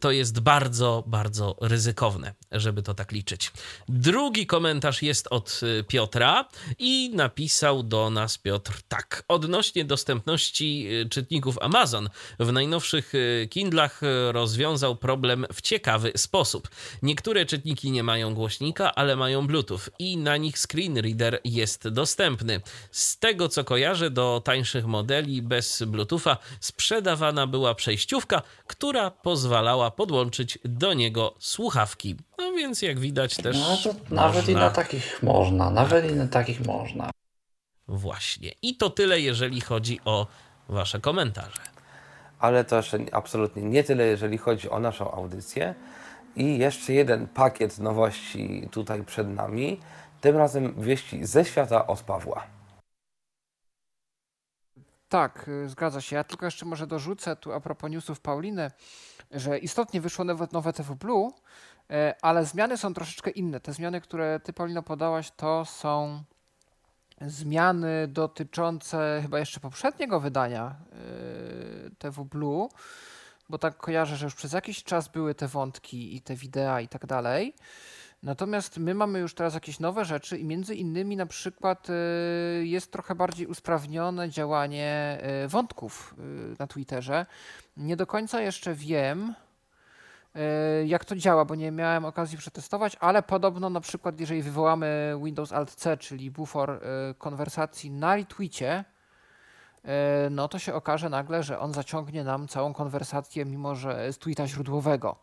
C: to jest bardzo, bardzo ryzykowne, żeby to tak liczyć. Drugi komentarz jest od y, Piotra i napisał do nas Piotr tak. Odnośnie dostępności y, czytników Amazon w najnowszych Kindlach rozwiązał problem w ciekawy sposób. Niektóre czytniki nie mają głośnika, ale mają Bluetooth i na nich screen reader jest dostępny. Z tego co kojarzę, do tańszych modeli bez Bluetootha sprzedawana była przejściówka, która pozwalała podłączyć do niego słuchawki. No więc jak widać też.
F: No, to nawet i
C: można-
F: na takich można, nawet i na takich można.
C: Właśnie. I to tyle, jeżeli chodzi o Wasze komentarze.
B: Ale to jeszcze absolutnie nie tyle, jeżeli chodzi o naszą audycję. I jeszcze jeden pakiet nowości tutaj przed nami. Tym razem wieści ze świata od Pawła.
D: Tak, y, zgadza się. Ja tylko jeszcze może dorzucę tu a propos newsów Pauliny, że istotnie wyszło nowe, nowe TV Blue, e, ale zmiany są troszeczkę inne. Te zmiany, które ty Paulino podałaś, to są zmiany dotyczące chyba jeszcze poprzedniego wydania y, TV Blue, bo tak kojarzę, że już przez jakiś czas były te wątki i te wideo i tak dalej. Natomiast my mamy już teraz jakieś nowe rzeczy i między innymi na przykład y, jest trochę bardziej usprawnione działanie y, wątków y, na Twitterze. Nie do końca jeszcze wiem, jak to działa, bo nie miałem okazji przetestować, ale podobno na przykład jeżeli wywołamy Windows Alt C, czyli bufor konwersacji na retweetie, no to się okaże nagle, że on zaciągnie nam całą konwersację, mimo że z tweeta źródłowego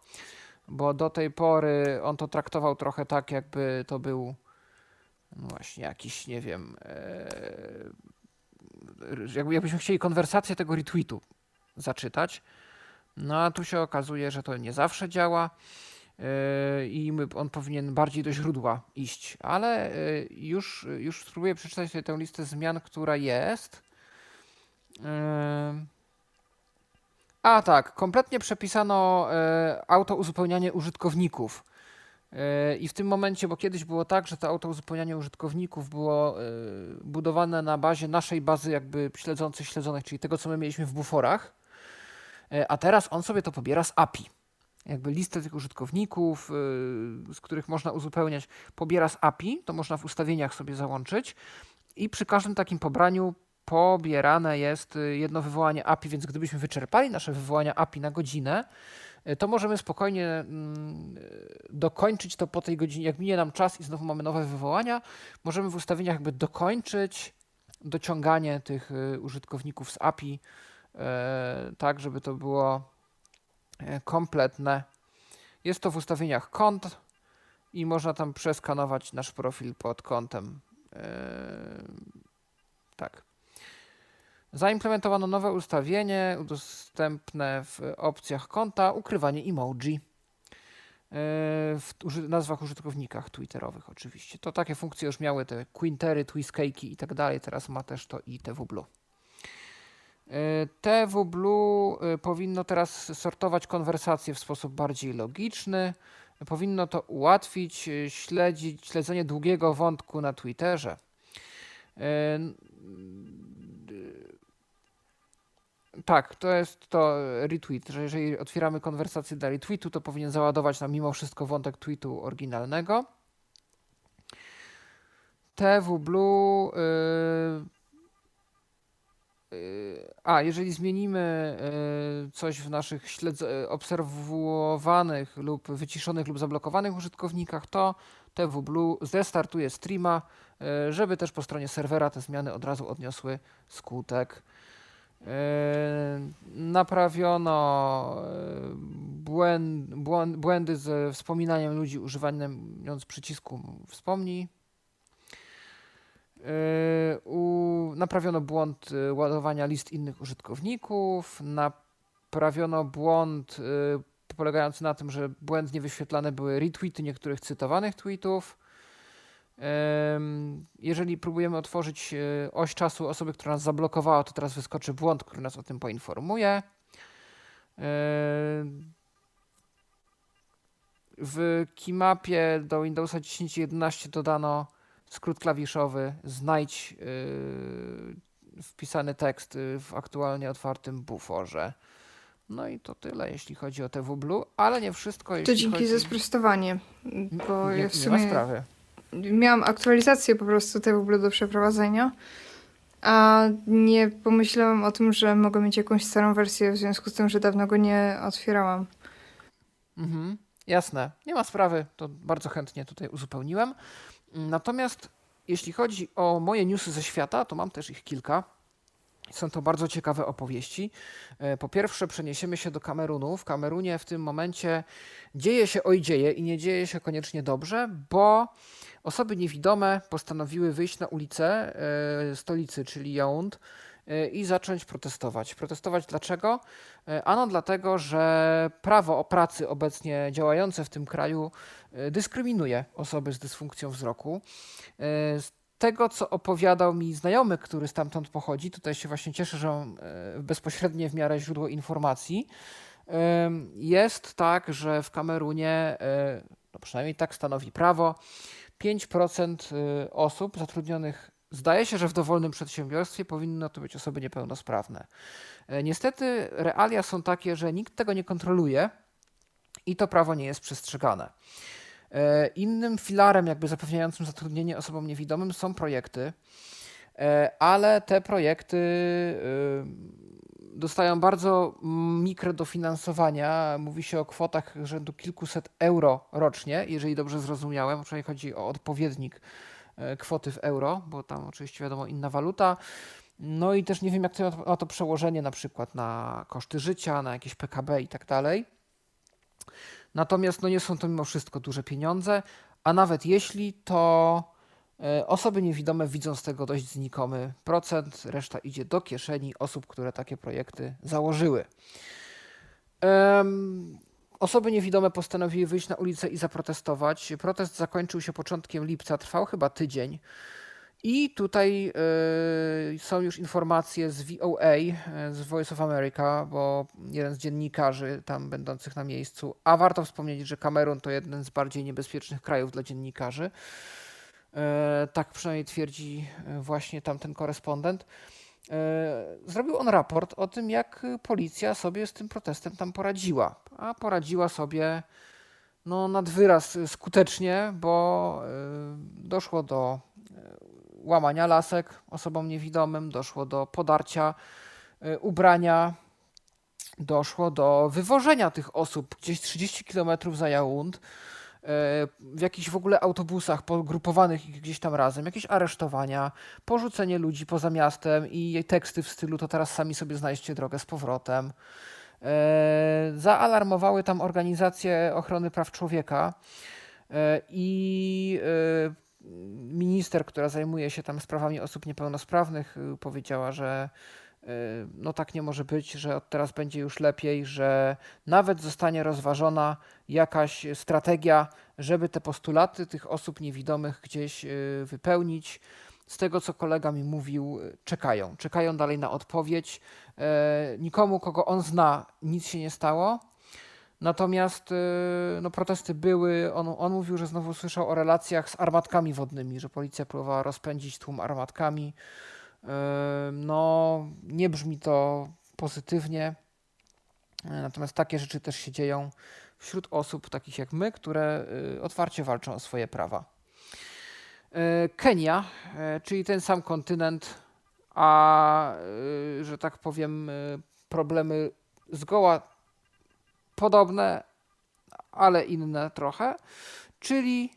D: bo do tej pory on to traktował trochę tak, jakby to był no właśnie jakiś, nie wiem, e, jakby, jakbyśmy chcieli konwersację tego retweetu zaczytać. No a tu się okazuje, że to nie zawsze działa e, i on powinien bardziej do źródła iść, ale e, już, już spróbuję przeczytać sobie tę listę zmian, która jest. A tak, kompletnie przepisano e, auto uzupełnianie użytkowników. E, I w tym momencie, bo kiedyś było tak, że to auto uzupełnianie użytkowników było e, budowane na bazie naszej bazy jakby śledzących śledzonych, czyli tego, co my mieliśmy w buforach, e, a teraz on sobie to pobiera z API. Jakby listę tych użytkowników, e, z których można uzupełniać, pobiera z API, to można w ustawieniach sobie załączyć i przy każdym takim pobraniu pobierane jest y, jedno wywołanie API, więc gdybyśmy wyczerpali nasze wywołania API na godzinę, y, to możemy spokojnie mm, y, dokończyć to po tej godzinie. Jak minie nam czas i znowu mamy nowe wywołania, możemy w ustawieniach jakby dokończyć dociąganie tych użytkowników z API, tak żeby to było kompletne. Jest to w ustawieniach kont i można tam przeskanować nasz profil pod kątem. Tak. Zaimplementowano nowe ustawienie udostępne w opcjach konta ukrywanie emoji e, w nazwach użytkownikach twitterowych oczywiście. To takie funkcje już miały te Quintery, Twiscake'i i tak dalej, teraz ma też to i TW Blue. E, TW Blue e, powinno teraz sortować konwersacje w sposób bardziej logiczny. Powinno to ułatwić śledzić, śledzenie długiego wątku na Twitterze. Tak, to jest to retweet, że jeżeli otwieramy konwersację dla retweetu, to powinien załadować nam mimo wszystko wątek tweetu oryginalnego. TW Blue. Yy, yy, a, jeżeli zmienimy yy, coś w naszych obserwowanych lub wyciszonych lub zablokowanych użytkownikach, to TW Blue zestartuje streama, yy, żeby też po stronie serwera te zmiany od razu odniosły skutek. Yy, naprawiono yy, błęd, błąd, błędy ze wspominaniem ludzi używając przycisku wspomnij. Yy, u, naprawiono błąd ładowania list innych użytkowników. Naprawiono błąd polegający na tym, że błędnie wyświetlane były retweety niektórych cytowanych tweetów. Jeżeli próbujemy otworzyć e, oś czasu osoby, która nas zablokowała, to teraz wyskoczy błąd, który nas o tym poinformuje. W keymapie do Windowsa 10.11 dodano skrót klawiszowy znajdź e, wpisany tekst w aktualnie otwartym buforze. No i to tyle, jeśli chodzi o TW Blue, ale nie wszystko.
E: To dzięki
D: chodzi...
E: za sprostowanie, bo
D: nie,
E: ja w sumie...
D: Nie ma sprawy
E: miałam aktualizację po prostu tego w do przeprowadzenia, a nie pomyślałam o tym, że mogę mieć jakąś starą wersję w związku z tym, że dawno go nie otwierałam.
D: Mhm, jasne, nie ma sprawy, to bardzo chętnie tutaj uzupełniłem. Natomiast jeśli chodzi o moje newsy ze świata, to mam też ich kilka. Są to bardzo ciekawe opowieści. E, po pierwsze, przeniesiemy się do Kamerunu. W Kamerunie w tym momencie dzieje się oj dzieje i nie dzieje się koniecznie dobrze, bo Osoby niewidome postanowiły wyjść na ulicę e, stolicy, czyli Yaound, e, i zacząć protestować. Protestować dlaczego? Ano dlatego, że prawo o pracy obecnie działające w tym kraju dyskryminuje osoby z dysfunkcją wzroku. Tego, co opowiadał mi znajomy, który stamtąd pochodzi, tutaj się właśnie cieszę, że on bezpośrednie w miarę źródło informacji, jest tak, że w Kamerunie, no przynajmniej tak stanowi prawo, 5% y, osób zatrudnionych zdaje się, że w dowolnym przedsiębiorstwie powinno to być osoby niepełnosprawne. E, niestety realia są takie, że nikt tego nie kontroluje i to prawo nie jest przestrzegane. E, innym filarem, jakby zapewniającym zatrudnienie osobom niewidomym, są projekty, e, ale te projekty dostają bardzo mikrodofinansowania. Mówi się o kwotach rzędu kilkuset euro rocznie, jeżeli dobrze zrozumiałem. Przynajmniej chodzi o odpowiednik e, kwoty w euro, bo tam oczywiście wiadomo inna waluta. No i też nie wiem, jak to ma to przełożenie na przykład na koszty życia, na jakieś PKB i tak dalej. Natomiast no nie są to mimo wszystko duże pieniądze, a nawet jeśli, to E, osoby niewidome widzą z tego dość znikomy procent, reszta idzie do kieszeni osób, które takie projekty założyły. Osoby niewidome postanowiły wyjść na ulicę i zaprotestować. Protest zakończył się początkiem lipca, trwał chyba tydzień. I tutaj y, są już informacje z VOA, y, z Voice of America, bo jeden z dziennikarzy tam będących na miejscu, a warto wspomnieć, że Kamerun to jeden z bardziej niebezpiecznych krajów dla dziennikarzy. Y, tak przynajmniej twierdzi właśnie tamten korespondent. Zrobił on raport o tym, jak policja sobie z tym protestem tam poradziła. A poradziła sobie no, nad wyraz skutecznie, bo doszło do łamania lasek osobom niewidomym, doszło do podarcia y, ubrania, doszło do wywożenia tych osób gdzieś 30 km za Jaund y, w jakichś w ogóle autobusach pogrupowanych gdzieś tam razem, jakieś aresztowania, porzucenie ludzi poza miastem i teksty w stylu to teraz sami sobie znajdziecie drogę z powrotem. Y, zaalarmowały tam organizacje ochrony praw człowieka i minister, która zajmuje się tam sprawami osób niepełnosprawnych, y, powiedziała, że y, no tak nie może być, że od teraz będzie już lepiej, że nawet zostanie rozważona jakaś strategia, żeby te postulaty tych osób niewidomych gdzieś y, wypełnić. Z tego, co kolega mi mówił, czekają. Czekają dalej na odpowiedź. Nikomu, kogo on zna, nic się nie stało. Natomiast y, no, protesty były. On, on mówił, że znowu słyszał o relacjach z armatkami wodnymi, że policja próbowała rozpędzić tłum armatkami. Y, no, nie brzmi to pozytywnie. Y, natomiast takie rzeczy też się dzieją wśród osób takich jak my, które otwarcie walczą o swoje prawa. Kenia, czyli ten sam kontynent, a że tak powiem, problemy zgoła podobne, ale inne trochę, czyli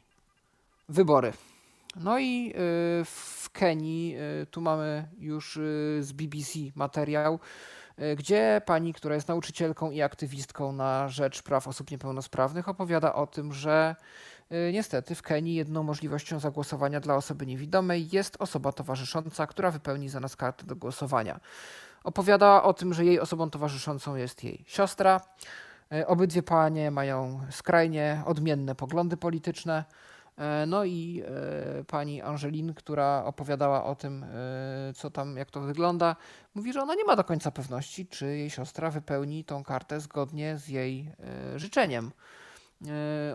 D: wybory. No i y, w Kenii, y, tu mamy już y, z BBC materiał, gdzie pani, która jest nauczycielką i aktywistką na rzecz praw osób niepełnosprawnych, opowiada o tym, że niestety w Kenii jedną możliwością zagłosowania dla osoby niewidomej jest osoba towarzysząca, która wypełni za nas kartę do głosowania. Opowiada o tym, że jej osobą towarzyszącą jest jej siostra. E, obydwie panie mają skrajnie odmienne poglądy polityczne. E, no i e, pani Angelin, która opowiadała o tym, co tam, jak to wygląda, mówi, że ona nie ma do końca pewności, czy jej siostra wypełni tą kartę zgodnie z jej życzeniem.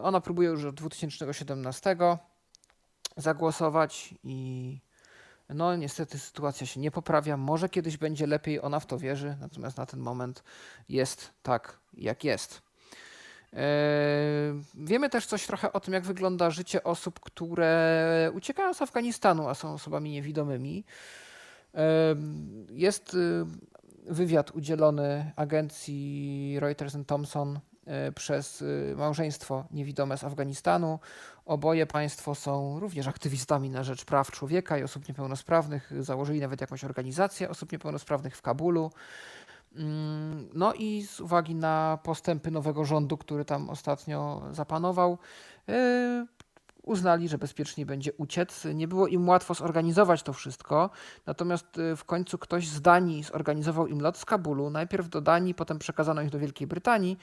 D: Ona próbuje już od 2017 zagłosować i no niestety sytuacja się nie poprawia. Może kiedyś będzie lepiej, ona w to wierzy, natomiast na ten moment jest tak, jak jest. E, wiemy też coś trochę o tym, jak wygląda życie osób, które uciekają z Afganistanu, a są osobami niewidomymi. E, jest y, wywiad udzielony agencji Reuters Thomson przez y, małżeństwo niewidome z Afganistanu. Oboje państwo są również aktywistami na rzecz praw człowieka i osób niepełnosprawnych. Założyli nawet jakąś organizację osób niepełnosprawnych w Kabulu. Mm, no i z uwagi na postępy nowego rządu, który tam ostatnio zapanował, y, uznali, że bezpiecznie będzie uciec. Nie było im łatwo zorganizować to wszystko, natomiast y, w końcu ktoś z Danii zorganizował im lot z Kabulu, najpierw do Danii, potem przekazano ich do Wielkiej Brytanii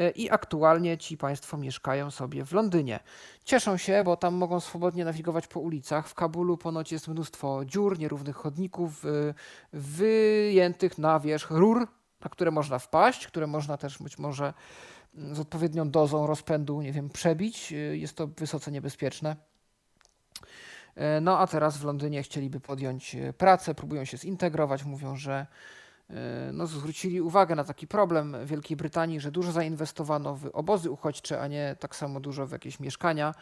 D: y, i aktualnie ci państwo mieszkają sobie w Londynie. Cieszą się, bo tam mogą swobodnie nawigować po ulicach. W Kabulu ponoć jest mnóstwo dziur, nierównych chodników, y, wyjętych na wierzch rur, na które można wpaść, które można też być może z odpowiednią dozą rozpędu, nie wiem, przebić. Y, jest to wysoce niebezpieczne. E, no a teraz w Londynie chcieliby podjąć e, pracę, próbują się zintegrować, mówią, że no, zwrócili uwagę na taki problem Wielkiej Brytanii, że dużo zainwestowano w obozy uchodźcze, a nie tak samo dużo w jakieś mieszkania,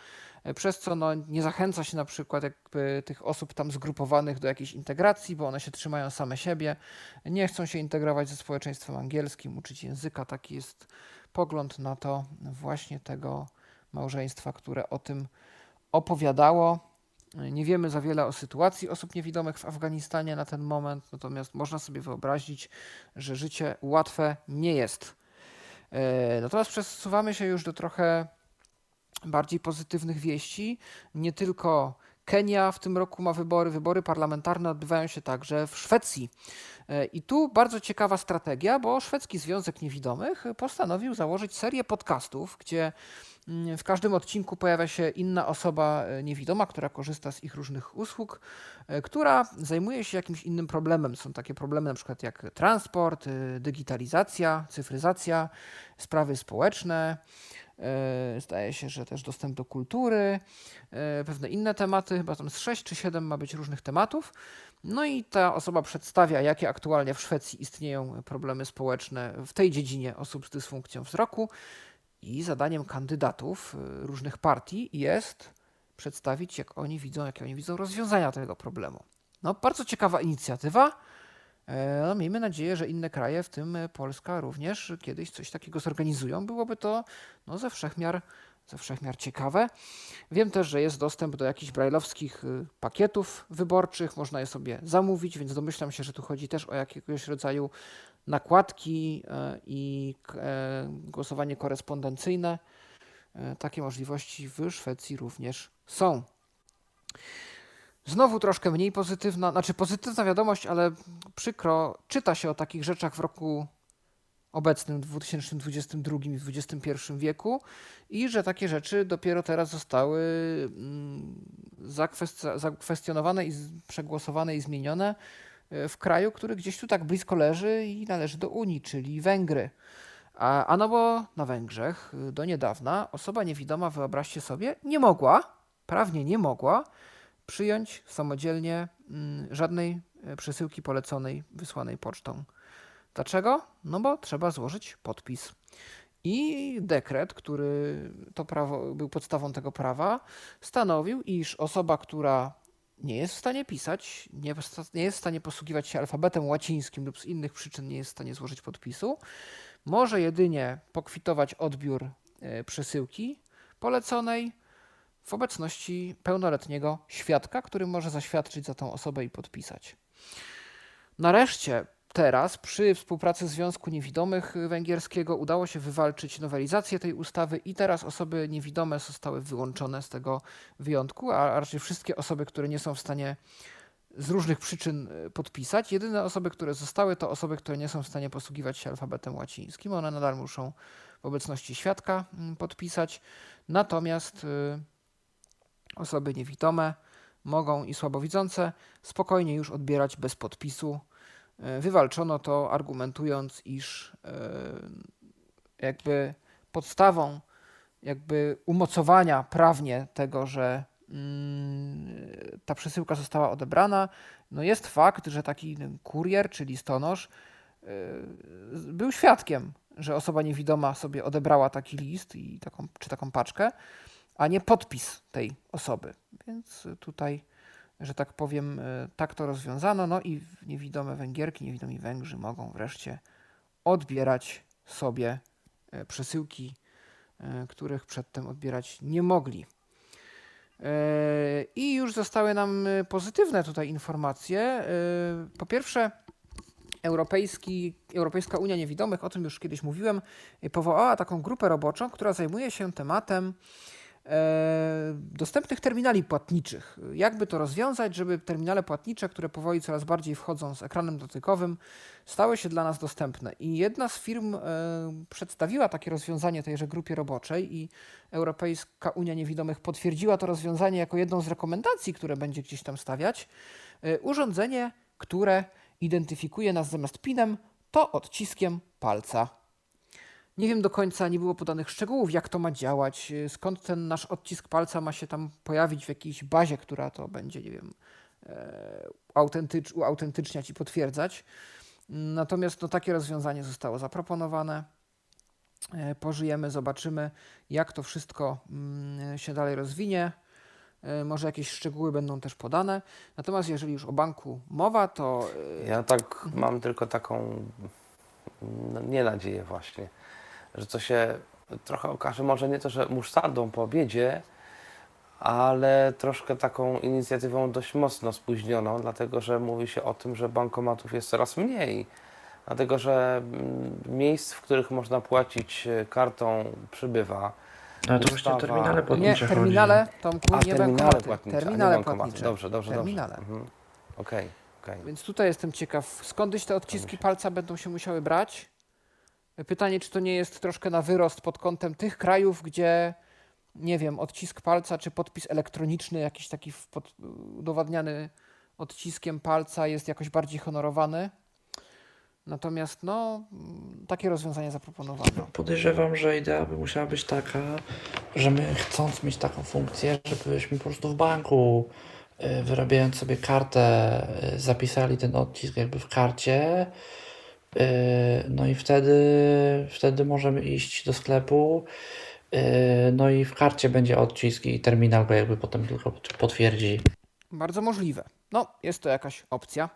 D: przez co no, nie zachęca się na przykład jakby tych osób tam zgrupowanych do jakiejś integracji, bo one się trzymają same siebie, nie chcą się integrować ze społeczeństwem angielskim, uczyć języka, taki jest pogląd na to właśnie tego małżeństwa, które o tym opowiadało. Nie wiemy za wiele o sytuacji osób niewidomych w Afganistanie na ten moment, natomiast można sobie wyobrazić, że życie łatwe nie jest. E, natomiast przesuwamy się już do trochę bardziej pozytywnych wieści. Nie tylko Kenia w tym roku ma wybory. Wybory parlamentarne odbywają się także w Szwecji. E, I tu bardzo ciekawa strategia, bo Szwedzki Związek Niewidomych postanowił założyć serię podcastów, gdzie mm, w każdym odcinku pojawia się inna osoba e, niewidoma, która korzysta z ich różnych usług, e, która zajmuje się jakimś innym problemem. Są takie problemy na przykład jak transport, digitalizacja, cyfryzacja, sprawy społeczne. Zdaje się, że też dostęp do kultury, pewne inne tematy, chyba tam z 6 czy 7 ma być różnych tematów. No i ta osoba przedstawia, jakie aktualnie w Szwecji istnieją problemy społeczne w tej dziedzinie osób z dysfunkcją wzroku. I zadaniem kandydatów y, różnych partii jest przedstawić, jak oni widzą, jakie oni widzą rozwiązania tego problemu. No, bardzo ciekawa inicjatywa. E, no, miejmy nadzieję, że inne kraje, w tym Polska, również kiedyś coś takiego zorganizują. Byłoby to no, ze wszechmiar ze wszechmiar ciekawe. Wiem też, że jest dostęp do jakichś brajlowskich y, pakietów wyborczych, można je sobie zamówić, więc domyślam się, że tu chodzi też o jakiegoś rodzaju nakładki y, i e, głosowanie korespondencyjne. E, takie możliwości w Szwecji również są. Znowu troszkę mniej pozytywna, znaczy pozytywna wiadomość, ale przykro czyta się o takich rzeczach w roku obecnym 2022 i XXI wieku i że takie rzeczy dopiero teraz zostały mm, zakwestionowane i przegłosowane i zmienione e, w kraju, który gdzieś tu tak blisko leży i należy do Unii, czyli Węgry. A, a no bo na Węgrzech y, do niedawna osoba niewidoma, wyobraźcie sobie, nie mogła, prawnie nie mogła przyjąć samodzielnie mm, żadnej e, przesyłki poleconej wysłanej pocztą. Dlaczego? No bo trzeba złożyć podpis. I dekret, który to prawo, był podstawą tego prawa, stanowił, iż osoba, która nie jest w stanie pisać, nie, nie jest w stanie posługiwać się alfabetem łacińskim lub z innych przyczyn nie jest w stanie złożyć podpisu, może jedynie pokwitować odbiór e, przesyłki poleconej w obecności pełnoletniego świadka, który może zaświadczyć za tą osobę i podpisać. Nareszcie teraz przy współpracy Związku Niewidomych Węgierskiego udało się wywalczyć nowelizację tej ustawy i teraz osoby niewidome zostały wyłączone z tego wyjątku, a raczej wszystkie osoby, które nie są w stanie z różnych przyczyn e, podpisać. Jedyne osoby, które zostały, to osoby, które nie są w stanie posługiwać się alfabetem łacińskim. One nadal muszą w obecności świadka mm, podpisać. Natomiast e, osoby niewidome mogą i słabowidzące spokojnie już odbierać bez podpisu. E, wywalczono to argumentując, iż e, jakby podstawą jakby umocowania prawnie tego, że mm, ta przesyłka została odebrana, no jest fakt, że taki kurier czy listonosz e, był świadkiem, że osoba niewidoma sobie odebrała taki list i taką, czy taką paczkę, a nie podpis tej osoby. Więc tutaj że tak powiem, e, tak to rozwiązano. No i niewidome Węgierki, niewidomi Węgrzy mogą wreszcie odbierać sobie e, przesyłki, e, których przedtem odbierać nie mogli. I już zostały nam pozytywne tutaj informacje. Po pierwsze, Europejski, Europejska Unia Niewidomych, o tym już kiedyś mówiłem, powołała taką grupę roboczą, która zajmuje się tematem E, dostępnych terminali płatniczych. Jakby to rozwiązać, żeby terminale płatnicze, które powoli coraz bardziej wchodzą z ekranem dotykowym, stały się dla nas dostępne. I jedna z firm e, przedstawiła takie rozwiązanie tejże grupie roboczej i Europejska Unia Niewidomych potwierdziła to rozwiązanie jako jedną z rekomendacji, które będzie gdzieś tam stawiać. E, urządzenie, które identyfikuje nas zamiast pinem, to odciskiem palca. Nie wiem do końca, nie było podanych szczegółów, jak to ma działać, y, skąd ten nasz odcisk palca ma się tam pojawić w jakiejś bazie, która to będzie, nie wiem, e, autentycz, uautentyczniać i potwierdzać. Natomiast no, takie rozwiązanie zostało zaproponowane. E, pożyjemy, zobaczymy, jak to wszystko mm, się dalej rozwinie. E, może jakieś szczegóły będą też podane. Natomiast jeżeli już o banku mowa, to.
B: Ja tak mam tylko taką no, nie nadzieję właśnie że to się trochę okaże, może nie to, że musztardą po obiedzie, ale troszkę taką inicjatywą dość mocno spóźnioną, dlatego że mówi się o tym, że bankomatów jest coraz mniej. Dlatego, że mm, miejsc, w których można płacić e, kartą, przybywa.
F: Ale to właśnie
B: Ustawa.
F: terminale
D: Nie,
F: płatnicze
D: terminale, Tomku,
B: A,
D: nie
B: terminale
D: bankomaty.
B: płatnicze, a nie
D: Terminale płatnicze.
B: Dobrze, dobrze,
D: Terminale.
B: dobrze. Mhm. Okej, okej.
D: Więc tutaj jestem ciekaw, skądś te odciski palca będą się musiały brać. Pytanie, czy to nie jest troszkę na wyrost pod kątem tych krajów, gdzie, nie wiem, odcisk palca czy podpis elektroniczny, jakiś taki pod, udowadniany odciskiem palca jest jakoś bardziej honorowany. Natomiast, no, takie rozwiązanie zaproponowano.
F: Podejrzewam, że idea by musiała być taka, że my chcąc mieć taką funkcję, żebyśmy po prostu w banku y, wyrabiając sobie kartę, y, zapisali ten odcisk jakby w karcie. Y, No i wtedy, wtedy możemy iść do sklepu. y, No i w karcie będzie odcisk i terminal go jakby potem tylko potwierdzi.
D: Bardzo możliwe. No, jest to jakaś opcja.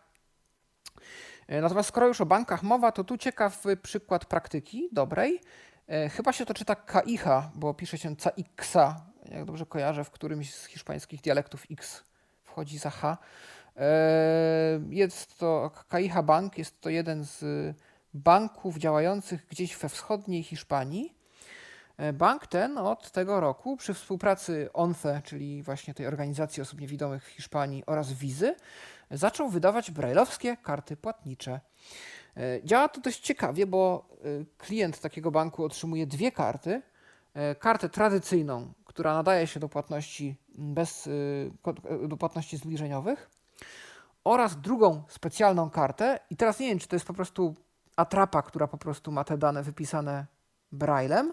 D: E, Natomiast skoro już o bankach mowa, to tu ciekawy przykład praktyki dobrej. Chyba się to czyta KIHA, bo pisze się CAIXA, jak dobrze kojarzę, w którymś z hiszpańskich dialektów X wchodzi za H. E, Jest to KIHA Bank, jest to jeden z banków działających gdzieś we wschodniej Hiszpanii. E, Bank ten od tego roku przy współpracy ONFE, czyli właśnie tej organizacji osób niewidomych w Hiszpanii oraz Wizy, zaczął wydawać brajlowskie karty płatnicze. E, Działa to dość ciekawie, bo e, klient takiego banku otrzymuje dwie karty. Kartę tradycyjną, która nadaje się do płatności bez e, do płatności zbliżeniowych oraz drugą specjalną kartę. I teraz nie wiem, czy to jest po prostu atrapa, która po prostu ma te dane wypisane braillem,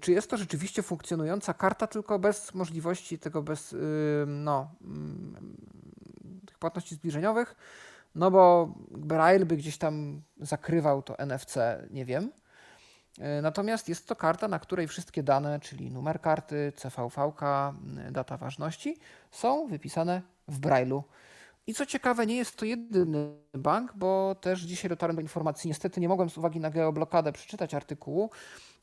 D: czy jest to rzeczywiście funkcjonująca karta, tylko bez możliwości tego, bez no, tych płatności zbliżeniowych, no bo Braille by gdzieś tam zakrywał to NFC, nie wiem. E, Natomiast jest to karta, na której wszystkie dane, czyli numer karty, CVV, y, data ważności, są wypisane w Braille'u. I co ciekawe, nie jest to jedyny bank, bo też dzisiaj dotarłem do informacji, niestety nie mogłem z uwagi na geoblokadę przeczytać artykułu,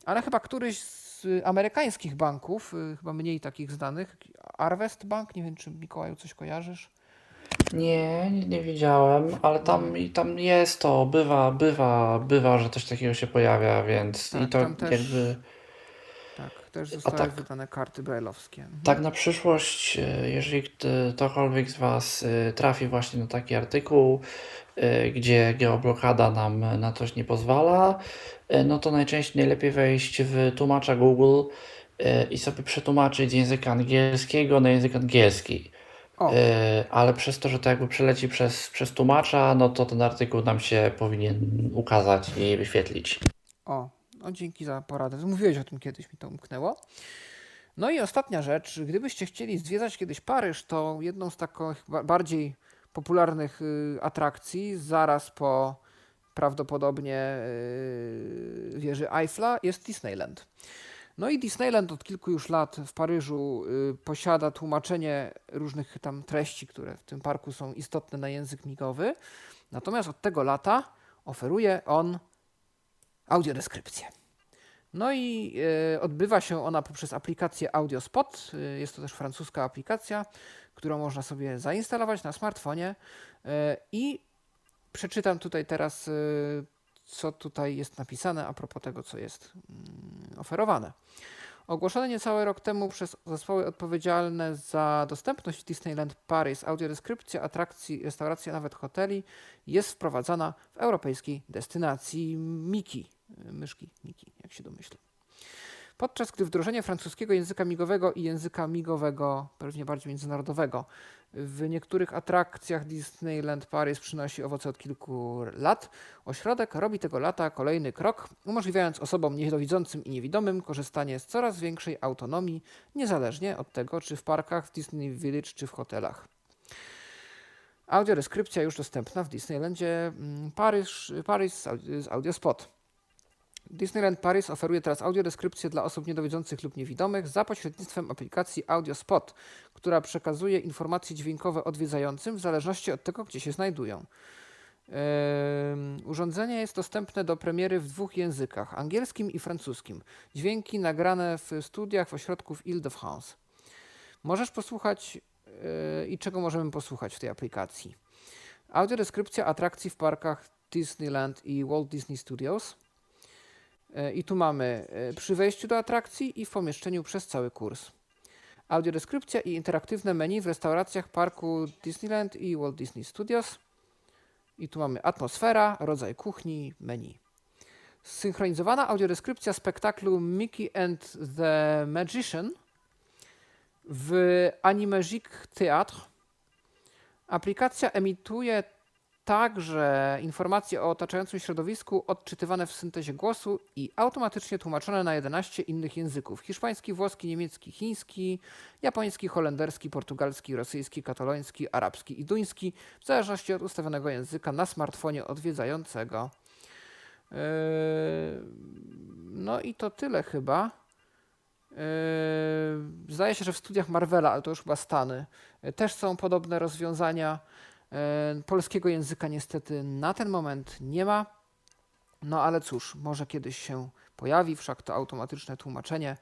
D: ale chyba któryś z amerykańskich banków, y, chyba mniej takich znanych, Arvest Bank, nie wiem czy Mikołaju coś kojarzysz?
F: Nie, nie, nie widziałem, ale tam, i tam jest to, bywa, bywa, bywa, że coś takiego się pojawia, więc
D: Tak,
F: i to
D: tam też-
F: jakby
D: Tak, też zostały
F: tak.
D: wydane karty brajlowskie. Mhm.
F: tak na przyszłość, e, jeżeli kto- ktokolwiek z Was e, trafi właśnie na taki artykuł, e, gdzie geoblokada nam na coś nie pozwala, no to najczęściej najlepiej wejść w tłumacza Google i sobie przetłumaczyć z języka angielskiego na język angielski.
D: O,
F: ale przez to, że to jakby przeleci przez, przez tłumacza, no to ten artykuł nam się powinien ukazać i wyświetlić.
D: o, no dzięki za poradę. Mówiłeś o tym kiedyś, mi to umknęło. No i ostatnia rzecz, gdybyście chcieli zwiedzać kiedyś Paryż, to jedną z takich ba- bardziej popularnych y, atrakcji, zaraz po prawdopodobnie y, wieży Eiffla, jest Disneyland. No i Disneyland od kilku już lat w Paryżu y, posiada tłumaczenie różnych tam treści, które w tym parku są istotne na język migowy. Natomiast od tego lata oferuje on audiodeskrypcję. No i e, odbywa się ona poprzez aplikację AudioSpot. E, jest to też francuska aplikacja, którą można sobie zainstalować na smartfonie. E, I przeczytam tutaj teraz, co tutaj jest napisane a propos tego, co jest mm, oferowane. Ogłoszone niecały rok temu przez zespoły odpowiedzialne za dostępność w Disneyland Paris audiodeskrypcja atrakcji, restauracji, a nawet hoteli jest wprowadzana w europejskiej destynacji Miki, myszki Miki, jak się domyślę. Podczas gdy wdrożenie francuskiego języka migowego i języka migowego, pewnie bardziej międzynarodowego, w niektórych atrakcjach Disneyland Paris przynosi owoce od kilku lat, ośrodek robi tego lata kolejny krok, umożliwiając osobom niedowidzącym i niewidomym korzystanie z coraz większej autonomii, niezależnie od tego, czy w parkach, w Disney Village, czy w hotelach. Audiodeskrypcja już dostępna w Disneylandzie mm, Paryż, Paris z Audi- z Audiospot. Disneyland Paris oferuje teraz audiodeskrypcję dla osób niedowidzących lub niewidomych za pośrednictwem aplikacji Audiospot, która przekazuje informacje dźwiękowe odwiedzającym w zależności od tego, gdzie się znajdują. Urządzenie jest dostępne do premiery w dwóch językach, angielskim i francuskim. Dźwięki nagrane w studiach w ośrodku w Ile-de-France. Możesz posłuchać yy, i czego możemy posłuchać w tej aplikacji. Audiodeskrypcja atrakcji w parkach Disneyland i Walt Disney Studios. E, I tu mamy e, przy wejściu do atrakcji i w pomieszczeniu przez cały kurs. Audiodeskrypcja i interaktywne menu w restauracjach parku Disneyland i Walt Disney Studios. I tu mamy atmosfera, rodzaj kuchni, menu. Synchronizowana audiodeskrypcja spektaklu Mickey and the Magician w Animagic Theatre. Aplikacja emituje także informacje o otaczającym środowisku odczytywane w syntezie głosu i automatycznie tłumaczone na 11 innych języków: hiszpański, włoski, niemiecki, chiński, japoński, holenderski, portugalski, rosyjski, kataloński, arabski i duński, w zależności od ustawionego języka na smartfonie odwiedzającego. Yy, no i to tyle chyba. Yy, zdaje się, że w studiach Marvela, ale to już chyba Stany, też są podobne rozwiązania. Polskiego języka niestety na ten moment nie ma. No ale cóż, może kiedyś się pojawi, wszak to automatyczne tłumaczenie,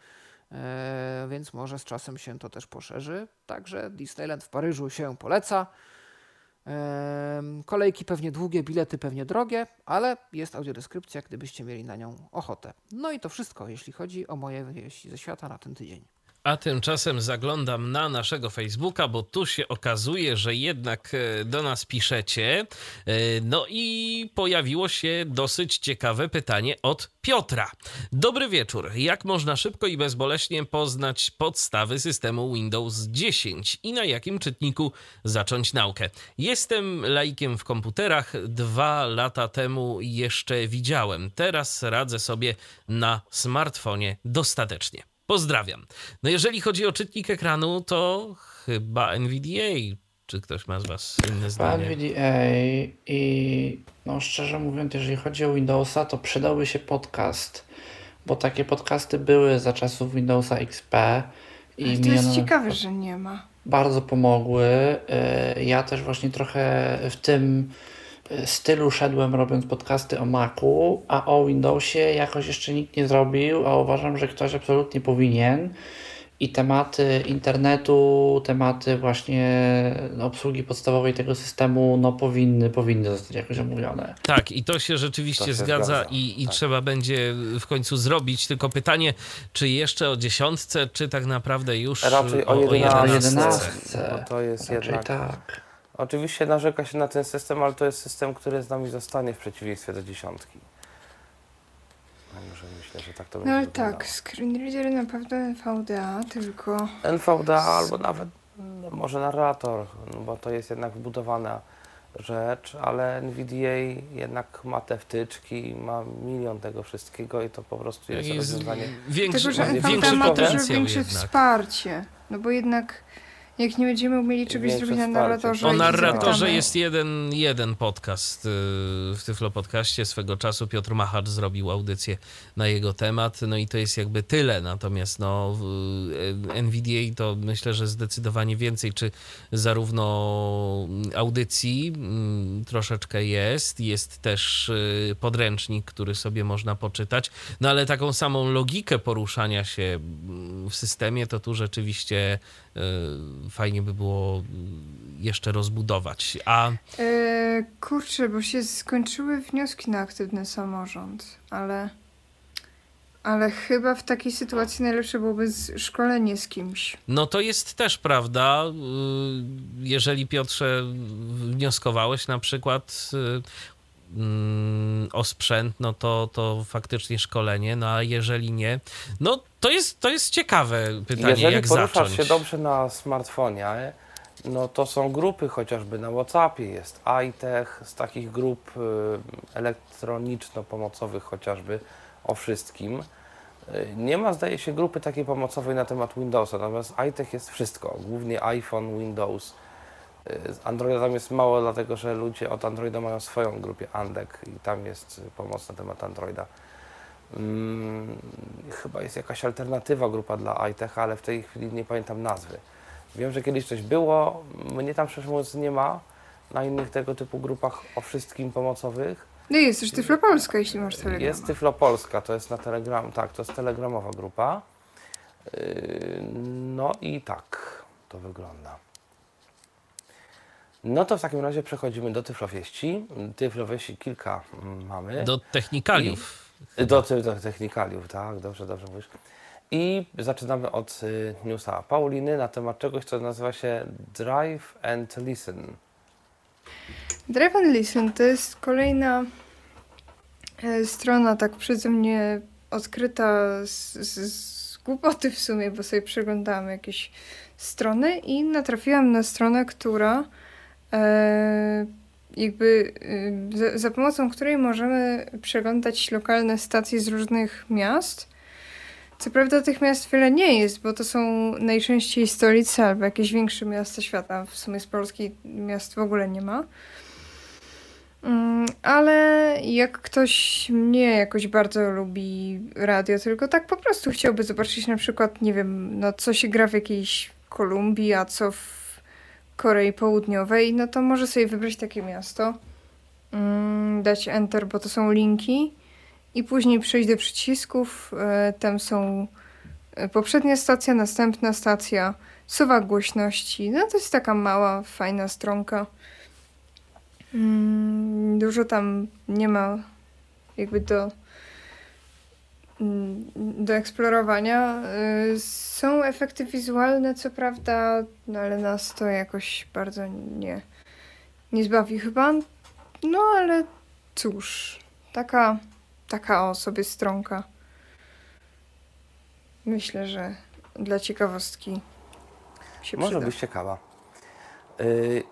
D: więc może z czasem się to też poszerzy. Także Disneyland w Paryżu się poleca. Kolejki pewnie długie, bilety pewnie drogie, ale jest audiodeskrypcja, gdybyście mieli na nią ochotę. No i to wszystko, jeśli chodzi o moje wieści ze świata na ten tydzień.
C: A tymczasem zaglądam na naszego Facebooka, bo tu się okazuje, że jednak e, do nas piszecie. E, no i pojawiło się dosyć ciekawe pytanie od Piotra. Dobry wieczór. Jak można szybko i bezboleśnie poznać podstawy systemu Windows 10 i na jakim czytniku zacząć naukę? Jestem laikiem w komputerach. Dwa lata temu jeszcze widziałem. Teraz radzę sobie na smartfonie dostatecznie. Pozdrawiam. No jeżeli chodzi o czytnik ekranu, to chyba NVDA. Czy ktoś ma z Was inne zdanie?
F: NVDA i no szczerze mówiąc, jeżeli chodzi o Windowsa, to przydałby się podcast, bo takie podcasty były za czasów Windowsa XP.
E: I Ale to jest ciekawe, że nie ma.
F: Bardzo pomogły. Y, ja też właśnie trochę w tym stylu szedłem robiąc podcasty o Macu, a o Windowsie jakoś jeszcze nikt nie zrobił, a uważam, że ktoś absolutnie powinien. I tematy internetu, tematy właśnie obsługi podstawowej tego systemu, no powinny, powinny zostać jakoś omówione.
C: Tak, i to się rzeczywiście to się zgadza, zgadza, i, i tak. trzeba będzie w końcu zrobić. Tylko pytanie, czy jeszcze o dziesiątce, czy tak naprawdę już
B: Raczej o, o jedenastce. Bo to jest
F: Raczej jednak... tak.
B: Oczywiście narzeka się na ten system, ale to jest system, który z nami zostanie w przeciwieństwie do dziesiątki. Może myślę, że tak to będzie.
E: No ale tak, screenreader na pewno NVDA, tylko.
B: NVDA albo nawet no, może narrator, no bo to jest jednak wbudowana rzecz, ale NVDA jednak ma te wtyczki, ma milion tego wszystkiego i to po prostu jest, jest rozwiązanie.
E: Większy, Tylko, że NVDA ma też większe wsparcie, no bo jednak jak nie będziemy umieli czegoś zrobić na narratorze.
C: O narratorze jest jeden, jeden podcast y, w Tyflo Podcaście. Swego czasu Piotr Machacz zrobił audycję na jego temat. No i to jest jakby tyle. Natomiast no, NVDA to myślę, że zdecydowanie więcej, czy zarówno audycji mm, troszeczkę jest, jest też y, podręcznik, który sobie można poczytać. No ale taką samą logikę poruszania się mm, w systemie to tu rzeczywiście y, fajnie by było jeszcze rozbudować. A...
E: E, kurczę, bo się skończyły wnioski na aktywny samorząd, ale, ale chyba w takiej sytuacji najlepsze byłoby szkolenie z kimś.
C: No to jest też prawda. Y, jeżeli Piotrze wnioskowałeś na przykład y, mm, o sprzęt, no to, to faktycznie szkolenie, no a jeżeli nie, no to jest, to jest ciekawe pytanie,
B: jeżeli
C: jak
B: poruszasz
C: zacząć.
B: się dobrze na smartfonie, no to są grupy chociażby na Whatsappie, jest iTech, z takich grup y, elektroniczno-pomocowych chociażby o wszystkim. Y, nie ma, zdaje się, grupy takiej pomocowej na temat Windowsa, natomiast iTech jest wszystko, głównie iPhone, Windows. Z Androida tam jest mało, dlatego że ludzie od Androida mają swoją grupę Andek i tam jest pomoc na temat Androida. Hmm, chyba jest jakaś alternatywa grupa dla iTech, ale w tej chwili nie pamiętam nazwy. Wiem, że kiedyś coś było, mnie tam szczerze mówiąc nie ma na innych tego typu grupach o wszystkim pomocowych.
E: No jest też Tyflopolska, jeśli masz Telegram.
B: Jest Tyflopolska, to jest na Telegram, tak, to jest telegramowa grupa. Yy, no i tak to wygląda. No to w takim razie przechodzimy do Tyflowieści. Tyflowieści kilka mamy.
C: Do technikaliów.
B: Do, ty- do technikaliów, tak, dobrze, dobrze mówisz. I zaczynamy od y, newsa Pauliny na temat czegoś, co nazywa się Drive and Listen.
E: Drive and Listen to jest kolejna e, strona, tak przeze mnie odkryta z, z, z głupoty w sumie, bo sobie przeglądałam jakieś strony i natrafiłam na stronę, która jakby e, za, za pomocą której możemy przeglądać lokalne stacje z różnych miast. Co prawda tych miast wiele nie jest, bo to są najczęściej stolice albo jakieś większe miasta świata. W sumie z Polski miast w ogóle nie ma. Mm, Ale jak ktoś nie jakoś bardzo lubi radio, tylko tak po prostu chciałby zobaczyć na przykład, nie wiem, no co się gra w jakiejś Kolumbii, a co w Korei Południowej, no to może sobie wybrać takie miasto, mm, dać Enter, bo to są linki i później przejść do przycisków. e, Tam są e, poprzednia stacja, następna stacja, suwak głośności. No to jest taka mała, fajna stronka. Mm, Dużo tam nie ma jakby do, do eksplorowania. Y, Są efekty wizualne, co prawda, no ale nas to jakoś bardzo nie, nie zbawi chyba. No ale cóż, taka, taka o sobie stronka. Myślę, że dla ciekawostki się
B: Może
E: przyda.
B: być ciekawa. Y,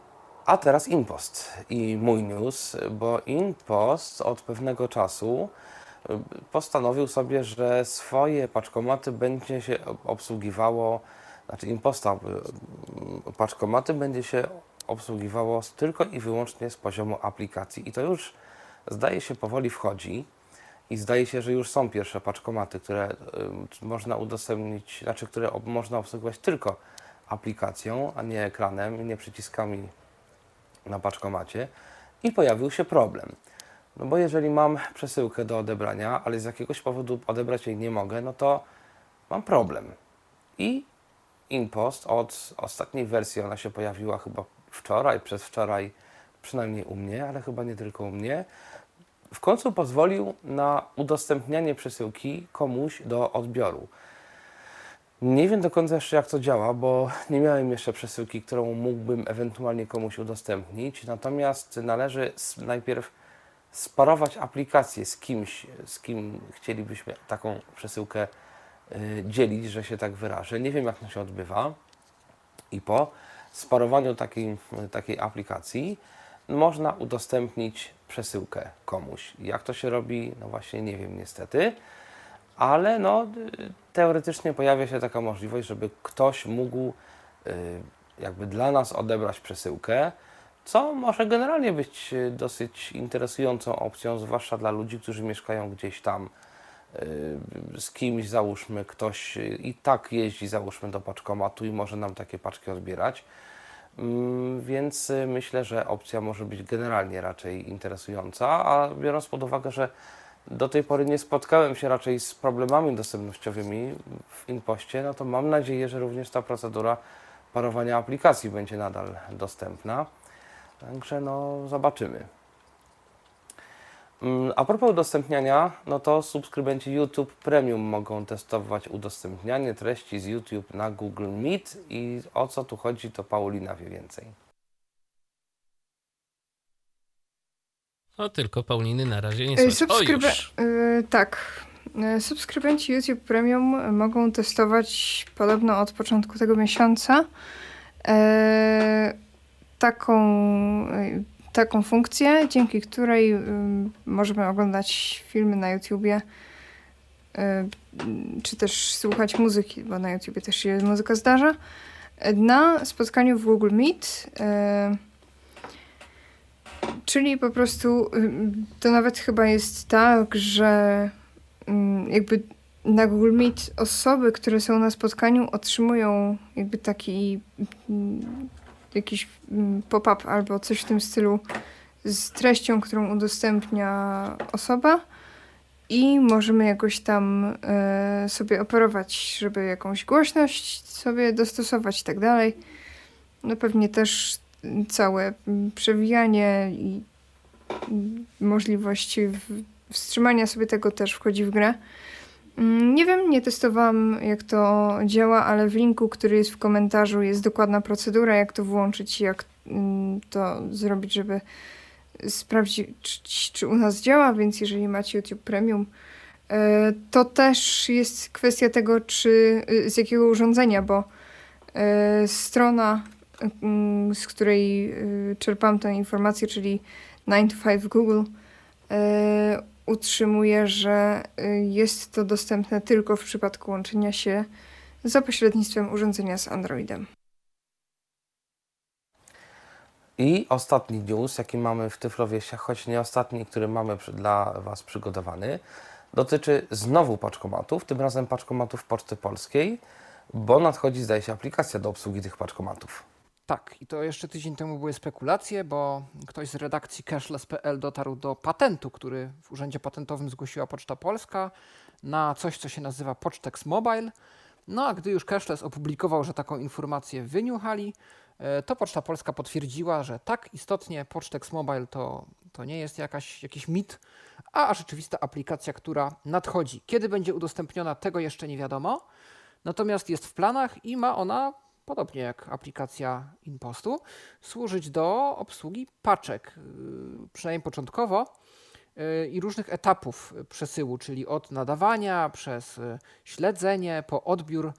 B: A teraz InPost i mój news, bo InPost od pewnego czasu postanowił sobie, że swoje paczkomaty będzie się ob- obsługiwało, znaczy InPosta y, paczkomaty będzie się obsługiwało tylko i wyłącznie z poziomu aplikacji. I to już zdaje się powoli wchodzi. I zdaje się, że już są pierwsze paczkomaty, które y, można udostępnić, znaczy które można obsługiwać tylko aplikacją, a nie ekranem nie przyciskami na paczkomacie. I pojawił się problem. No bo jeżeli mam przesyłkę do odebrania, ale z jakiegoś powodu odebrać jej nie mogę, no to mam problem. I InPost od ostatniej wersji, ona się pojawiła chyba wczoraj, przez wczoraj, przynajmniej u mnie, ale chyba nie tylko u mnie, w końcu pozwolił na udostępnianie przesyłki komuś do odbioru. Nie wiem do końca jeszcze jak to działa, bo nie miałem jeszcze przesyłki, którą mógłbym ewentualnie komuś udostępnić. Natomiast należy najpierw sparować aplikację z kimś, z kim chcielibyśmy taką przesyłkę y, dzielić, że się tak wyrażę. Nie wiem jak to się odbywa. I po sparowaniu takiej, takiej aplikacji można udostępnić przesyłkę komuś. Jak to się robi? No właśnie nie wiem niestety, ale no y, teoretycznie pojawia się taka możliwość, żeby ktoś mógł y, jakby dla nas odebrać przesyłkę, co może generalnie być y, dosyć interesującą opcją, zwłaszcza dla ludzi, którzy mieszkają gdzieś tam y, z kimś, załóżmy, ktoś y, i tak jeździ, załóżmy, do paczkomatu i może nam takie paczki odbierać. Mm, Więc myślę, że opcja może być generalnie raczej interesująca, a biorąc pod uwagę, że do tej pory nie spotkałem się raczej z problemami dostępnościowymi w Inpoście, no to mam nadzieję, że również ta procedura parowania aplikacji będzie nadal dostępna. Także no zobaczymy. Mm, A propos udostępniania, no to subskrybenci YouTube Premium mogą testować udostępnianie treści z YouTube na Google Meet i o co tu chodzi, to Paulina wie więcej.
C: O, tylko Pauliny na razie nie
E: Y.
C: O,
E: Subskrybe-
C: już.
E: y, tak. Y, Subskrybenci YouTube Premium mogą testować podobno od początku tego miesiąca e, taką, y, taką funkcję, dzięki której y, możemy oglądać filmy na YouTubie y, czy też słuchać muzyki, bo na YouTubie też się muzyka zdarza. Na spotkaniu w Google Meet Czyli po prostu to nawet chyba jest tak, że jakby na Google Meet osoby, które są na spotkaniu, otrzymują jakby taki jakiś ym, pop-up albo coś w tym stylu z treścią, którą udostępnia osoba i możemy jakoś tam e, sobie operować, żeby jakąś głośność sobie dostosować i tak dalej. No pewnie też całe mm, przewijanie i mm, możliwości w wstrzymania sobie tego też wchodzi w grę. Mm, Nie wiem, nie testowałam jak to działa, ale w linku, który jest w komentarzu jest dokładna procedura, jak to włączyć jak mm, to zrobić, żeby sprawdzić, czy, czy u nas działa, więc jeżeli macie YouTube Premium, e, to też jest kwestia tego, czy y, z jakiego urządzenia, bo e, strona, mm, z której czerpam tę informację, czyli 9 to 5 Google, e, utrzymuje, że y, jest to dostępne tylko w przypadku łączenia się za pośrednictwem urządzenia z Androidem.
B: I ostatni news, jaki mamy w Tyflowieściach, choć nie ostatni, który mamy dla Was przygotowany, dotyczy znowu paczkomatów, tym razem paczkomatów Poczty Polskiej, bo nadchodzi, zdaje się, aplikacja do obsługi tych paczkomatów.
D: Tak, i to jeszcze tydzień temu były spekulacje, bo ktoś z redakcji cashless.pl dotarł do patentu, który w Urzędzie Patentowym zgłosiła Poczta Polska na coś, co się nazywa Pocztex Mobile. No a gdy już cashless opublikował, że taką informację wyniuchali, e, to Poczta Polska potwierdziła, że tak, istotnie Pocztex Mobile to, to nie jest jakaś, jakiś mit, a rzeczywista aplikacja, która nadchodzi. Kiedy będzie udostępniona, tego jeszcze nie wiadomo. Natomiast jest w planach i ma ona, podobnie jak aplikacja Impostu, służyć do obsługi paczek, yy, przynajmniej początkowo, yy, i różnych etapów przesyłu, czyli od nadawania przez yy, śledzenie po odbiór,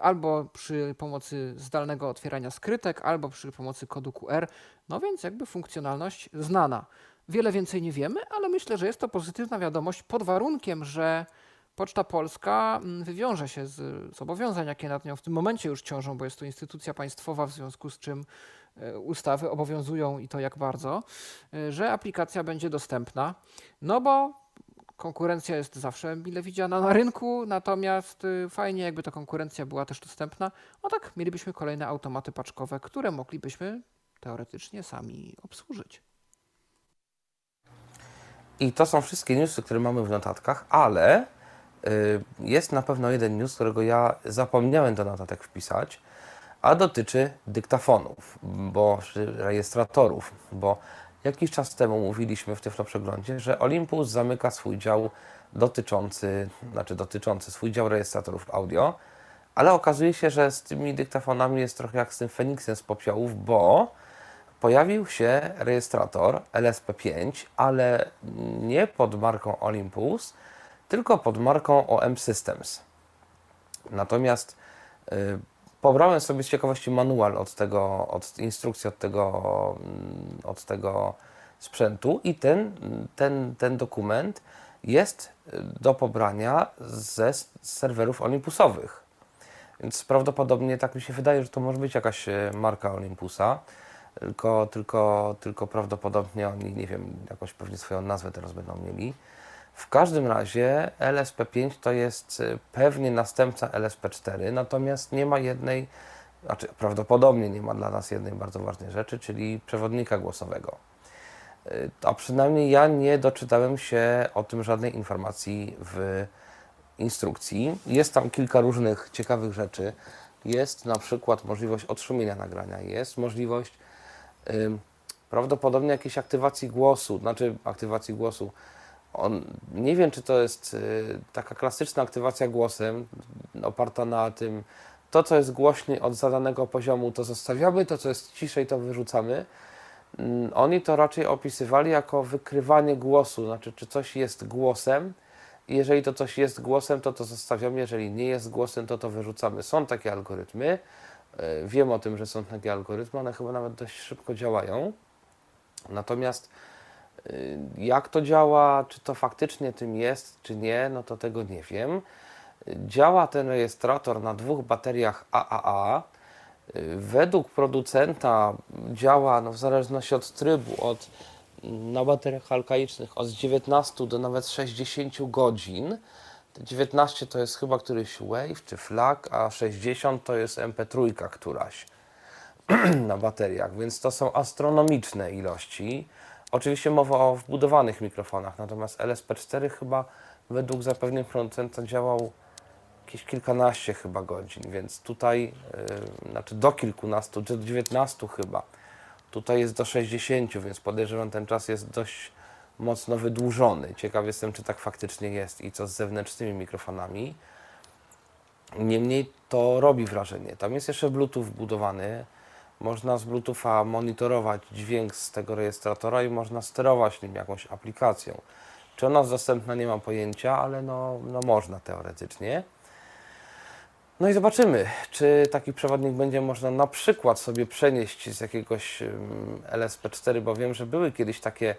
D: albo przy pomocy zdalnego otwierania skrytek, albo przy pomocy kodu QR. No więc jakby funkcjonalność znana. Wiele więcej nie wiemy, ale myślę, że jest to pozytywna wiadomość pod warunkiem, że Poczta Polska mm, wywiąże się z zobowiązań, jakie nad nią w tym momencie już ciążą, bo jest to instytucja państwowa, w związku z czym e, ustawy obowiązują i to jak bardzo, e, że aplikacja będzie dostępna. No bo konkurencja jest zawsze mile widziana na rynku, natomiast y, fajnie jakby ta konkurencja była też dostępna. No tak, mielibyśmy kolejne automaty paczkowe, które moglibyśmy teoretycznie sami obsłużyć.
B: I to są wszystkie newsy, które mamy w notatkach, ale jest na pewno jeden news, którego ja zapomniałem do notatek wpisać, a dotyczy dyktafonów, bo rejestratorów, bo jakiś czas temu mówiliśmy w Tyflo Przeglądzie, że Olympus zamyka swój dział dotyczący, znaczy dotyczący swój dział rejestratorów audio, ale okazuje się, że z tymi dyktafonami jest trochę jak z tym Feniksem z popiołów, bo pojawił się rejestrator LSP5, ale nie pod marką Olympus, tylko pod marką OM Systems. Natomiast y, pobrałem sobie z ciekawości manual od tego, od instrukcji od tego, mm, od tego sprzętu i ten, ten, ten dokument jest y, do pobrania ze serwerów Olympusowych. Więc prawdopodobnie tak mi się wydaje, że to może być jakaś e, marka Olympusa, tylko, tylko, tylko prawdopodobnie oni, nie wiem, jakąś pewnie swoją nazwę teraz będą mieli. W każdym razie LSP5 to jest e, pewnie następca LSP4, natomiast nie ma jednej, znaczy prawdopodobnie nie ma dla nas jednej bardzo ważnej rzeczy, czyli przewodnika głosowego. E, A przynajmniej ja nie doczytałem się o tym żadnej informacji w instrukcji. Jest tam kilka różnych ciekawych rzeczy. Jest na przykład możliwość odszumienia nagrania, jest możliwość ym, prawdopodobnie jakiejś aktywacji głosu, znaczy aktywacji głosu. On, nie wiem, czy to jest y, taka klasyczna aktywacja głosem, oparta na tym, to co jest głośniej od zadanego poziomu, to zostawiamy, to co jest ciszej, to wyrzucamy. Mm, Oni to raczej opisywali jako wykrywanie głosu, znaczy czy coś jest głosem, jeżeli to coś jest głosem, to to zostawiamy, jeżeli nie jest głosem, to to wyrzucamy. Są takie algorytmy, e, wiem o tym, że są takie algorytmy, one chyba nawet dość szybko działają. Natomiast y, jak to działa, czy to faktycznie tym jest, czy nie, no to tego nie wiem. Działa ten rejestrator na dwóch bateriach AAA. Y, Według producenta działa no, w zależności od trybu, od na bateriach alkaicznych od 19 do nawet 60 godzin. Te 19 to jest chyba któryś Wave czy Flag, a 60 to jest MP3 któraś na bateriach, więc to są astronomiczne ilości. Oczywiście mowa o wbudowanych mikrofonach, natomiast LSP4 chyba według zapewnień producenta działał jakieś kilkanaście chyba godzin, więc tutaj, yy, znaczy do kilkunastu, do 19 chyba. Tutaj jest do 60, więc podejrzewam ten czas jest dość mocno wydłużony. Ciekaw jestem, czy tak faktycznie jest i co z zewnętrznymi mikrofonami. Niemniej to robi wrażenie. Tam jest jeszcze Bluetooth wbudowany. Można z Bluetootha monitorować dźwięk z tego rejestratora i można sterować nim jakąś aplikacją. Czy ona jest dostępna, nie mam pojęcia, ale no, no można teoretycznie. No i zobaczymy, czy taki przewodnik będzie można na przykład sobie przenieść z jakiegoś ym, LSP4, bo wiem, że były kiedyś takie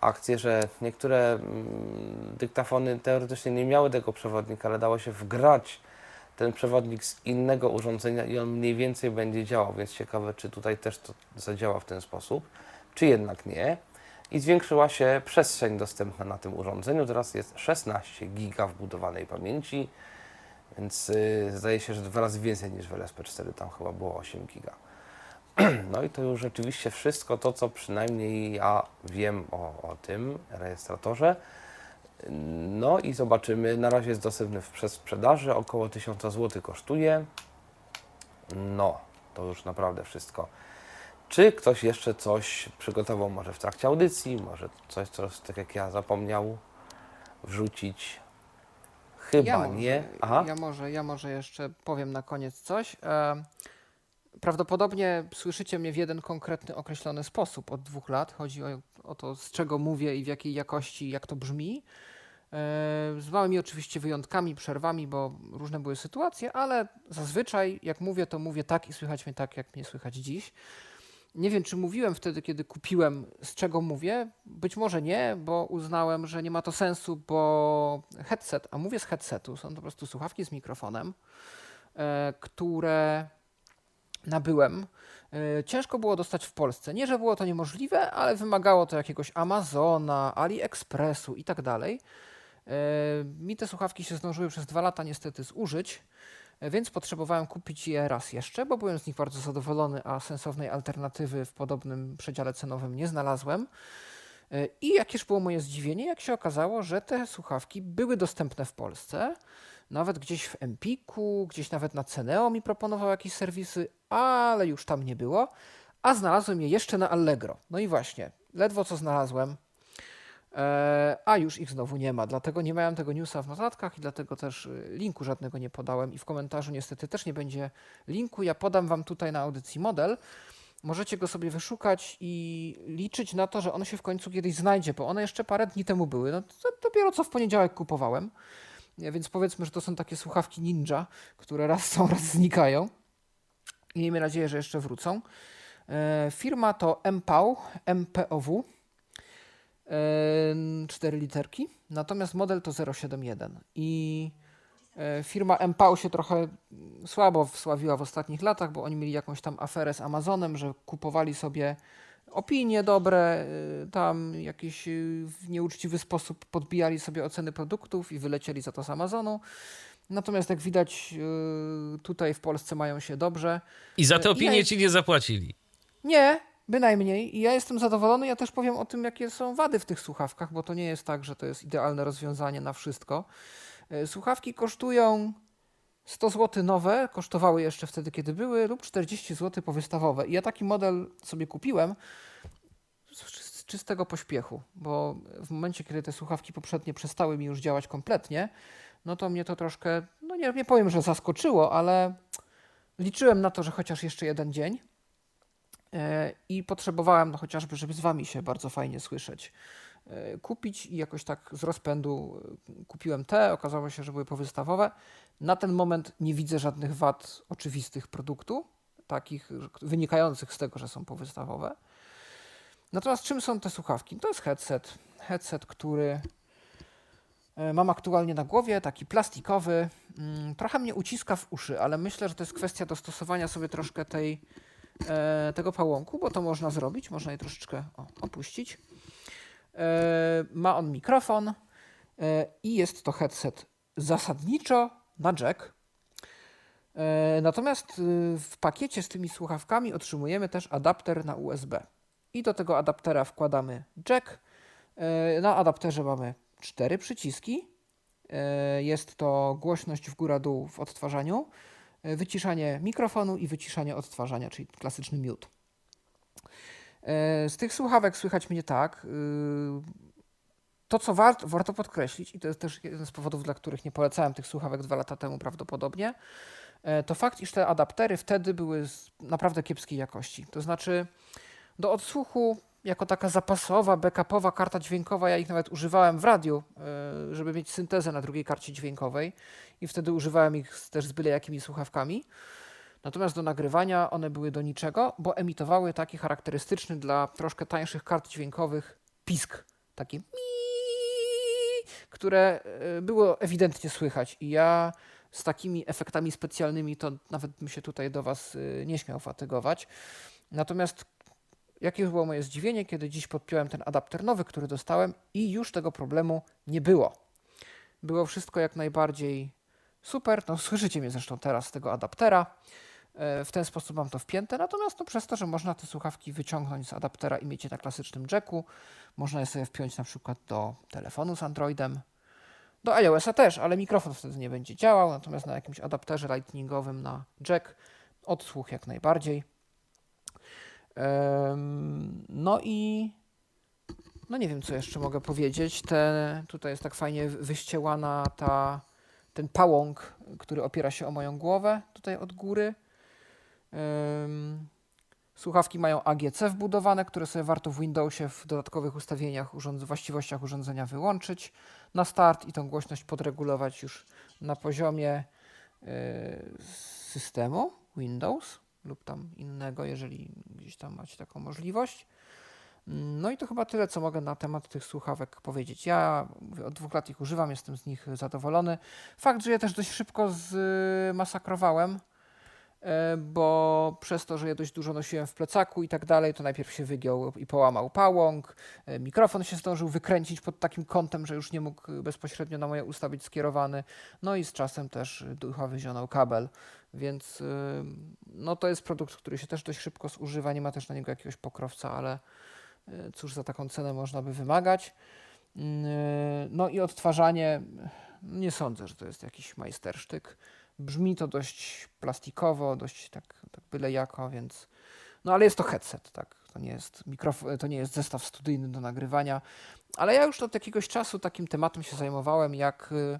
B: akcje, że niektóre ym, dyktafony teoretycznie nie miały tego przewodnika, ale dało się wgrać ten przewodnik z innego urządzenia i on mniej więcej będzie działał, więc ciekawe, czy tutaj też to zadziała w ten sposób, czy jednak nie. I zwiększyła się przestrzeń dostępna na tym urządzeniu. Teraz jest 16 giga wbudowanej pamięci, więc yy, zdaje się, że dwa razy więcej niż w LSP4, tam chyba było 8 giga. No i to już rzeczywiście wszystko to, co przynajmniej ja wiem o, o tym rejestratorze. No i zobaczymy. Na razie jest dostępny w przedsprzedaży, około 1000 zł kosztuje. No, to już naprawdę wszystko. Czy ktoś jeszcze coś przygotował może w trakcie audycji, może coś, co tak jak ja zapomniał wrzucić? Chyba
D: ja może,
B: nie. Aha.
D: Ja może, ja może jeszcze powiem na koniec coś. E, prawdopodobnie słyszycie mnie w jeden konkretny, określony sposób od dwóch lat. Chodzi o, o to, z czego mówię i w jakiej jakości, jak to brzmi. E, z małymi oczywiście wyjątkami, przerwami, bo różne były sytuacje, ale zazwyczaj jak mówię, to mówię tak i słychać mnie tak, jak mnie słychać dziś. Nie wiem, czy mówiłem wtedy, kiedy kupiłem, z czego mówię. Być może nie, bo uznałem, że nie ma to sensu, bo headset, a mówię z headsetu, są to po prostu słuchawki z mikrofonem, e, które nabyłem. E, ciężko było dostać w Polsce. Nie, że było to niemożliwe, ale wymagało to jakiegoś Amazona, AliExpressu i tak dalej. E, mi te słuchawki się zdążyły przez dwa lata niestety zużyć, e, więc potrzebowałem kupić je raz jeszcze, bo byłem z nich bardzo zadowolony, a sensownej alternatywy w podobnym przedziale cenowym nie znalazłem. I jakież było moje zdziwienie, jak się okazało, że te słuchawki były dostępne w Polsce, nawet gdzieś w Empiku, gdzieś nawet na Ceneo mi proponował jakieś serwisy, ale już tam nie było, a znalazłem je jeszcze na Allegro. No i właśnie, ledwo co znalazłem, E, a już ich znowu nie ma. Dlatego nie miałem tego newsa w notatkach i dlatego też y, linku żadnego nie podałem i w komentarzu niestety też nie będzie linku. Ja podam Wam tutaj na audycji model. Możecie go sobie wyszukać i liczyć na to, że on się w końcu kiedyś znajdzie, bo one jeszcze parę dni temu były. No to dopiero co w poniedziałek kupowałem. Więc powiedzmy, że to są takie słuchawki ninja, które raz są, raz znikają. I miejmy nadzieję, że jeszcze wrócą. E, firma to MPOW, MPOW cztery literki, natomiast model to 071 i e, firma MPAU się trochę słabo wsławiła w ostatnich latach, bo oni mieli jakąś tam aferę z Amazonem, że kupowali sobie opinie dobre, e, tam jakiś e, w nieuczciwy sposób podbijali sobie oceny produktów i wylecieli za to z Amazonu. Natomiast jak widać tutaj w Polsce mają się dobrze.
C: I za te opinie ja... ci nie zapłacili?
D: Nie, Bynajmniej. I ja jestem zadowolony. Ja też powiem o tym, jakie są wady w tych słuchawkach, bo to nie jest tak, że to jest idealne rozwiązanie na wszystko. Słuchawki kosztują 100 zł nowe, kosztowały jeszcze wtedy, kiedy były, lub 40 zł powystawowe. I ja taki model sobie kupiłem z czystego pośpiechu, bo w momencie, kiedy te słuchawki poprzednie przestały mi już działać kompletnie, no to mnie to troszkę, no nie, nie powiem, że zaskoczyło, ale liczyłem na to, że chociaż jeszcze jeden dzień E, i potrzebowałem no, chociażby, żeby z wami się bardzo fajnie słyszeć. E, kupić i jakoś tak z rozpędu e, kupiłem te, okazało się, że były powystawowe. Na ten moment nie widzę żadnych wad oczywistych produktu, takich wynikających z tego, że są powystawowe. Natomiast czym są te słuchawki? To jest headset. Headset, który mam aktualnie na głowie, taki plastikowy. Mm, trochę mnie uciska w uszy, ale myślę, że to jest kwestia dostosowania sobie troszkę tej e, tego pałąku, bo to można zrobić, można je troszeczkę opuścić. E, ma on mikrofon e, i jest to headset zasadniczo na jack. E, natomiast e, w pakiecie z tymi słuchawkami otrzymujemy też adapter na USB. I do tego adaptera wkładamy jack. E, na adapterze mamy cztery przyciski. Jest to głośność w górę-dół w odtwarzaniu E, wyciszanie mikrofonu i wyciszanie odtwarzania, czyli klasyczny mute. E, z tych słuchawek słychać mnie tak. To, co warto, warto podkreślić, i to jest też jeden z powodów, dla których nie polecałem tych słuchawek dwa lata temu prawdopodobnie, e, to fakt, iż te adaptery wtedy były naprawdę kiepskiej jakości. To znaczy, do odsłuchu jako taka zapasowa, backupowa karta dźwiękowa, ja ich nawet używałem w radiu, e, żeby mieć syntezę na drugiej karcie dźwiękowej i wtedy używałem ich też z byle jakimi słuchawkami. Natomiast do nagrywania one były do niczego, bo emitowały taki charakterystyczny dla troszkę tańszych kart dźwiękowych pisk. Taki które e, było ewidentnie słychać. I ja z takimi efektami specjalnymi to nawet bym się tutaj do Was e, nie śmiał fatygować. Natomiast jakie było moje zdziwienie, kiedy dziś podpiąłem ten adapter nowy, który dostałem i już tego problemu nie było. Było wszystko jak najbardziej super. No, słyszycie mnie zresztą teraz z tego adaptera. E, w ten sposób mam to wpięte, natomiast no, przez to, że można te słuchawki wyciągnąć z adaptera i mieć je na klasycznym jacku, można je sobie wpiąć na przykład do telefonu z Androidem, do iOS-a też, ale mikrofon wtedy nie będzie działał, natomiast na jakimś adapterze lightningowym na jack odsłuch jak najbardziej. No i no nie wiem, co jeszcze mogę powiedzieć. Te, tutaj jest tak fajnie wyściełana ta, ten pałąk, który opiera się o moją głowę tutaj od góry. Słuchawki mają AGC wbudowane, które sobie warto w Windowsie w dodatkowych ustawieniach, urząd właściwościach urządzenia wyłączyć na start i tą głośność podregulować już na poziomie yy, systemu Windows lub tam innego, jeżeli gdzieś tam macie taką możliwość. No i to chyba tyle, co mogę na temat tych słuchawek powiedzieć. Ja od dwóch lat ich używam, jestem z nich zadowolony. Fakt, że je też dość szybko zmasakrowałem, E, bo przez to, że je dość dużo nosiłem w plecaku i tak dalej, to najpierw się wygiął i połamał pałąk, e, mikrofon się zdążył wykręcić pod takim kątem, że już nie mógł bezpośrednio na moje usta być skierowany, no i z czasem też ducha wyzionął kabel, więc e, no to jest produkt, który się też dość szybko zużywa, nie ma też na niego jakiegoś pokrowca, ale cóż za taką cenę można by wymagać. Mm, no i odtwarzanie, nie sądzę, że to jest jakiś majstersztyk. Brzmi to dość plastikowo, dość tak, tak byle jako, więc. No ale jest to headset, tak. To nie jest mikrofon, to nie jest zestaw studyjny do nagrywania. Ale ja już od jakiegoś czasu takim tematem się zajmowałem, jak y,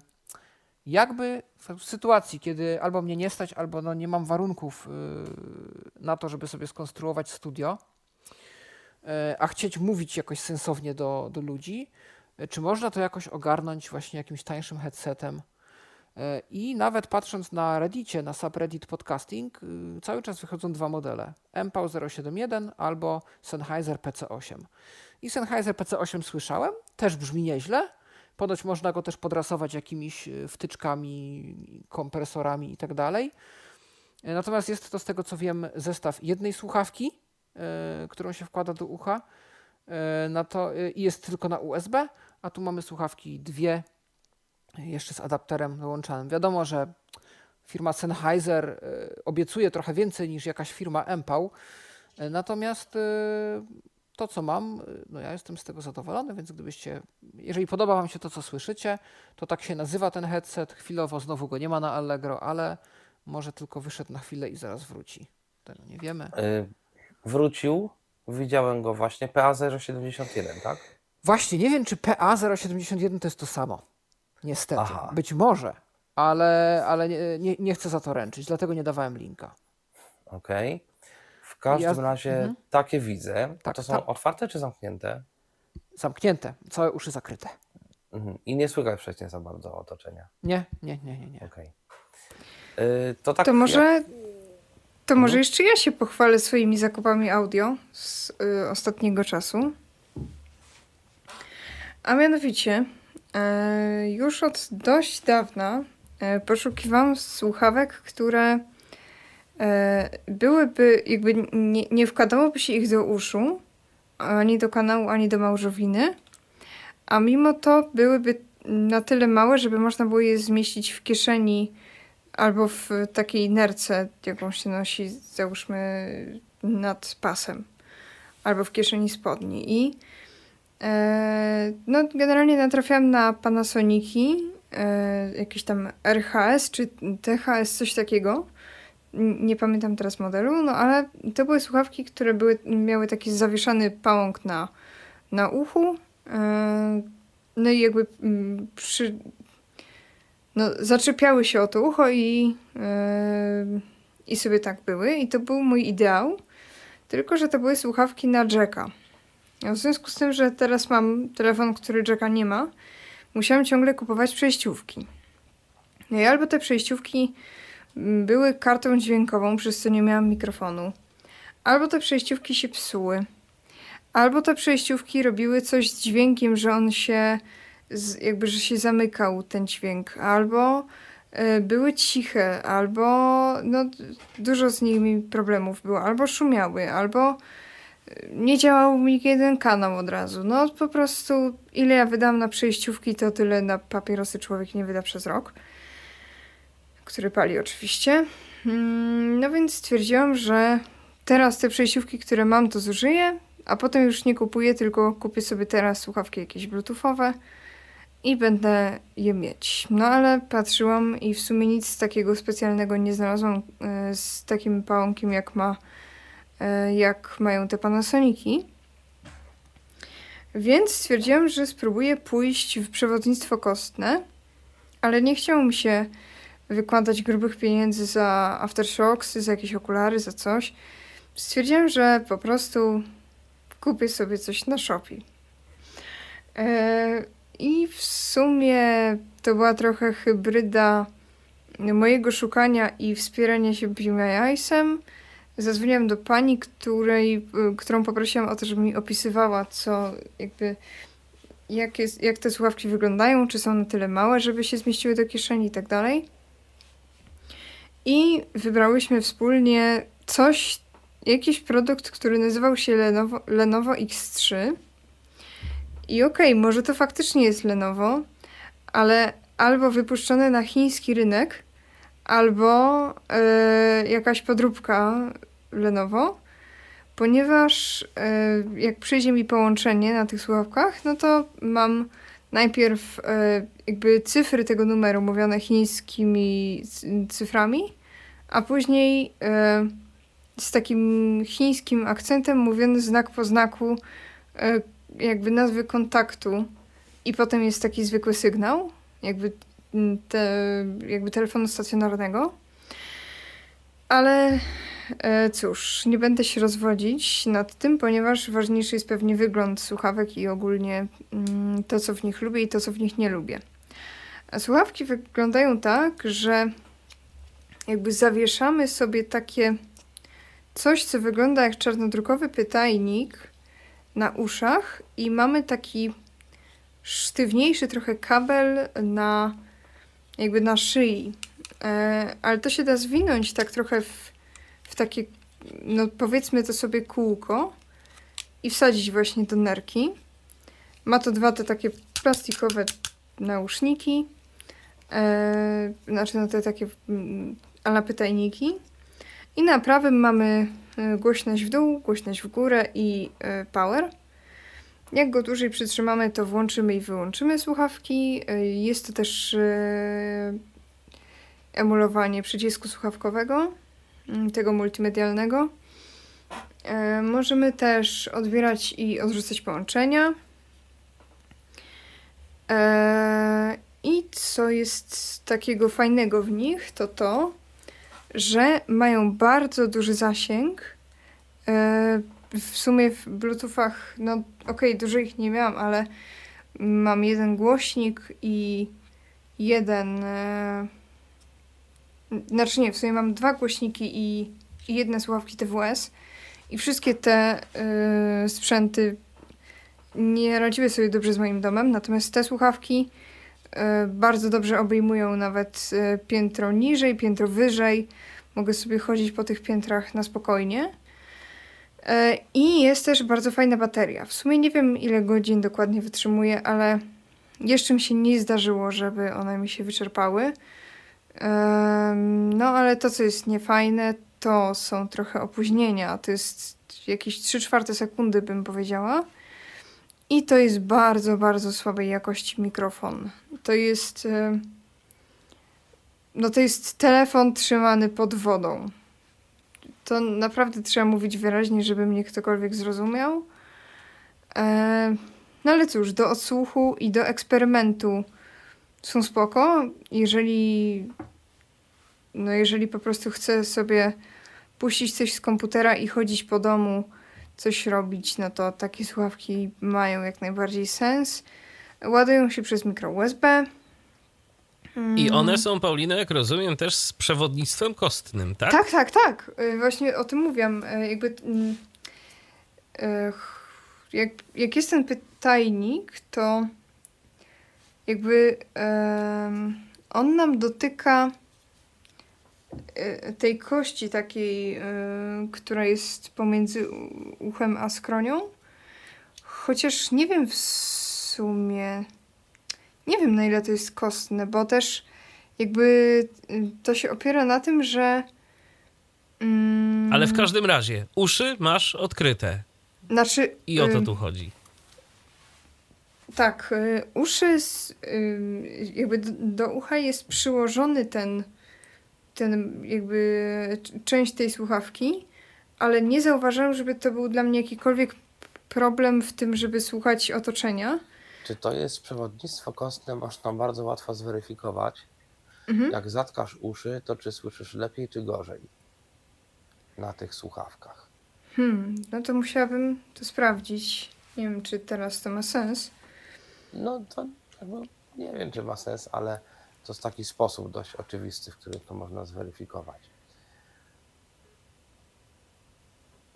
D: jakby w sytuacji, kiedy albo mnie nie stać, albo no nie mam warunków y, na to, żeby sobie skonstruować studio, y, a chcieć mówić jakoś sensownie do, do ludzi, czy można to jakoś ogarnąć właśnie jakimś tańszym headsetem, I nawet patrząc na Reddicie, na subreddit podcasting, y, cały czas wychodzą dwa modele: MPAU 071 albo Sennheiser PC8. I Sennheiser PC8 słyszałem, też brzmi nieźle. Ponoć można go też podrasować jakimiś y, wtyczkami, kompresorami i tak. E, natomiast jest to z tego co wiem zestaw jednej słuchawki, e, którą się wkłada do ucha. Na to, I jest tylko na USB, a tu mamy słuchawki dwie jeszcze z adapterem wyłączanym. Wiadomo, że firma Sennheiser e, obiecuje trochę więcej niż jakaś firma Empał, e, natomiast e, to, co mam, no ja jestem z tego zadowolony, więc gdybyście, jeżeli podoba Wam się to, co słyszycie, to tak się nazywa ten headset. Chwilowo znowu go nie ma na Allegro, ale może tylko wyszedł na chwilę i zaraz wróci. Tego nie wiemy.
B: wrócił, widziałem go właśnie, PA071, tak?
D: Właśnie, nie wiem, czy PA071 to jest to samo. Niestety. Aha. Być może, ale, ale nie, nie, nie, chcę za to ręczyć, dlatego nie dawałem linka.
B: Okej. Okay. W każdym ja... razie mhm. takie widzę. Tak, to są tak. otwarte czy zamknięte?
D: Zamknięte, całe uszy zakryte.
B: Mhm. I nie słychać wcześniej za bardzo otoczenia.
D: Nie, nie, nie, nie. nie.
B: Okay. Yy, to tak.
E: To może, jak... to może mhm. jeszcze ja się pochwalę swoimi zakupami audio z y, ostatniego czasu. A mianowicie już od dość dawna e, poszukiwałam słuchawek, które e, byłyby, jakby nie, nie wkładałoby się ich do uszu, ani do kanału, ani do małżowiny, a mimo to byłyby na tyle małe, żeby można było je zmieścić w kieszeni albo w takiej nerce, jaką się nosi, załóżmy, nad pasem, albo w kieszeni spodni. I E, no, generalnie natrafiałam na Panasoniki, e, jakieś tam RHS czy THS, coś takiego. Nie pamiętam teraz modelu, no ale to były słuchawki, które były, miały taki zawieszany pałąk na, na uchu. E, no i jakby mm, przy, no, zaczepiały się o to ucho i, i sobie tak były. I to był mój ideał. Tylko, że to były słuchawki na jacka. W związku z tym, że teraz mam telefon, który jacka nie ma, musiałam ciągle kupować przejściówki. No i albo te przejściówki mm, były kartą dźwiękową, przez co nie miałam mikrofonu, albo te przejściówki się psuły, albo te przejściówki robiły coś z dźwiękiem, że on się, jakby, że się zamykał ten dźwięk, albo y, były ciche, albo no, dużo z nimi problemów było, albo szumiały, albo nie działał mi jeden kanał od razu. No po prostu ile ja wydam na przejściówki, to tyle na papierosy człowiek nie wyda przez rok. Który pali oczywiście. Mm, no więc stwierdziłam, że teraz te przejściówki, które mam, to zużyję, a potem już nie kupuję, tylko kupię sobie teraz słuchawki jakieś bluetoothowe i będę je mieć. No ale patrzyłam i w sumie nic takiego specjalnego nie znalazłam e, z takim pałąkiem jak ma jak mają te Panasoniki. Więc stwierdziłam, że spróbuję pójść w przewodnictwo kostne, ale nie chciało mi się wykładać grubych pieniędzy za aftershocks, za jakieś okulary, za coś. Stwierdziłam, że po prostu kupię sobie coś na Shopee. E, I w sumie to była trochę hybryda mojego szukania i wspierania się BMI-sem zadzwoniłam do pani, której, y, którą poprosiłam o to, żeby mi opisywała, co jakby, jak, jest, jak te słuchawki wyglądają, czy są na tyle małe, żeby się zmieściły do kieszeni i tak dalej. I wybrałyśmy wspólnie coś, jakiś produkt, który nazywał się Lenovo, Lenovo X3. I okej, okay, może to faktycznie jest Lenovo, ale albo wypuszczone na chiński rynek, albo y, jakaś podróbka Lenovo, ponieważ y, jak przyjdzie mi połączenie na tych słuchawkach, no to mam najpierw y, jakby cyfry tego numeru mówione chińskimi cyframi, a później z takim chińskim akcentem mówiony znak po znaku jakby nazwy kontaktu. I potem jest taki zwykły sygnał, jakby te, jakby telefonu stacjonarnego. Ale e, cóż, nie będę się rozwodzić nad tym, ponieważ ważniejszy jest pewnie wygląd słuchawek i ogólnie mm, to, co w nich lubię i to, co w nich nie lubię. A słuchawki wyglądają tak, że jakby zawieszamy sobie takie coś, co wygląda jak czarnodrukowy pytajnik na uszach i mamy taki sztywniejszy trochę kabel na jakby na szyi. E, ale to się da zwinąć tak trochę w, w takie, no powiedzmy to sobie kółko i wsadzić właśnie do nerki. Ma to dwa te takie plastikowe nauszniki, e, znaczy no te takie mm, ala pytajniki. I na prawym mamy e, głośność w dół, głośność w górę i e, power. Jak go dłużej przytrzymamy, to włączymy i wyłączymy słuchawki. Y, jest to też y, emulowanie przycisku słuchawkowego, mm, tego multimedialnego. Y, możemy też odbierać i odrzucać połączenia. I co jest takiego fajnego w nich, to to, że mają bardzo duży zasięg w sumie w Bluetoothach, no okej, okay, dużo ich nie miałam, ale mam jeden głośnik i jeden. E... Znaczy nie, w sumie mam dwa głośniki i, i jedne słuchawki TWS. I wszystkie te e, sprzęty nie radziły sobie dobrze z moim domem, natomiast te słuchawki e, bardzo dobrze obejmują nawet e, piętro niżej, piętro wyżej. Mogę sobie chodzić po tych piętrach na spokojnie. E, I jest też bardzo fajna bateria. W sumie nie wiem, ile godzin dokładnie wytrzymuje, ale jeszcze mi się nie zdarzyło, żeby one mi się wyczerpały. No, ale to, co jest niefajne, to są trochę opóźnienia. To jest jakieś 3 czwarte sekundy, bym powiedziała. I to jest bardzo, bardzo słabej jakości mikrofon. To jest. No, to jest telefon trzymany pod wodą to naprawdę trzeba mówić wyraźnie, żeby mnie ktokolwiek zrozumiał. E, No ale cóż, do odsłuchu i do eksperymentu są spoko. Jeżeli no jeżeli po prostu chcę sobie puścić coś z komputera i chodzić po domu, coś robić, no to takie słuchawki mają jak najbardziej sens. Ładują się przez mikro USB.
C: I one są, Paulina, jak rozumiem, też z przewodnictwem kostnym, tak?
E: Tak, tak, tak. Y, Właśnie o tym mówiłam. Y, Jakby mm, y, jak, jak jest ten pytajnik, to jakby on nam dotyka tej kości takiej, która jest pomiędzy uchem a skronią. Chociaż nie wiem w sumie, nie wiem na ile to jest kostne, bo też jakby y, to się opiera na tym, że mm,
C: Ale w każdym razie, uszy masz odkryte.
E: Znaczy,
C: I o to tu chodzi.
E: Tak, y, uszy, s- y, jakby do, do ucha jest przyłożony ten, ten jakby część tej słuchawki, ale nie zauważyłam, żeby to był dla mnie jakikolwiek problem w tym, żeby słuchać otoczenia.
B: Czy to jest przewodnictwo kostne, można bardzo łatwo zweryfikować.
E: Mhm.
B: Jak zatkasz uszy, to czy słyszysz lepiej, czy gorzej na tych słuchawkach?
E: Hmm, no to musiałabym to sprawdzić. Nie wiem, czy teraz to ma sens.
B: No to jakby nie wiem, czy ma sens, ale to jest taki sposób dość oczywisty, w którym to można zweryfikować.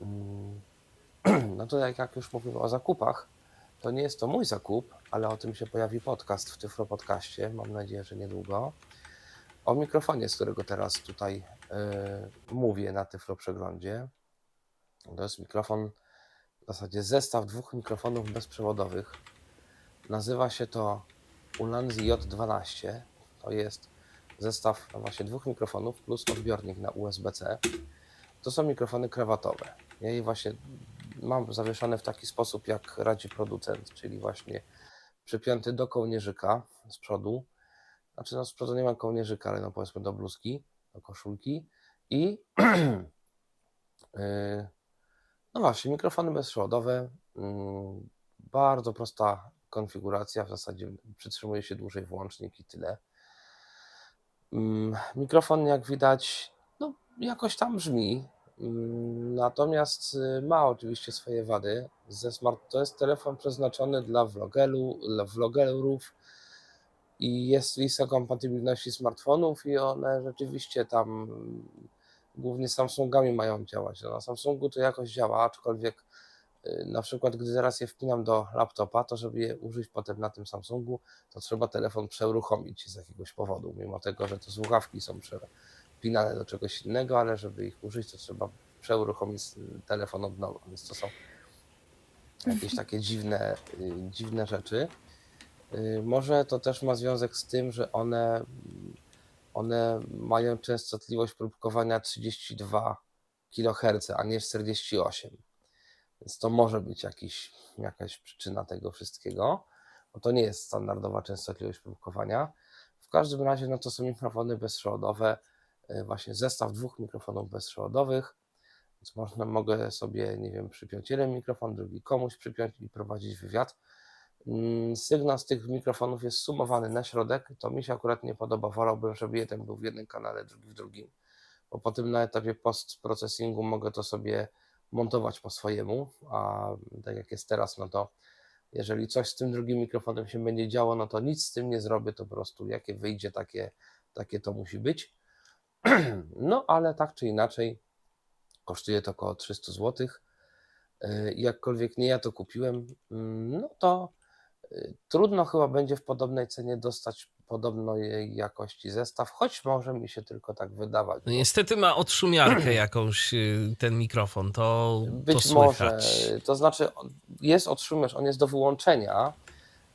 B: Mm, No to jak, jak już mówimy o zakupach, to nie jest to mój zakup, ale o tym się pojawi podcast w Tyflo Podcaście, mam nadzieję, że niedługo. O mikrofonie, z którego teraz tutaj y, mówię na Tyflo Przeglądzie. To jest mikrofon, w zasadzie zestaw dwóch mikrofonów bezprzewodowych. Nazywa się to Ulanzi J12. To jest zestaw no właśnie dwóch mikrofonów plus odbiornik na USB-C. To są mikrofony krawatowe. Ja je właśnie mam zawieszone w taki sposób, jak radzi producent, czyli właśnie przypięty do kołnierzyka z przodu. Znaczy, no z przodu nie mam kołnierzyka, ale no powiedzmy do bluzki, do koszulki. I yy, no właśnie, mikrofony bezprzewodowe. mm, Bardzo prosta konfiguracja, w zasadzie przytrzymuje się dłużej włącznik i tyle. Mm, Mikrofon, jak widać, no, jakoś tam brzmi, natomiast y, ma oczywiście swoje wady. Ze smart, to jest telefon przeznaczony dla vlogelu, dla vlogerów i jest lista kompatybilności smartfonów i one rzeczywiście tam mm, głównie Samsungami mają działać. No, na Samsungu to jakoś działa, aczkolwiek y, na przykład gdy teraz je wpinam do laptopa, to żeby je użyć potem na tym Samsungu, to trzeba telefon przeuruchomić z jakiegoś powodu, mimo tego, że to słuchawki są przepinane do czegoś innego, ale żeby ich użyć, to trzeba przeuruchomić telefon od nowa, więc to są jakieś takie dziwne, y, dziwne rzeczy. Y, Może to też ma związek z tym, że one, one mają częstotliwość próbkowania 32 kHz, a nie 48. Więc to może być jakiś, jakaś przyczyna tego wszystkiego, bo to nie jest standardowa częstotliwość próbkowania. W każdym razie no to są mikrofony bezprzewodowe, właśnie zestaw dwóch mikrofonów bezprzewodowych, więc można, mogę sobie, nie wiem, przypiąć jeden mikrofon, drugi komuś przypiąć i prowadzić wywiad. Mm, Sygnał z tych mikrofonów jest sumowany na środek. To mi się akurat nie podoba. Wolałbym, żeby jeden był w jednym kanale, drugi w drugim. Bo potem na etapie post-processingu mogę to sobie montować po swojemu. A tak jak jest teraz, no to jeżeli coś z tym drugim mikrofonem się będzie działo, no to nic z tym nie zrobię. To po prostu jakie wyjdzie, takie, takie to musi być. No ale tak czy inaczej, kosztuje to około 300 zł. Jakkolwiek nie ja to kupiłem, mm, no to y, trudno chyba będzie w podobnej cenie dostać podobnej jakości zestaw, choć może mi się tylko tak wydawać.
C: No niestety ma odszumiarkę jakąś y, ten mikrofon, to, to
B: Być może,
C: słychać.
B: to znaczy jest odszumiarz, on jest do wyłączenia,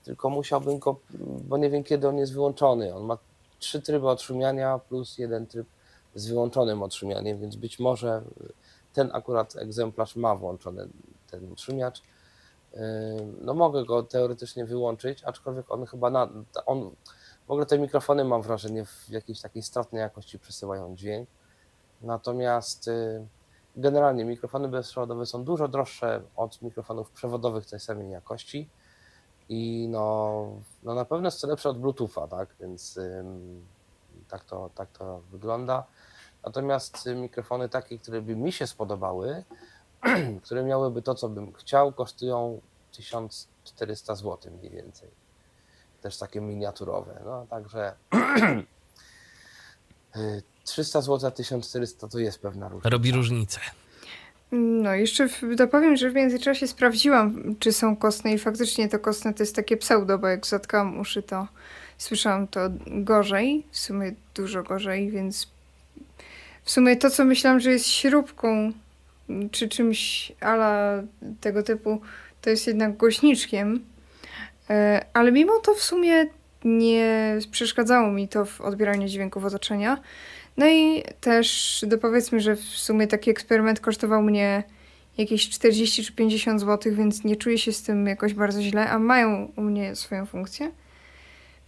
B: tylko musiałbym go, bo nie wiem kiedy on jest wyłączony. On ma trzy tryby odszumiania plus jeden tryb z wyłączonym odszumianiem, więc być może ten akurat egzemplarz ma włączony ten odszumiacz. Yy, No mogę go teoretycznie wyłączyć, aczkolwiek on chyba na, on, w ogóle te mikrofony mam wrażenie w jakiejś takiej stratnej jakości przesyłają dźwięk. Natomiast yy, generalnie mikrofony bezprzewodowe są dużo droższe od mikrofonów przewodowych tej samej jakości. I no, no na pewno jest lepsze od Bluetootha, tak? Więc ym, tak, to, tak to wygląda. Natomiast y, mikrofony takie, które by mi się spodobały, które miałyby to, co bym chciał, kosztują 1400 zł mniej więcej. Też takie miniaturowe. No także y, 300 zł, a 1400 to jest pewna różnica.
C: Robi różnicę.
E: No, jeszcze dopowiem, że w międzyczasie sprawdziłam, czy są kostne i faktycznie to kostne to jest takie pseudo, bo jak zatkałam uszy, to słyszałam to gorzej, w sumie dużo gorzej, więc w sumie to, co myślałam, że jest śrubką czy czymś ala tego typu, to jest jednak głośniczkiem, E, ale mimo to w sumie nie przeszkadzało mi to w odbieraniu dźwięków otoczenia. No i też dopowiedzmy, że w sumie taki eksperyment kosztował mnie jakieś 40 czy 50 zł, więc nie czuję się z tym jakoś bardzo źle, a mają u mnie swoją funkcję.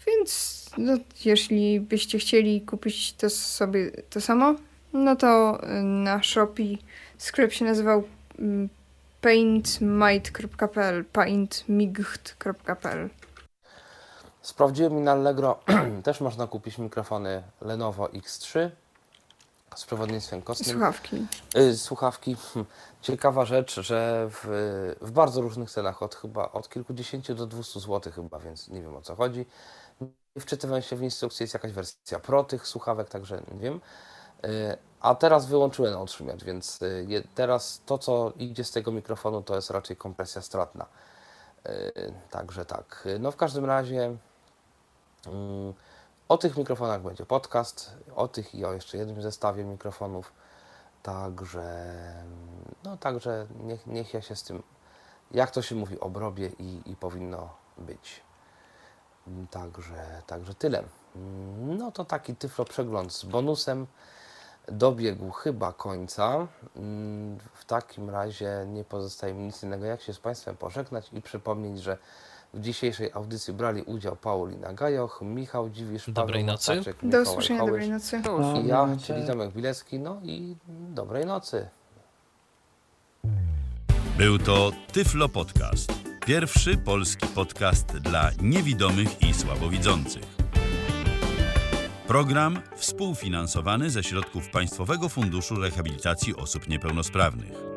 E: Więc no, jeśli byście chcieli kupić to sobie to samo, no to y, na Shopee sklep się nazywał mm, paintmight.pl
B: Sprawdziłem i na Allegro też można kupić mikrofony Lenovo X3 z przewodnictwem kostnym.
E: Słuchawki.
B: Y, słuchawki. Ciekawa rzecz, że w, w bardzo różnych cenach, od chyba od kilkudziesięciu do 200 zł chyba, więc nie wiem o co chodzi. Wczytywałem się w instrukcję, jest jakaś wersja pro tych słuchawek, także nie wiem. Y, A teraz wyłączyłem na otrzymiot, więc y, teraz to, co idzie z tego mikrofonu, to jest raczej kompresja stratna. Y, Także tak. No w każdym razie o tych mikrofonach będzie podcast, o tych i o jeszcze jednym zestawie mikrofonów. Także, no także niech, niech ja się z tym, jak to się mówi, obrobię i, i powinno być. Mm, Także, także tyle. Mm, No to taki tyflo przegląd z bonusem dobiegł chyba końca. Mm, W takim razie nie pozostaje mi nic innego, jak się z Państwem pożegnać i przypomnieć, że w dzisiejszej audycji brali udział Paulina Gajoch, Michał Dziwisz,
C: Dobrej
B: Paweł
C: nocy.
B: Mastaczek,
E: Do
B: Mikołaj
E: usłyszenia,
B: Hołysz
E: dobrej nocy.
B: i ja, czyli Tomek Bilecki, no i dobrej nocy.
A: Był to Tyflo Podcast. Pierwszy polski podcast dla niewidomych i słabowidzących. Program współfinansowany ze środków Państwowego Funduszu Rehabilitacji Osób Niepełnosprawnych.